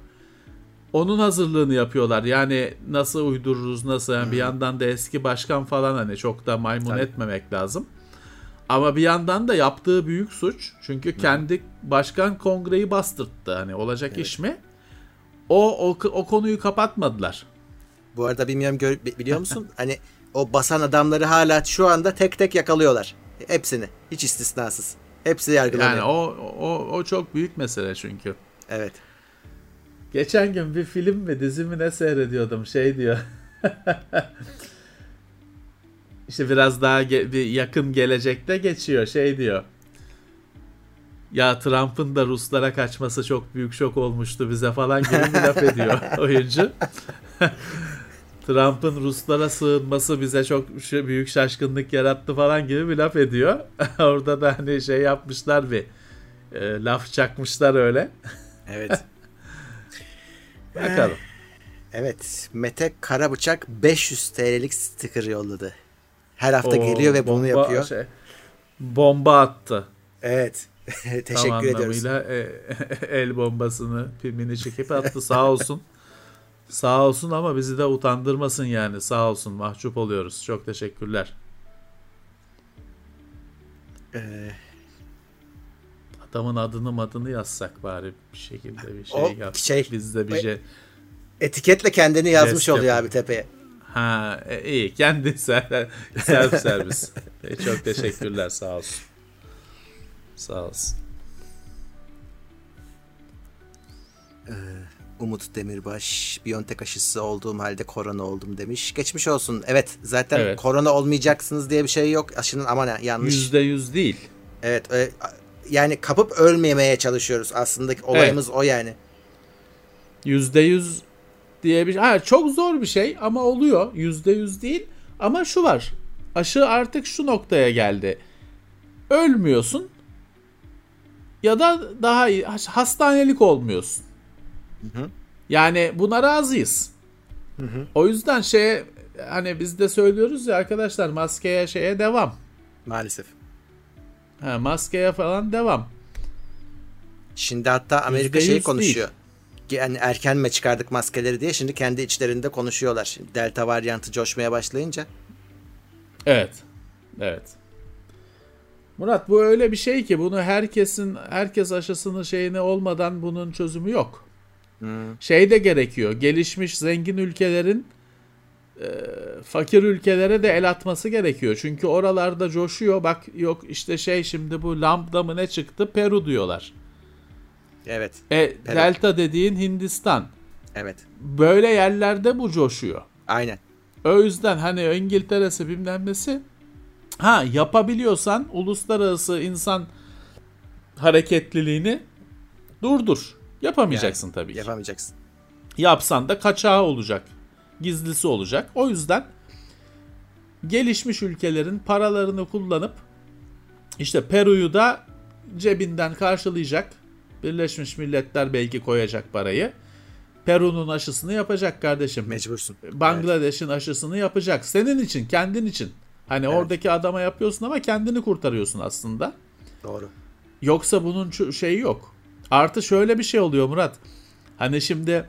Onun hazırlığını yapıyorlar. Yani nasıl uydururuz nasıl yani bir yandan da eski başkan falan hani çok da maymun Tabii. etmemek lazım. Ama bir yandan da yaptığı büyük suç. Çünkü kendi başkan kongreyi bastırttı. Hani olacak iş mi? O, o o konuyu kapatmadılar. Bu arada bilmiyorum gör- bi- biliyor musun? hani o basan adamları hala şu anda tek tek yakalıyorlar. Hepsini. Hiç istisnasız. Hepsi yargılanıyor. Yani o o o çok büyük mesele çünkü. Evet. Geçen gün bir film mi dizi mi ne seyrediyordum şey diyor. işte biraz daha ge- bir yakın gelecekte geçiyor şey diyor. Ya Trump'ın da Ruslara kaçması çok büyük şok olmuştu bize falan gibi bir laf ediyor oyuncu. Trump'ın Ruslara sığınması bize çok büyük şaşkınlık yarattı falan gibi bir laf ediyor. Orada da hani şey yapmışlar bir e, laf çakmışlar öyle. Evet. Bakalım. Evet. Mete Karabıçak 500 TL'lik sticker yolladı. Her hafta Oo, geliyor ve bunu bomba yapıyor. şey, bomba attı. Evet. Tam Teşekkür ediyoruz. anlamıyla e, el bombasını filmini çekip attı sağ olsun. sağ olsun ama bizi de utandırmasın yani sağ olsun mahcup oluyoruz. Çok teşekkürler. Ee, Adamın adını adını yazsak bari bir şekilde bir şey O yap. şey- Biz de bir şey. etiketle kendini yazmış oluyor yapın. abi tepeye. Ha e, iyi kendi self servis. E, çok teşekkürler sağ olsun. Sağ olsun. Umut Demirbaş, Biontech aşısı olduğum halde korona oldum demiş. Geçmiş olsun. Evet zaten Evet. korona olmayacaksınız diye bir şey yok. Aşının aman yanlış. Yüzde yüz değil. Evet e, yani kapıp ölmemeye çalışıyoruz. Aslında olayımız o yani. Yüzde yüz diye bir ha, çok zor bir şey ama oluyor. Yüzde yüz değil. Ama şu var. Aşı artık şu noktaya geldi. Ölmüyorsun ya da daha iyi hastanelik olmuyorsun. hı. Yani buna razıyız. O yüzden şey hani biz de söylüyoruz ya arkadaşlar maskeye şeye devam. Maalesef. Ha, maskeye falan devam. Şimdi hatta Amerika yüz konuşuyor. Yani erken mi çıkardık maskeleri diye şimdi kendi içlerinde konuşuyorlar. Şimdi Delta varyantı coşmaya başlayınca. Evet. Evet. Murat bu öyle bir şey ki bunu herkesin herkes aşısını şeyini olmadan bunun çözümü yok. Şey de gerekiyor. Gelişmiş zengin ülkelerin e, fakir ülkelere de el atması gerekiyor. Çünkü oralarda coşuyor. Bak yok işte şey şimdi bu lambda mı ne çıktı? Peru diyorlar. Evet. E, Delta dediğin Hindistan. Evet. Böyle yerlerde bu coşuyor. Aynen. O yüzden hani İngiltere'si bilmem nesi ha yapabiliyorsan uluslararası insan hareketliliğini durdur. Yapamayacaksın tabii ki. Yapamayacaksın. Yapsan da kaçağı olacak. Gizlisi olacak. O yüzden gelişmiş ülkelerin paralarını kullanıp işte Peru'yu da cebinden karşılayacak. Birleşmiş Milletler belki koyacak parayı. Peru'nun aşısını yapacak kardeşim. Mecbursun. Bangladeş'in aşısını yapacak. Senin için, kendin için. Hani oradaki adama yapıyorsun ama kendini kurtarıyorsun aslında. Doğru. Yoksa bunun şeyi yok. Artı şöyle bir şey oluyor Murat. Hani şimdi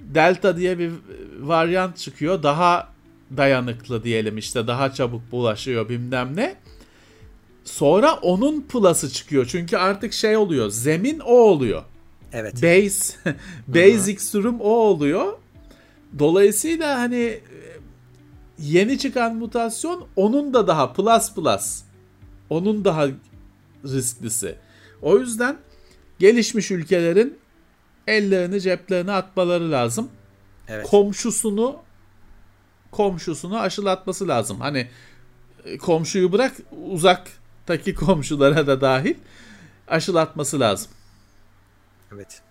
Delta diye bir varyant çıkıyor. Daha dayanıklı diyelim işte daha çabuk bulaşıyor bilmem ne. Sonra onun plus'ı çıkıyor. Çünkü artık şey oluyor. Zemin o oluyor. Evet. Base basic sürüm o oluyor. Dolayısıyla hani e, yeni çıkan mutasyon onun da daha plus plus. Onun daha risklisi. O yüzden gelişmiş ülkelerin ellerini ceplerine atmaları lazım. Evet. Komşusunu komşusunu aşılatması lazım. Hani e, komşuyu bırak uzaktaki komşulara da dahil aşılatması lazım. Evet.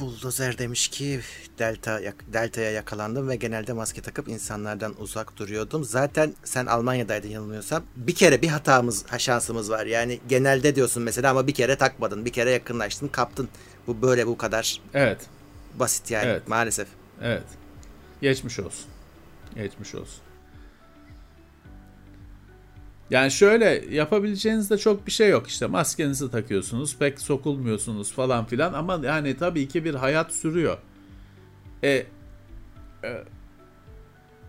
Buldozer demiş ki Delta Delta'ya yakalandım ve genelde maske takıp insanlardan uzak duruyordum. Zaten sen Almanya'daydın yanılmıyorsam. Bir kere bir hatamız, ha, şansımız var. Yani genelde diyorsun mesela ama bir kere takmadın. Bir kere yakınlaştın, kaptın. Bu böyle bu kadar Evet. basit yani Evet. maalesef. Evet. Geçmiş olsun. Geçmiş olsun. Yani şöyle yapabileceğiniz de çok bir şey yok. İşte maskenizi takıyorsunuz, pek sokulmuyorsunuz falan filan ama yani tabii ki bir hayat sürüyor. E, e,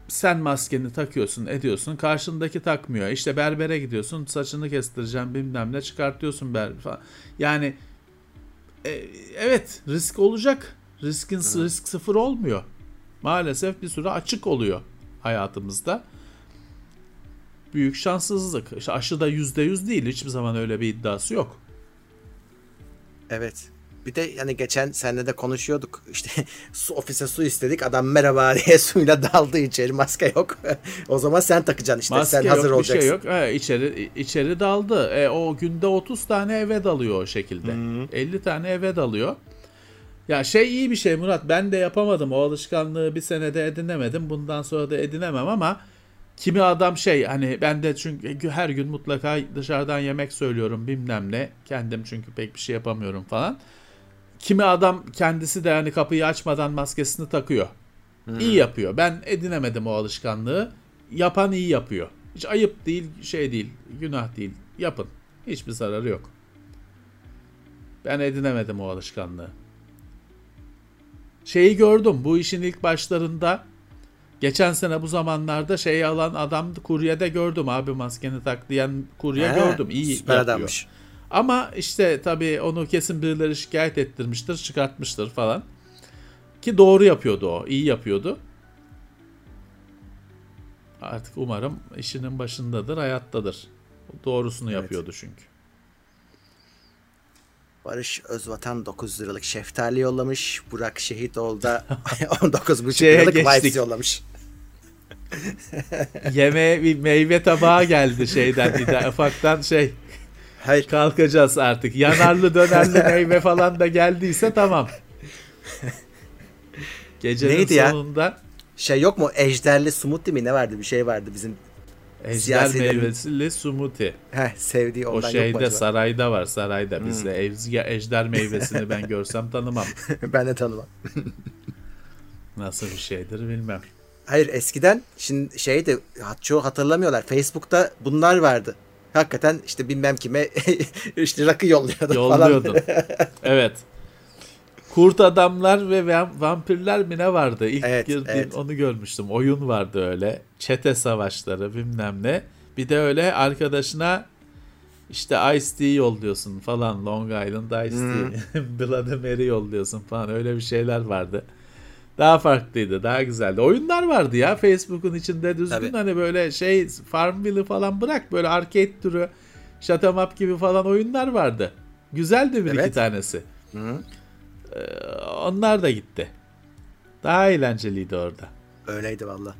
sen maskeni takıyorsun, ediyorsun. Karşındaki takmıyor. İşte berbere gidiyorsun, saçını kestireceğim bilmem ne çıkartıyorsun ber falan. Yani e, evet risk olacak. Riskin risk sıfır olmuyor. Maalesef bir süre açık oluyor hayatımızda. Büyük şanssızlık. İşte aşı da %100 değil. Hiçbir zaman öyle bir iddiası yok. Evet. Bir de yani geçen seninle de konuşuyorduk. İşte su ofise su istedik. Adam merhaba diye suyla daldı içeri. Maske yok. o zaman sen takacaksın işte. Maske sen hazır yok, olacaksın. bir şey yok. He, içeri içeri daldı. E, o günde 30 tane eve dalıyor o şekilde. 50 tane eve dalıyor. Ya şey iyi bir şey Murat. Ben de yapamadım. O alışkanlığı bir senede edinemedim. Bundan sonra da edinemem ama kimi adam şey hani ben de çünkü her gün mutlaka dışarıdan yemek söylüyorum bilmem ne. Kendim çünkü pek bir şey yapamıyorum falan. Kimi adam kendisi de yani kapıyı açmadan maskesini takıyor. Hmm. İyi yapıyor. Ben edinemedim o alışkanlığı. Yapan iyi yapıyor. Hiç ayıp değil, şey değil, günah değil. Yapın. Hiçbir zararı yok. Ben edinemedim o alışkanlığı. Şeyi gördüm bu işin ilk başlarında geçen sene bu zamanlarda şey alan adam kuryede gördüm abi maskeni tak diyen kurye He, gördüm. İyi süper yapıyor. adammış. Ama işte tabii onu kesin birileri şikayet ettirmiştir, çıkartmıştır falan. Ki doğru yapıyordu o, iyi yapıyordu. Artık umarım işinin başındadır, hayattadır. Doğrusunu evet. yapıyordu çünkü. Barış Özvatan 9 liralık şeftali yollamış. Burak Şehit oldu 19,5 liralık vibes yollamış. Yeme bir meyve tabağı geldi şeyden bir de ufaktan şey. Hayır. Kalkacağız artık. Yanarlı dönerli meyve falan da geldiyse tamam. Gecenin Neydi sonunda ya? şey yok mu? Ejderli smoothie mi ne vardı? Bir şey vardı bizim Ejder meyvesiyle smoothie. Heh, sevdiği ondan O şeyde sarayda var sarayda hmm. bizde. Evzge ejder meyvesini ben görsem tanımam. ben de tanımam. Nasıl bir şeydir bilmem. Hayır eskiden şimdi şeydi çoğu hatırlamıyorlar. Facebook'ta bunlar vardı. Hakikaten işte bilmem kime işte rakı yolluyordun, yolluyordun. evet. Kurt adamlar ve vampirler mi ne vardı? İlk evet, girdiğim evet. onu görmüştüm. Oyun vardı öyle. Çete savaşları bilmem ne. Bir de öyle arkadaşına işte Ice Tea yolluyorsun falan. Long Island Ice hmm. Tea. Bloody Mary yolluyorsun falan. Öyle bir şeyler vardı. Daha farklıydı. Daha güzeldi. Oyunlar vardı ya Facebook'un içinde düzgün Tabii. hani böyle şey Farmville'ı falan bırak. Böyle arcade türü Shut Up gibi falan oyunlar vardı. Güzeldi bir evet. iki tanesi. Hı. Ee, onlar da gitti. Daha eğlenceliydi orada. Öyleydi valla.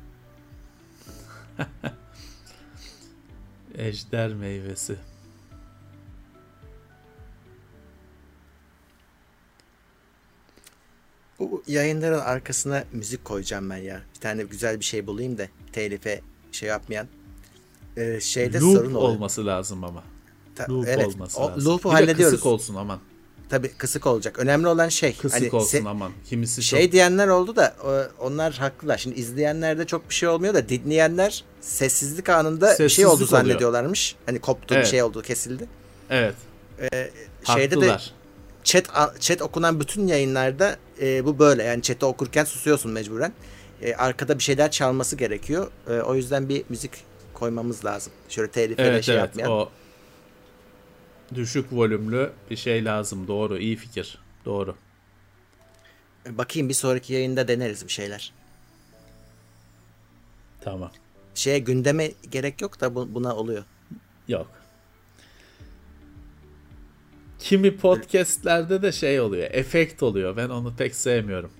Ejder meyvesi. Bu yayınların arkasına müzik koyacağım ben ya. Bir tane güzel bir şey bulayım da telife şey yapmayan. Ee, şeyde Loop sorun oluyor. olması lazım ama. Ta- loop evet, olması o, lazım. Loop'u bir hallediyoruz. kısık olsun aman. Tabii kısık olacak. Önemli olan şey. Kısık hani olsun se- aman. Kimisi şey çok... diyenler oldu da onlar haklılar. Şimdi izleyenlerde çok bir şey olmuyor da dinleyenler sessizlik anında sessizlik bir şey oldu oluyor. zannediyorlarmış. Hani koptu evet. bir şey oldu kesildi. Evet. Ee, şeyde de chat chat okunan bütün yayınlarda e, bu böyle. Yani chat'i okurken susuyorsun mecburen. E, arkada bir şeyler çalması gerekiyor. E, o yüzden bir müzik koymamız lazım. Şöyle telif evet, şey evet, yapmayan. O düşük volümlü bir şey lazım. Doğru. iyi fikir. Doğru. Bakayım bir sonraki yayında deneriz bir şeyler. Tamam. Şeye gündeme gerek yok da buna oluyor. Yok. Kimi podcastlerde de şey oluyor. Efekt oluyor. Ben onu pek sevmiyorum.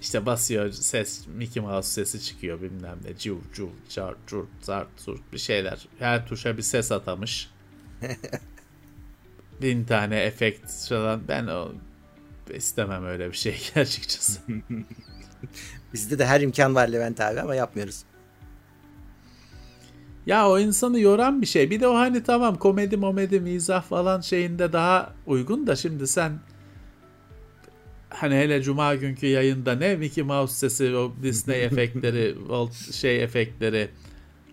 İşte basıyor ses Mickey Mouse sesi çıkıyor bilmem ne. Civ civ car cur zart zurt bir şeyler. Her tuşa bir ses atamış. Bin tane efekt falan. Ben o istemem öyle bir şey açıkçası. Bizde de her imkan var Levent abi ama yapmıyoruz. Ya o insanı yoran bir şey. Bir de o hani tamam komedi momedi mizah falan şeyinde daha uygun da şimdi sen hani hele cuma günkü yayında ne Mickey Mouse sesi o Disney efektleri şey efektleri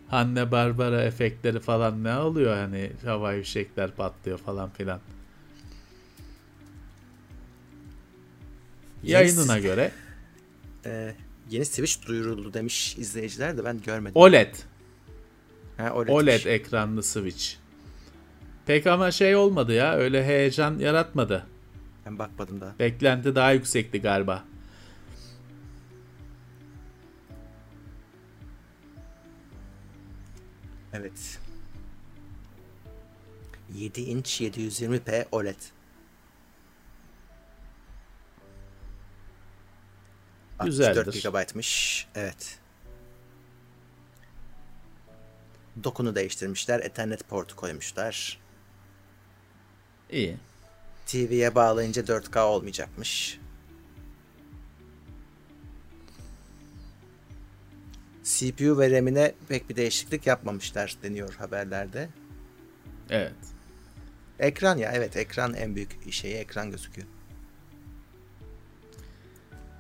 Hanne Barbara efektleri falan ne oluyor hani havai fişekler patlıyor falan filan. Yayınına göre. Ee, yeni Switch duyuruldu demiş izleyiciler de ben görmedim. OLED. Ha, OLED, OLED ekranlı Switch. Pek ama şey olmadı ya öyle heyecan yaratmadı. Ben bakmadım daha. Beklenti daha yüksekti galiba. Evet. 7 inç 720p OLED. Güzeldir. 64 GB'mış. Evet. Dokunu değiştirmişler. Ethernet portu koymuşlar. İyi. TV'ye bağlayınca 4K olmayacakmış. CPU ve RAM'ine pek bir değişiklik yapmamışlar deniyor haberlerde. Evet. Ekran ya evet ekran en büyük şeyi ekran gözüküyor.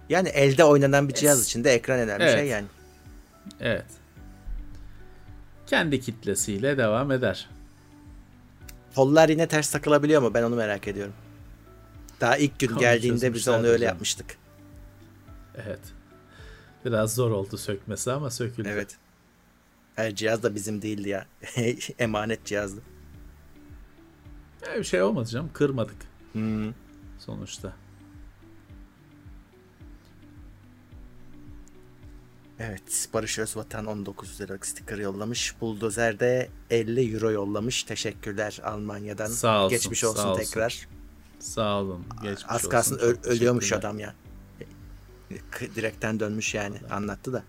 Yani elde oynanan bir cihaz için de ekran önemli Evet. şey yani. Evet. Kendi kitlesiyle devam eder. Kollar yine ters takılabiliyor mu? Ben onu merak ediyorum. Daha ilk gün geldiğinde çözmüşlerdir onu öyle yapmıştık. Evet. Biraz zor oldu sökmesi ama söküldü. Evet. Her cihaz da bizim değildi ya. Emanet cihazdı. E, bir şey olmadı canım. Kırmadık Hmm. sonuçta. Evet. Barış Özvatan 19 liralık sticker yollamış. Buldozer de 50 euro yollamış. Teşekkürler Almanya'dan. Sağ olsun, Geçmiş olsun sağ olsun. tekrar. Sağ olun. Geçmiş Az olsun. kalsın Çok ö- ölüyormuş adam ya. Direkten dönmüş yani. Anlattı da.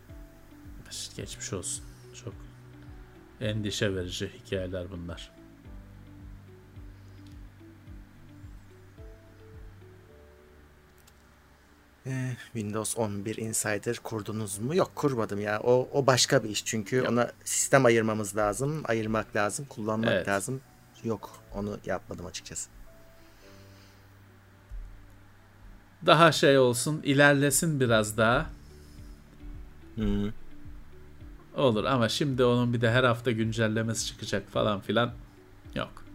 Geçmiş olsun. Çok endişe verici hikayeler bunlar. Windows 11 Insider kurdunuz mu? Yok kurmadım ya. O o başka bir iş çünkü ona sistem ayırmamız lazım, ayırmak lazım, kullanmak Evet. lazım. Yok, onu yapmadım açıkçası. Daha şey olsun, ilerlesin biraz daha. Hı. Olur ama şimdi onun bir de her hafta güncellemesi çıkacak falan filan. Yok.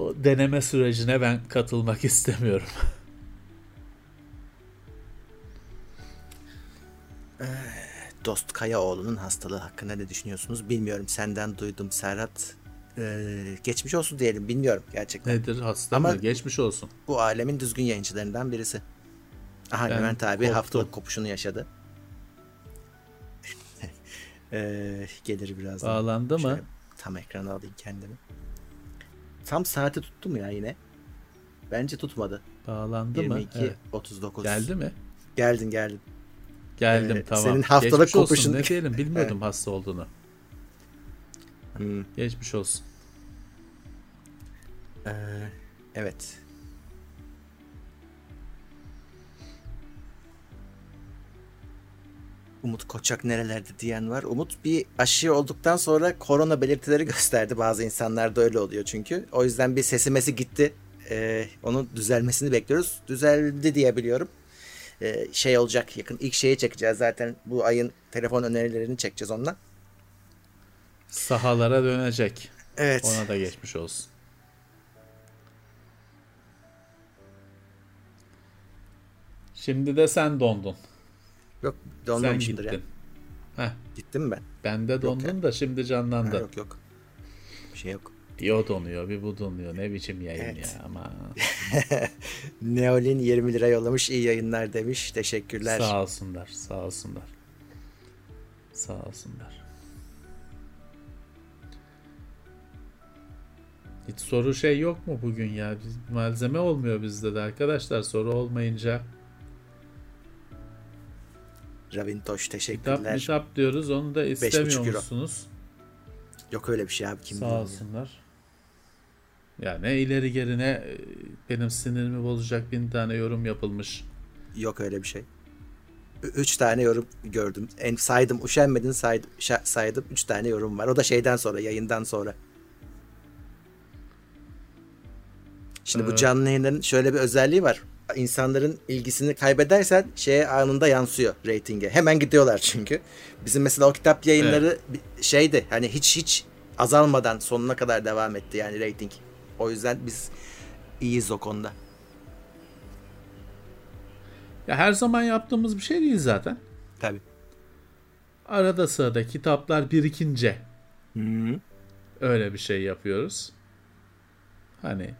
O deneme sürecine ben katılmak istemiyorum. Dost Kayaoğlu'nun hastalığı hakkında ne düşünüyorsunuz? Bilmiyorum. Senden duydum Serhat. Ee, geçmiş olsun diyelim. Bilmiyorum gerçekten. Nedir hasta Ama- mı? Geçmiş olsun. Bu alemin düzgün yayıncılarından birisi. Aha Ben Levent abi korktum. haftalık kopuşunu yaşadı. Ee, gelir birazdan. Bağlandı mı? Şöyle tam ekrana alayım kendimi. Tam saati tuttu mu ya yine? Bence tutmadı. Bağlandı 22 mı? Evet. 39. Geldi mi? Geldin geldin. Geldim Ee, tamam. senin haftalık Geçmiş olsun. kopuşun- Ne diyelim bilmiyordum hasta olduğunu. Hmm, Geçmiş olsun. ee, evet. Umut Koçak nerelerde diyen var. Umut bir aşı olduktan sonra korona belirtileri gösterdi. Bazı insanlarda öyle oluyor çünkü. O yüzden bir sesimesi gitti. Ee, onun düzelmesini bekliyoruz. Düzeldi diye biliyorum. Ee, şey olacak yakın. ilk şeyi çekeceğiz zaten. Bu ayın telefon önerilerini çekeceğiz onunla. Sahalara dönecek. Evet. Ona da geçmiş olsun. Şimdi de sen dondun. Yok Sen donmamışımdır gittin. ya. Heh, Gittim ben? ben de dondum da şimdi Ha, canlandı. yok yok. Bir şey yok. Bir o donuyor, bir bu donuyor. Ne biçim yayın Evet. ya ama. Neolin 20 lira yollamış. iyi yayınlar demiş. Teşekkürler. Sağ olsunlar, sağ olsunlar. Sağ olsunlar. Hiç soru şey yok mu bugün ya? Biz, malzeme olmuyor bizde de arkadaşlar. Soru olmayınca Ravintoş kitap teşekkürler. kitap diyoruz onu da istemiyor musunuz? Yok öyle bir şey abi kim Sağ bilir ya. olsunlar. Ya ne ileri geri ne e, benim sinirimi bozacak bin tane yorum yapılmış. Yok öyle bir şey. Üç tane yorum gördüm. En saydım. Üşenmedin saydım. saydım. Üç tane yorum var. O da şeyden sonra yayından sonra. Şimdi bu Evet. canlı yayınların şöyle bir özelliği var. İnsanların ilgisini kaybedersen şeye anında yansıyor reytinge. Hemen gidiyorlar çünkü. Bizim mesela o kitap yayınları bir şeydi. Hani hiç hiç azalmadan sonuna kadar devam etti yani reyting. O yüzden biz iyiyiz o konuda. Ya her zaman yaptığımız bir şey değil zaten. Tabii. Arada sırada kitaplar birikince Hı -hı. öyle bir şey yapıyoruz. Hani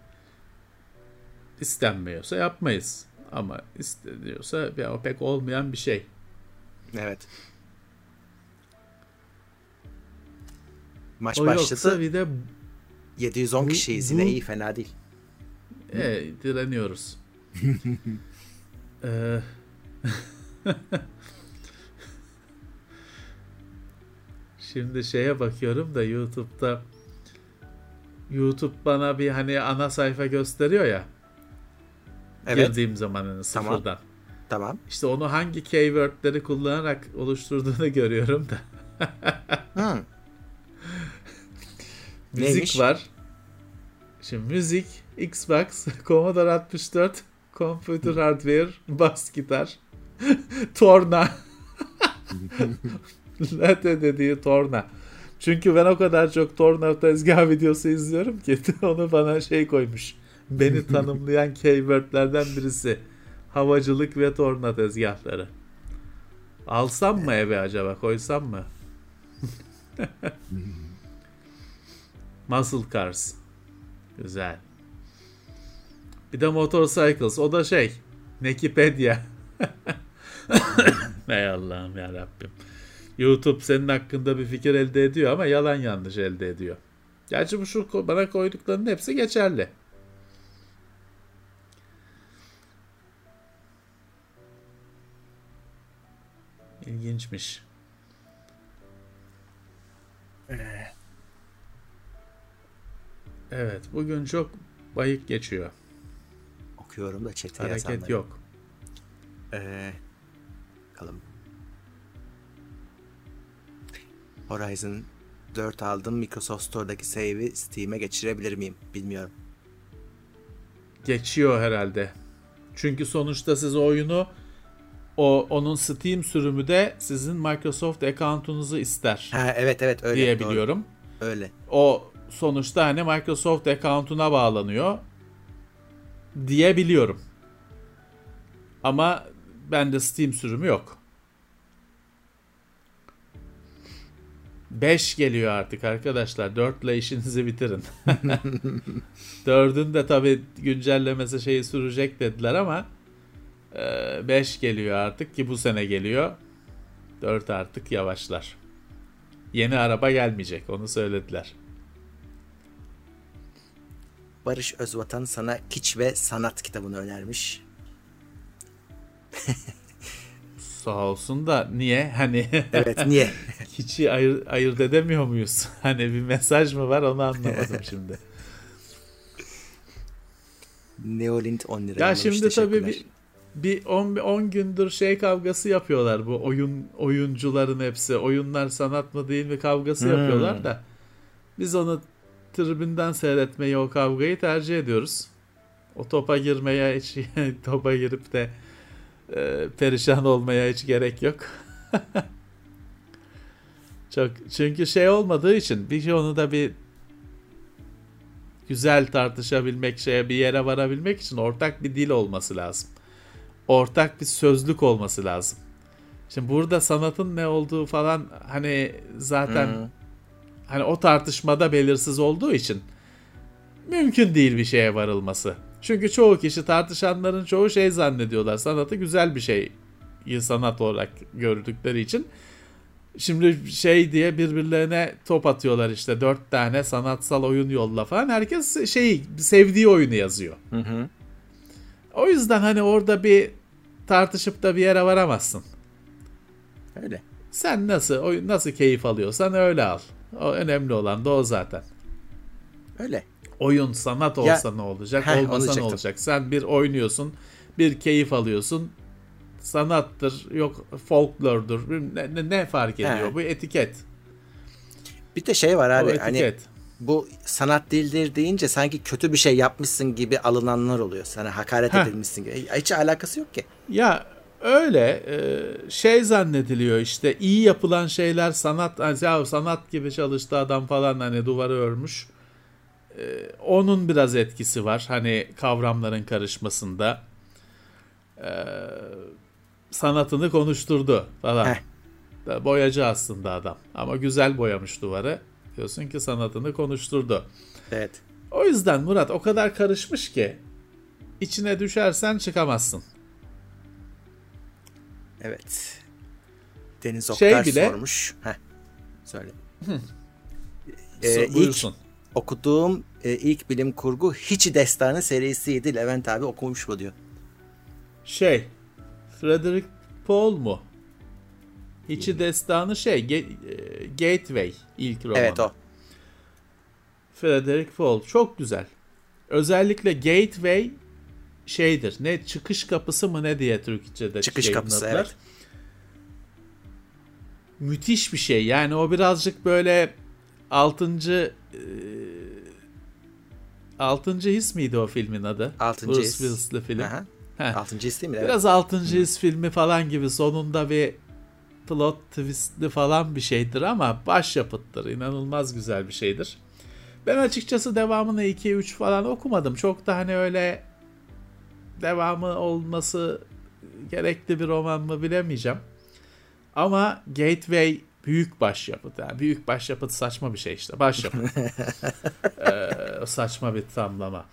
istenmiyorsa yapmayız. Ama isteniyorsa ya o pek olmayan bir şey. Evet. Maç O yoksa başladı. bir de 710 bu- kişiyiz bu- yine iyi fena değil. e, direniyoruz. Ee, Şimdi şeye bakıyorum da YouTube'da YouTube bana bir hani ana sayfa gösteriyor ya. Evet. Girdiğim zaman hani Tamam. sıfırdan. Tamam. İşte onu hangi keywordleri kullanarak oluşturduğunu görüyorum da. Hı. Müzik Neymiş? var. Şimdi müzik, Xbox, Commodore 64, Computer Hardware, bas gitar, torna. Late dediği torna. Çünkü ben o kadar çok torna tezgah videosu izliyorum ki onu bana şey koymuş. Beni tanımlayan keywordlerden birisi. Havacılık ve torna tezgahları. Alsam mı eve acaba? Koysam mı? Muscle Cars. Güzel. Bir de Motorcycles. O da şey. Wikipedia. Ey Allah'ım ya Rabbim. YouTube senin hakkında bir fikir elde ediyor ama yalan yanlış elde ediyor. Gerçi bu şu bana koyduklarının hepsi geçerli. İlginçmiş. Evet, bugün çok bayık geçiyor. Okuyorum da chat'e Hareket yazanları. yok. Ee, bakalım. Horizon 4 aldım. Microsoft Store'daki save'i Steam'e geçirebilir miyim? Bilmiyorum. Geçiyor herhalde. Çünkü sonuçta siz oyunu o onun Steam sürümü de sizin Microsoft account'unuzu ister Ha evet evet öyle. diye biliyorum. Öyle. O sonuçta hani Microsoft account'una bağlanıyor diye biliyorum. Ama bende Steam sürümü yok. 5 geliyor artık arkadaşlar. 4 ile işinizi bitirin. 4'ün de tabi güncellemesi şeyi sürecek dediler ama 5 geliyor artık ki bu sene geliyor. 4 artık yavaşlar. Yeni araba gelmeyecek onu söylediler. Barış Özvatan sana Kiç ve Sanat kitabını önermiş. Sağ olsun da niye? Hani Evet niye? hiç ayır, ayırt edemiyor muyuz? Hani bir mesaj mı var onu anlamadım şimdi. Neolint 10 lira. ya şimdi tabii bir bir 10 10 gündür şey kavgası yapıyorlar bu oyun oyuncuların hepsi. Oyunlar sanat mı değil mi kavgası Hmm. yapıyorlar da biz onu tribünden seyretmeyi o kavgayı tercih ediyoruz. O topa girmeye hiç topa girip de e, perişan olmaya hiç gerek yok. Çok çünkü şey olmadığı için bir onu da bir güzel tartışabilmek şeye bir yere varabilmek için ortak bir dil olması lazım. Ortak bir sözlük olması lazım. Şimdi burada sanatın ne olduğu falan hani zaten Hı. hani o tartışmada belirsiz olduğu için mümkün değil bir şeye varılması. Çünkü çoğu kişi tartışanların çoğu şey zannediyorlar. Sanatı güzel bir şey sanat olarak gördükleri için. Şimdi şey diye birbirlerine top atıyorlar işte dört tane sanatsal oyun yolla falan. Herkes şey sevdiği oyunu yazıyor. Hı hı. O yüzden hani orada bir tartışıp da bir yere varamazsın. Öyle. Sen nasıl oyun nasıl keyif alıyorsan öyle al. O önemli olan da o zaten. Öyle. Oyun sanat Ya- olsa ne olacak, Heh, olmasa ne olacak? Sen bir oynuyorsun, bir keyif alıyorsun. Sanattır, yok folklordur. Ne, ne, ne fark ediyor? He. Bu etiket. Bir de şey var abi hani. Bu sanat değildir deyince sanki kötü bir şey yapmışsın gibi alınanlar oluyor. Sana hakaret Heh. edilmişsin gibi. Hiç alakası yok ki. Ya öyle e, şey zannediliyor işte iyi yapılan şeyler sanat ya sanat gibi çalıştı adam falan hani duvarı örmüş. E, onun biraz etkisi var hani kavramların karışmasında. E, sanatını konuşturdu falan. Heh. Boyacı aslında adam ama güzel boyamış duvarı. Diyorsun ki sanatını konuşturdu. Evet. O yüzden Murat o kadar karışmış ki içine düşersen çıkamazsın. Evet. Deniz Şey Oktay bile- sormuş. Heh. Söyle. So- Ee, ilk buyursun. okuduğum e, ilk bilim kurgu Hiç Destanı serisiydi. Levent abi okumuş bu diyor. Şey, Frederick Paul mu? Hiçi destanı şey, e, Gateway ilk romanı. Evet o. Frederick Fall. Çok güzel. Özellikle Gateway şeydir. Ne çıkış kapısı mı ne diye Türkçe'de Çıkış kapısı evet. Müthiş bir şey. Yani o birazcık böyle 6. E, 6. his miydi o filmin adı? 6. Bruce his. Willis'li film. Aha. 6. his değil mi? Biraz 6. his filmi falan gibi sonunda bir plot twistli falan bir şeydir ama başyapıttır. İnanılmaz güzel bir şeydir. Ben açıkçası devamını 2 3 falan okumadım. Çok da hani öyle devamı olması gerekli bir roman mı bilemeyeceğim. Ama Gateway büyük başyapıt. Yani büyük başyapıt saçma bir şey işte. Başyapıt. ee, saçma bir tamlama.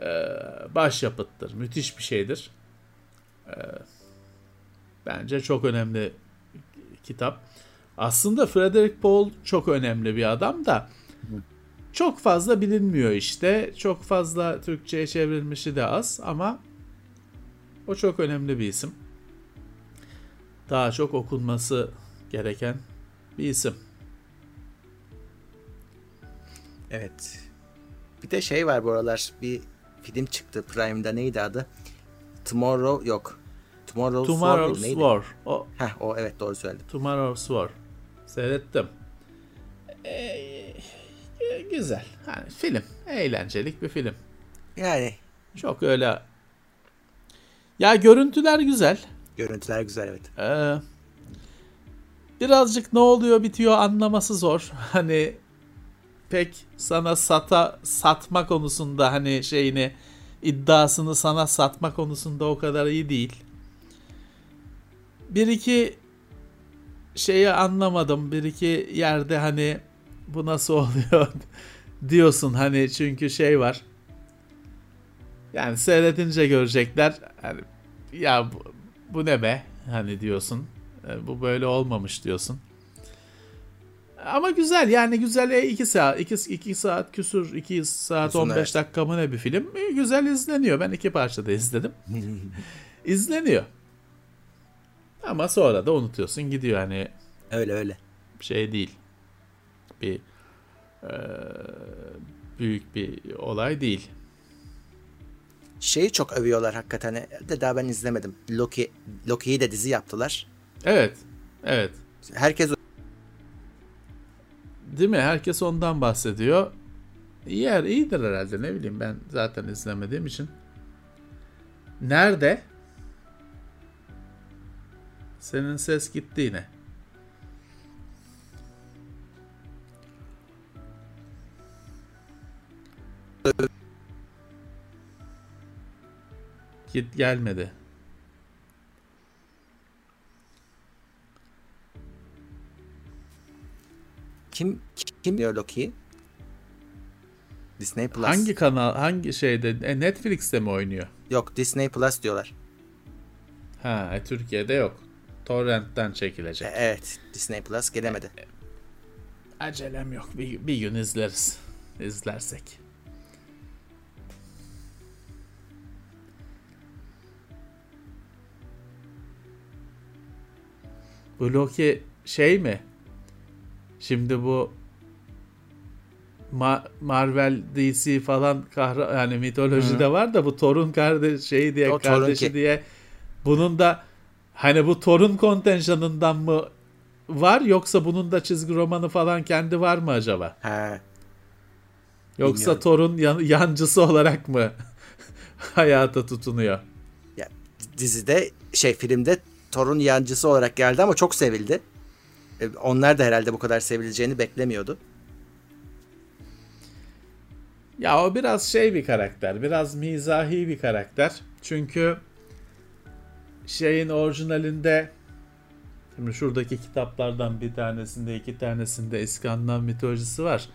Ee, başyapıttır. Müthiş bir şeydir. Ee, bence çok önemli kitap. Aslında Frederick Paul çok önemli bir adam da çok fazla bilinmiyor işte. Çok fazla Türkçe'ye çevrilmişi de az ama o çok önemli bir isim. Daha çok okunması gereken bir isim. Evet. Bir de şey var bu aralar bir film çıktı Prime'da neydi adı? Tomorrow yok. Tomorrow's, Tomorrow's War. War. O. Heh, o evet doğru söyledin. Tomorrow's War. Seyrettim. Ee, güzel. Yani film. Eğlencelik bir film. Yani. Çok öyle. Ya görüntüler güzel. Görüntüler güzel evet. Ee, birazcık ne oluyor bitiyor anlaması zor. Hani pek sana sata satma konusunda hani şeyini iddiasını sana satma konusunda o kadar iyi değil. Bir iki şeyi anlamadım. Bir iki yerde hani bu nasıl oluyor diyorsun hani çünkü şey var. Yani seyredince görecekler. Hani ya bu, bu ne be hani diyorsun. E, bu böyle olmamış diyorsun. Ama güzel yani güzel 2 e, saat 2 2 saat küsür 2 saat Uzun 15 evet. dakika mı ne bir film. E, güzel izleniyor. Ben iki parçada izledim. izleniyor. Ama sonra da unutuyorsun gidiyor hani. Öyle öyle. Şey değil. Bir e, büyük bir olay değil. Şeyi çok övüyorlar hakikaten. De daha ben izlemedim. Loki Loki'yi de dizi yaptılar. Evet. Evet. Herkes Değil mi? Herkes ondan bahsediyor. Yer iyidir herhalde ne bileyim ben zaten izlemediğim için. Nerede? Senin ses gitti yine. Git gelmedi. Kim kim diyor Loki? Disney Plus. Hangi kanal, hangi şeyde? E, Netflix'te mi oynuyor? Yok, Disney Plus diyorlar. Ha, e, Türkiye'de yok. Torrent'ten çekilecek. E, evet, Disney Plus gelemedi. E, acelem yok. Bir, bir gün izleriz. İzlersek. Bu Loki şey mi? Şimdi bu Ma- Marvel DC falan kahra yani mitolojide Hı. var da bu torun kardeş şey diye o kardeşi diye bunun da hani bu torun kontenjanından mı var yoksa bunun da çizgi romanı falan kendi var mı acaba? He. Yoksa Bilmiyorum. torun yan- yancısı olarak mı hayata tutunuyor? Ya dizide şey filmde torun yancısı olarak geldi ama çok sevildi. E, onlar da herhalde bu kadar sevileceğini beklemiyordu. Ya o biraz şey bir karakter. Biraz mizahi bir karakter. Çünkü şeyin orijinalinde şimdi şuradaki kitaplardan bir tanesinde iki tanesinde İskandinav mitolojisi var.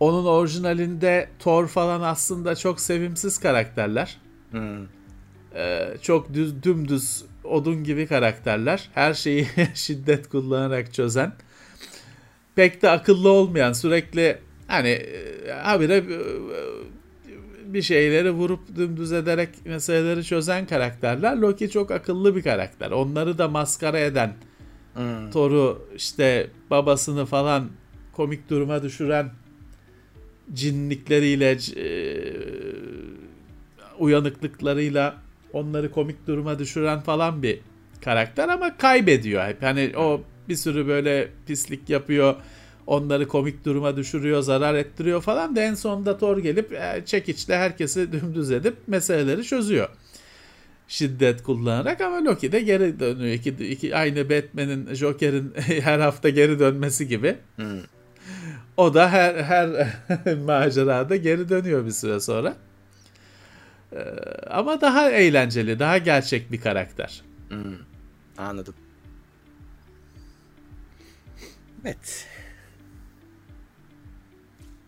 Onun orijinalinde Thor falan aslında çok sevimsiz karakterler. Hmm. Ee, çok düz, dümdüz odun gibi karakterler. Her şeyi şiddet kullanarak çözen. Pek de akıllı olmayan sürekli hani e, habire e, bir şeyleri vurup dümdüz ederek meseleleri çözen karakterler. Loki çok akıllı bir karakter. Onları da maskara eden hmm. Thor'u işte babasını falan komik duruma düşüren cinlikleriyle e, uyanıklıklarıyla onları komik duruma düşüren falan bir karakter ama kaybediyor hep. Hani o bir sürü böyle pislik yapıyor. Onları komik duruma düşürüyor, zarar ettiriyor falan da en sonunda Thor gelip e, çekiçle herkesi dümdüz edip meseleleri çözüyor. Şiddet kullanarak ama Loki de geri dönüyor. İki, iki, aynı Batman'in, Joker'in her hafta geri dönmesi gibi. Hmm. O da her her macerada geri dönüyor bir süre sonra. Ee, ama daha eğlenceli, daha gerçek bir karakter. Hmm. Anladım. Evet.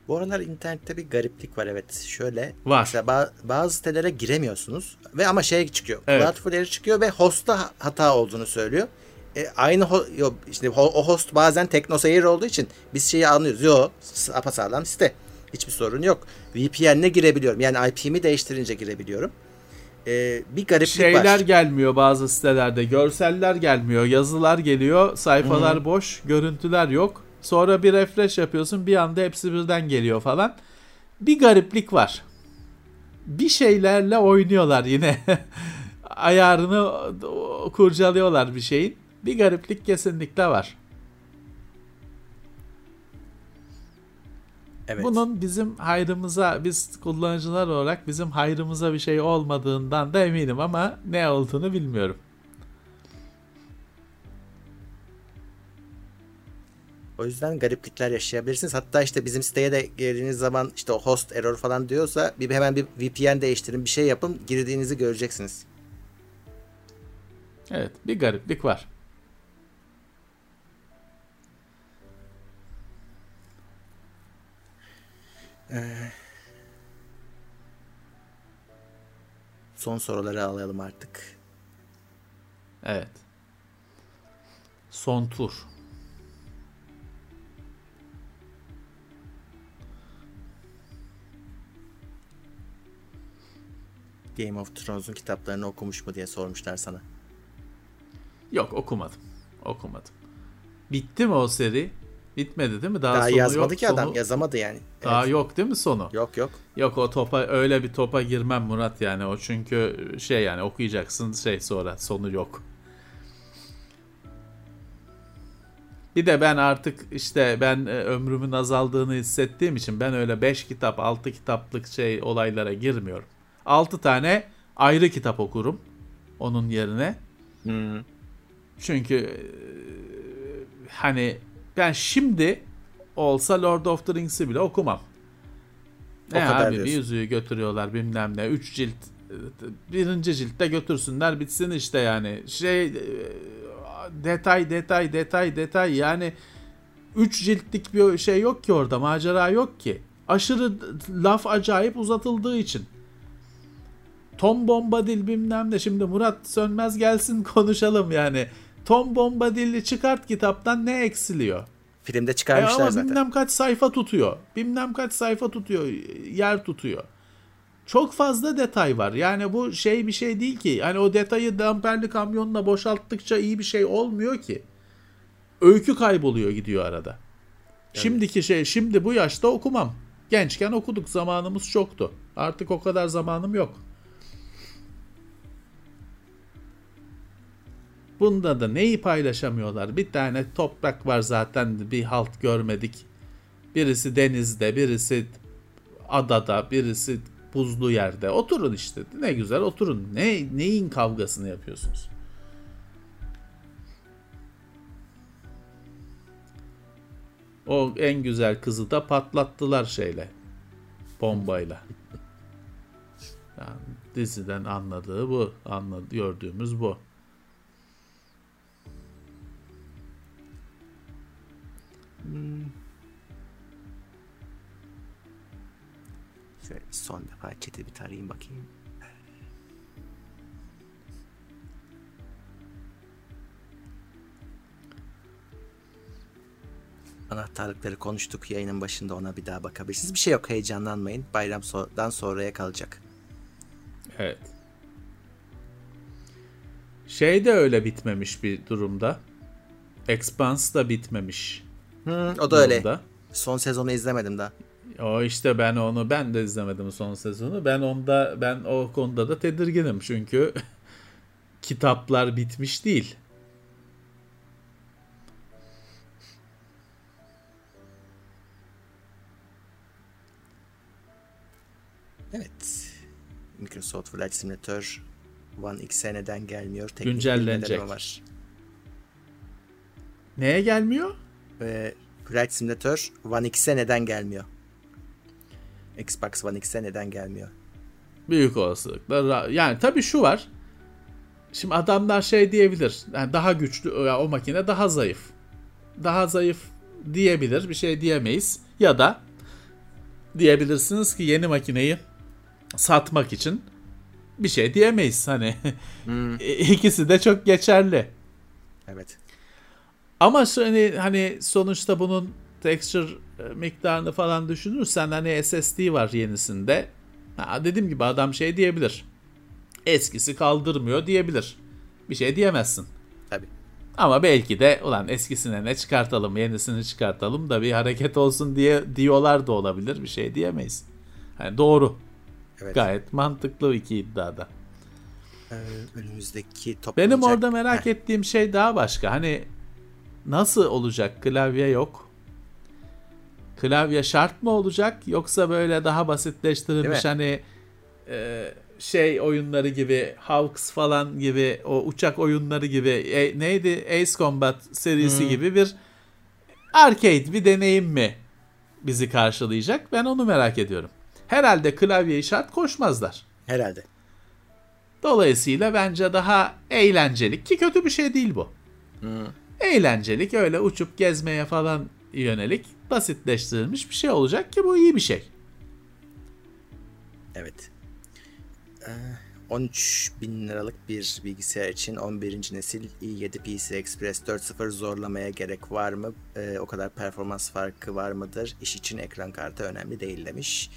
Bu aralar internette bir gariplik var evet. Şöyle. Var. Mesela ba- bazı sitelere giremiyorsunuz ve ama şey çıkıyor. Evet. Cloudflare çıkıyor ve host'ta hata olduğunu söylüyor. E, aynı ho- yo, işte o host bazen teknoseyir olduğu için biz şeyi anlıyoruz. Yo sağlam site. Hiçbir sorun yok. VPN'le girebiliyorum. Yani IP'mi değiştirince girebiliyorum. Ee, bir gariplik Şeyler var. Şeyler gelmiyor bazı sitelerde. Görseller gelmiyor. Yazılar geliyor. Sayfalar Hı-hı. boş. Görüntüler yok. Sonra bir refresh yapıyorsun. Bir anda hepsi birden geliyor falan. Bir gariplik var. Bir şeylerle oynuyorlar yine. Ayarını kurcalıyorlar bir şeyin. Bir gariplik kesinlikle var. Evet. Bunun bizim hayrımıza, biz kullanıcılar olarak bizim hayrımıza bir şey olmadığından da eminim ama ne olduğunu bilmiyorum. O yüzden gariplikler yaşayabilirsiniz. Hatta işte bizim siteye de girdiğiniz zaman işte o host error falan diyorsa bir hemen bir VPN değiştirin, bir şey yapın, girdiğinizi göreceksiniz. Evet, bir gariplik var. Ee, son soruları alalım artık. Evet. Son tur. Game of Thrones'un kitaplarını okumuş mu diye sormuşlar sana. Yok okumadım. Okumadım. Bitti mi o seri? Bitmedi değil mi? Daha, Daha yazmadı yok, ki adam. Sonu... Yazamadı yani. Daha evet. yok değil mi sonu? Yok yok. Yok o topa öyle bir topa girmem Murat yani o çünkü şey yani okuyacaksın şey sonra sonu yok. Bir de ben artık işte ben e, ömrümün azaldığını hissettiğim için ben öyle 5 kitap 6 kitaplık şey olaylara girmiyorum. 6 tane ayrı kitap okurum onun yerine. Hmm. Çünkü e, hani ben şimdi olsa Lord of the Rings'i bile okumam. Ne o abi bir yüzüğü götürüyorlar bilmem ne. Üç cilt birinci ciltte götürsünler bitsin işte yani. Şey e, detay detay detay detay yani üç ciltlik bir şey yok ki orada macera yok ki. Aşırı laf acayip uzatıldığı için. Tom Bombadil bilmem ne. Şimdi Murat Sönmez gelsin konuşalım yani. Tom Bombadil'i çıkart kitaptan ne eksiliyor? Filmde çıkarmışlar e ama zaten. Bilmem kaç sayfa tutuyor. Bilmem kaç sayfa tutuyor. Yer tutuyor. Çok fazla detay var. Yani bu şey bir şey değil ki. Yani o detayı damperli kamyonla boşalttıkça iyi bir şey olmuyor ki. Öykü kayboluyor gidiyor arada. Yani. Şimdiki şey şimdi bu yaşta okumam. Gençken okuduk zamanımız çoktu. Artık o kadar zamanım yok. Bunda da neyi paylaşamıyorlar? Bir tane toprak var zaten bir halt görmedik. Birisi denizde, birisi adada, birisi buzlu yerde. Oturun işte. Ne güzel oturun. Ne neyin kavgasını yapıyorsunuz? O en güzel kızı da patlattılar şeyle. Bombayla. Yani diziden anladığı bu. Anladı, gördüğümüz bu. Hmm. Şöyle son defa chat'i bir tarayayım bakayım. Anahtarlıkları konuştuk yayının başında ona bir daha bakabilirsiniz. Bir şey yok heyecanlanmayın. Bayramdan sonraya kalacak. Evet. Şey de öyle bitmemiş bir durumda. Expanse da bitmemiş. Hı, o da öyle. Son sezonu izlemedim daha. O işte ben onu ben de izlemedim son sezonu. Ben onda ben o konuda da tedirginim çünkü kitaplar bitmiş değil. Evet. Microsoft Flight Simulator One X'e neden gelmiyor? Teknik Güncellenecek. Var. Neye gelmiyor? Ee, Flight Simulator One X'e neden gelmiyor? Xbox One X'e neden gelmiyor? Büyük olasılıkla. Yani tabii şu var. Şimdi adamlar şey diyebilir. Yani daha güçlü o makine daha zayıf. Daha zayıf diyebilir. Bir şey diyemeyiz. Ya da diyebilirsiniz ki yeni makineyi satmak için bir şey diyemeyiz. Hani hmm. ikisi de çok geçerli. Evet. Ama hani, hani sonuçta bunun texture e, miktarını falan düşünürsen hani SSD var yenisinde. Ha, dediğim gibi adam şey diyebilir. Eskisi kaldırmıyor diyebilir. Bir şey diyemezsin. Tabii. Ama belki de ulan eskisine ne çıkartalım yenisini çıkartalım da bir hareket olsun diye diyorlar da olabilir. Bir şey diyemeyiz. Yani doğru. Evet. Gayet mantıklı iki iddiada. Ee, önümüzdeki toplanacak... Benim orada merak Heh. ettiğim şey daha başka. Hani nasıl olacak? Klavye yok. Klavye şart mı olacak yoksa böyle daha basitleştirilmiş hani e, şey oyunları gibi Hawks falan gibi o uçak oyunları gibi e, neydi Ace Combat serisi hmm. gibi bir arcade bir deneyim mi bizi karşılayacak? Ben onu merak ediyorum. Herhalde klavyeyi şart koşmazlar. Herhalde. Dolayısıyla bence daha eğlencelik ki kötü bir şey değil bu. Hmm. Eğlencelik öyle uçup gezmeye falan yönelik basitleştirilmiş bir şey olacak ki bu iyi bir şey. Evet. 13 ee, bin liralık bir bilgisayar için 11. nesil i7 PC Express 4.0 zorlamaya gerek var mı? Ee, o kadar performans farkı var mıdır? İş için ekran kartı önemli değil demiş.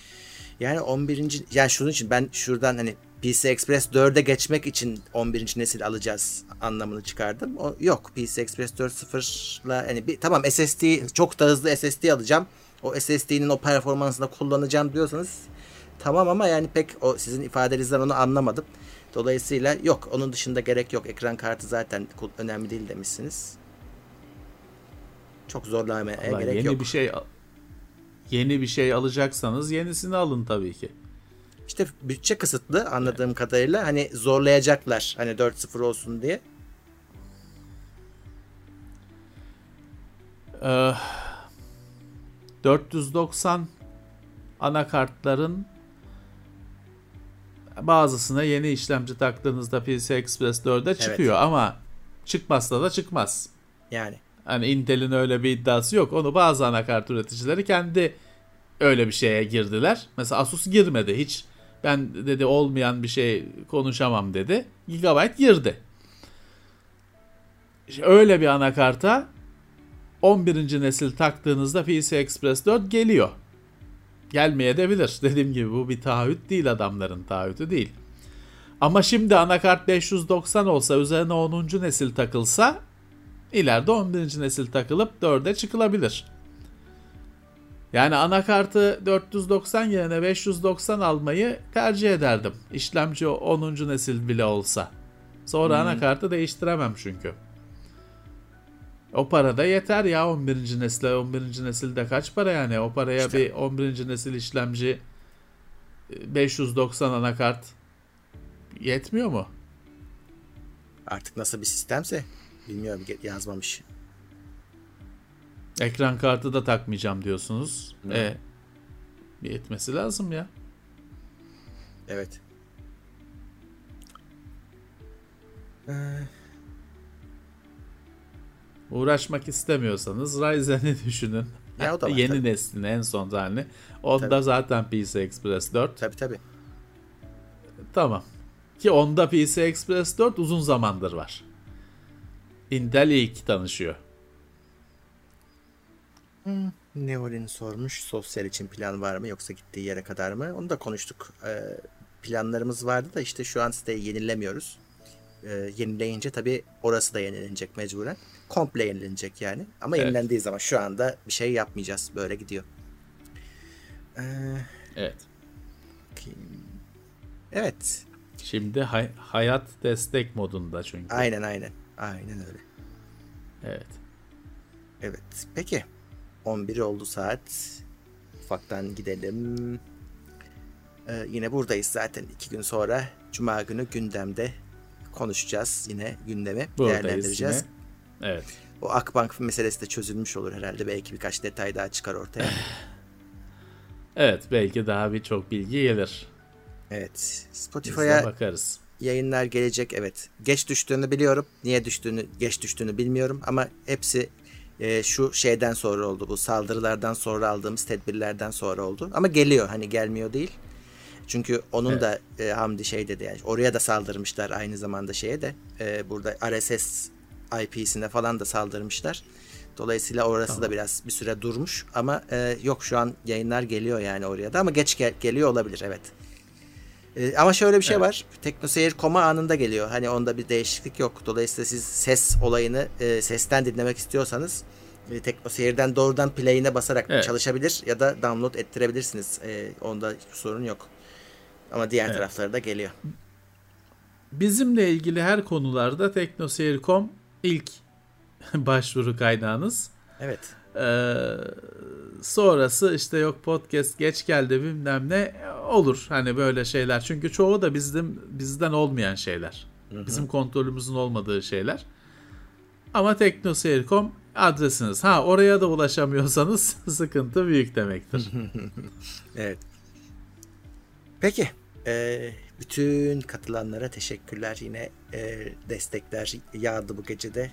Yani 11. yani şunun için ben şuradan hani PC Express 4'e geçmek için 11. nesil alacağız anlamını çıkardım. O, yok PC Express 4.0'la hani bir, tamam SSD çok da hızlı SSD alacağım. O SSD'nin o performansını kullanacağım diyorsanız tamam ama yani pek o sizin ifadenizden onu anlamadım. Dolayısıyla yok onun dışında gerek yok. Ekran kartı zaten önemli değil demişsiniz. Çok zorlamaya Vallahi gerek yeni yok. bir şey yeni bir şey alacaksanız yenisini alın tabii ki. İşte bütçe kısıtlı anladığım evet. kadarıyla hani zorlayacaklar hani 4-0 olsun diye. Ee, 490 anakartların bazısına yeni işlemci taktığınızda PCI Express 4'e çıkıyor evet. ama çıkmazsa da çıkmaz. Yani. Hani Intel'in öyle bir iddiası yok. Onu bazı anakart üreticileri kendi öyle bir şeye girdiler. Mesela Asus girmedi hiç. Ben dedi olmayan bir şey konuşamam dedi. Gigabyte girdi. İşte öyle bir anakarta 11. nesil taktığınızda PCI Express 4 geliyor. Gelmeye de bilir. Dediğim gibi bu bir taahhüt değil adamların taahhütü değil. Ama şimdi anakart 590 olsa üzerine 10. nesil takılsa ileride 11. nesil takılıp 4'e çıkılabilir. Yani anakartı 490 yerine 590 almayı tercih ederdim. İşlemci 10. nesil bile olsa. Sonra hmm. anakartı değiştiremem çünkü. O para da yeter ya 11. nesile. 11. nesilde kaç para yani? O paraya işte. bir 11. nesil işlemci 590 anakart yetmiyor mu? Artık nasıl bir sistemse bilmiyorum yazmamış. Ekran kartı da takmayacağım diyorsunuz. E, yetmesi lazım ya. Evet. Ee, Uğraşmak istemiyorsanız Ryzen'i düşünün. Ya o da var, Yeni tabii. neslin en son halini. Onda tabii. zaten PC Express 4. Tabii tabii. Tamam. Ki onda PC Express 4 uzun zamandır var. Intel ilk tanışıyor. Hmm. Neolin sormuş. Sosyal için plan var mı yoksa gittiği yere kadar mı? Onu da konuştuk. Ee, planlarımız vardı da işte şu an siteyi yenilemiyoruz. Ee, yenileyince tabii orası da yenilenecek mecburen. Komple yenilenecek yani. Ama evet. yenilendiği zaman şu anda bir şey yapmayacağız. Böyle gidiyor. Ee, Evet. bakayım. Evet. Şimdi hay- hayat destek modunda çünkü. Aynen aynen. Aynen öyle. Evet. Evet. Peki. 11 oldu saat. Ufaktan gidelim. Ee, yine buradayız zaten. iki gün sonra. Cuma günü gündemde konuşacağız. Yine gündemi Buradayız değerlendireceğiz. yine. Evet. O Akbank meselesi de çözülmüş olur herhalde. Belki birkaç detay daha çıkar ortaya. Evet belki daha birçok bilgi gelir. evet. Spotify'a bakarız. yayınlar gelecek. Evet. Geç düştüğünü biliyorum. Niye düştüğünü, geç düştüğünü bilmiyorum ama hepsi e, şu şeyden sonra oldu. Bu saldırılardan sonra aldığımız tedbirlerden sonra oldu. Ama geliyor. Hani gelmiyor değil. Çünkü onun da e, Hamdi şey dedi yani oraya da saldırmışlar aynı zamanda şeye de e, burada RSS IP'sine falan da saldırmışlar. Dolayısıyla orası da biraz bir süre durmuş ama e, yok şu an yayınlar geliyor yani oraya da ama geç gel- geliyor olabilir evet. E, ama şöyle bir şey Evet. var. TeknoSeyir koma anında geliyor. Hani onda bir değişiklik yok. Dolayısıyla siz ses olayını e, sesten dinlemek istiyorsanız e, TeknoSeyir'den doğrudan play'ine basarak Evet. çalışabilir ya da download ettirebilirsiniz. E, onda hiçbir sorun yok. Ama diğer Evet. tarafları da geliyor. Bizimle ilgili her konularda teknoseyir.com ilk başvuru kaynağınız. Evet. Ee, sonrası işte yok podcast geç geldi bilmem ne olur hani böyle şeyler. Çünkü çoğu da bizim bizden olmayan şeyler. Bizim kontrolümüzün olmadığı şeyler. Ama teknoseyir.com adresiniz. Ha oraya da ulaşamıyorsanız sıkıntı büyük demektir. Evet. Peki. e, bütün katılanlara teşekkürler. Yine e, destekler yağdı bu gecede.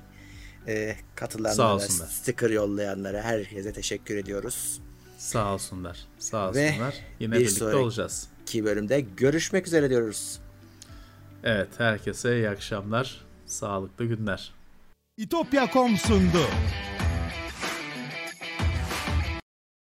E, katılanlara, sticker yollayanlara herkese teşekkür ediyoruz. Sağ olsunlar. Sağ Ve olsunlar. Yine bir birlikte sonraki- olacağız. İki bölümde görüşmek üzere diyoruz. Evet herkese iyi akşamlar. Sağlıklı günler. İtopya.com sundu.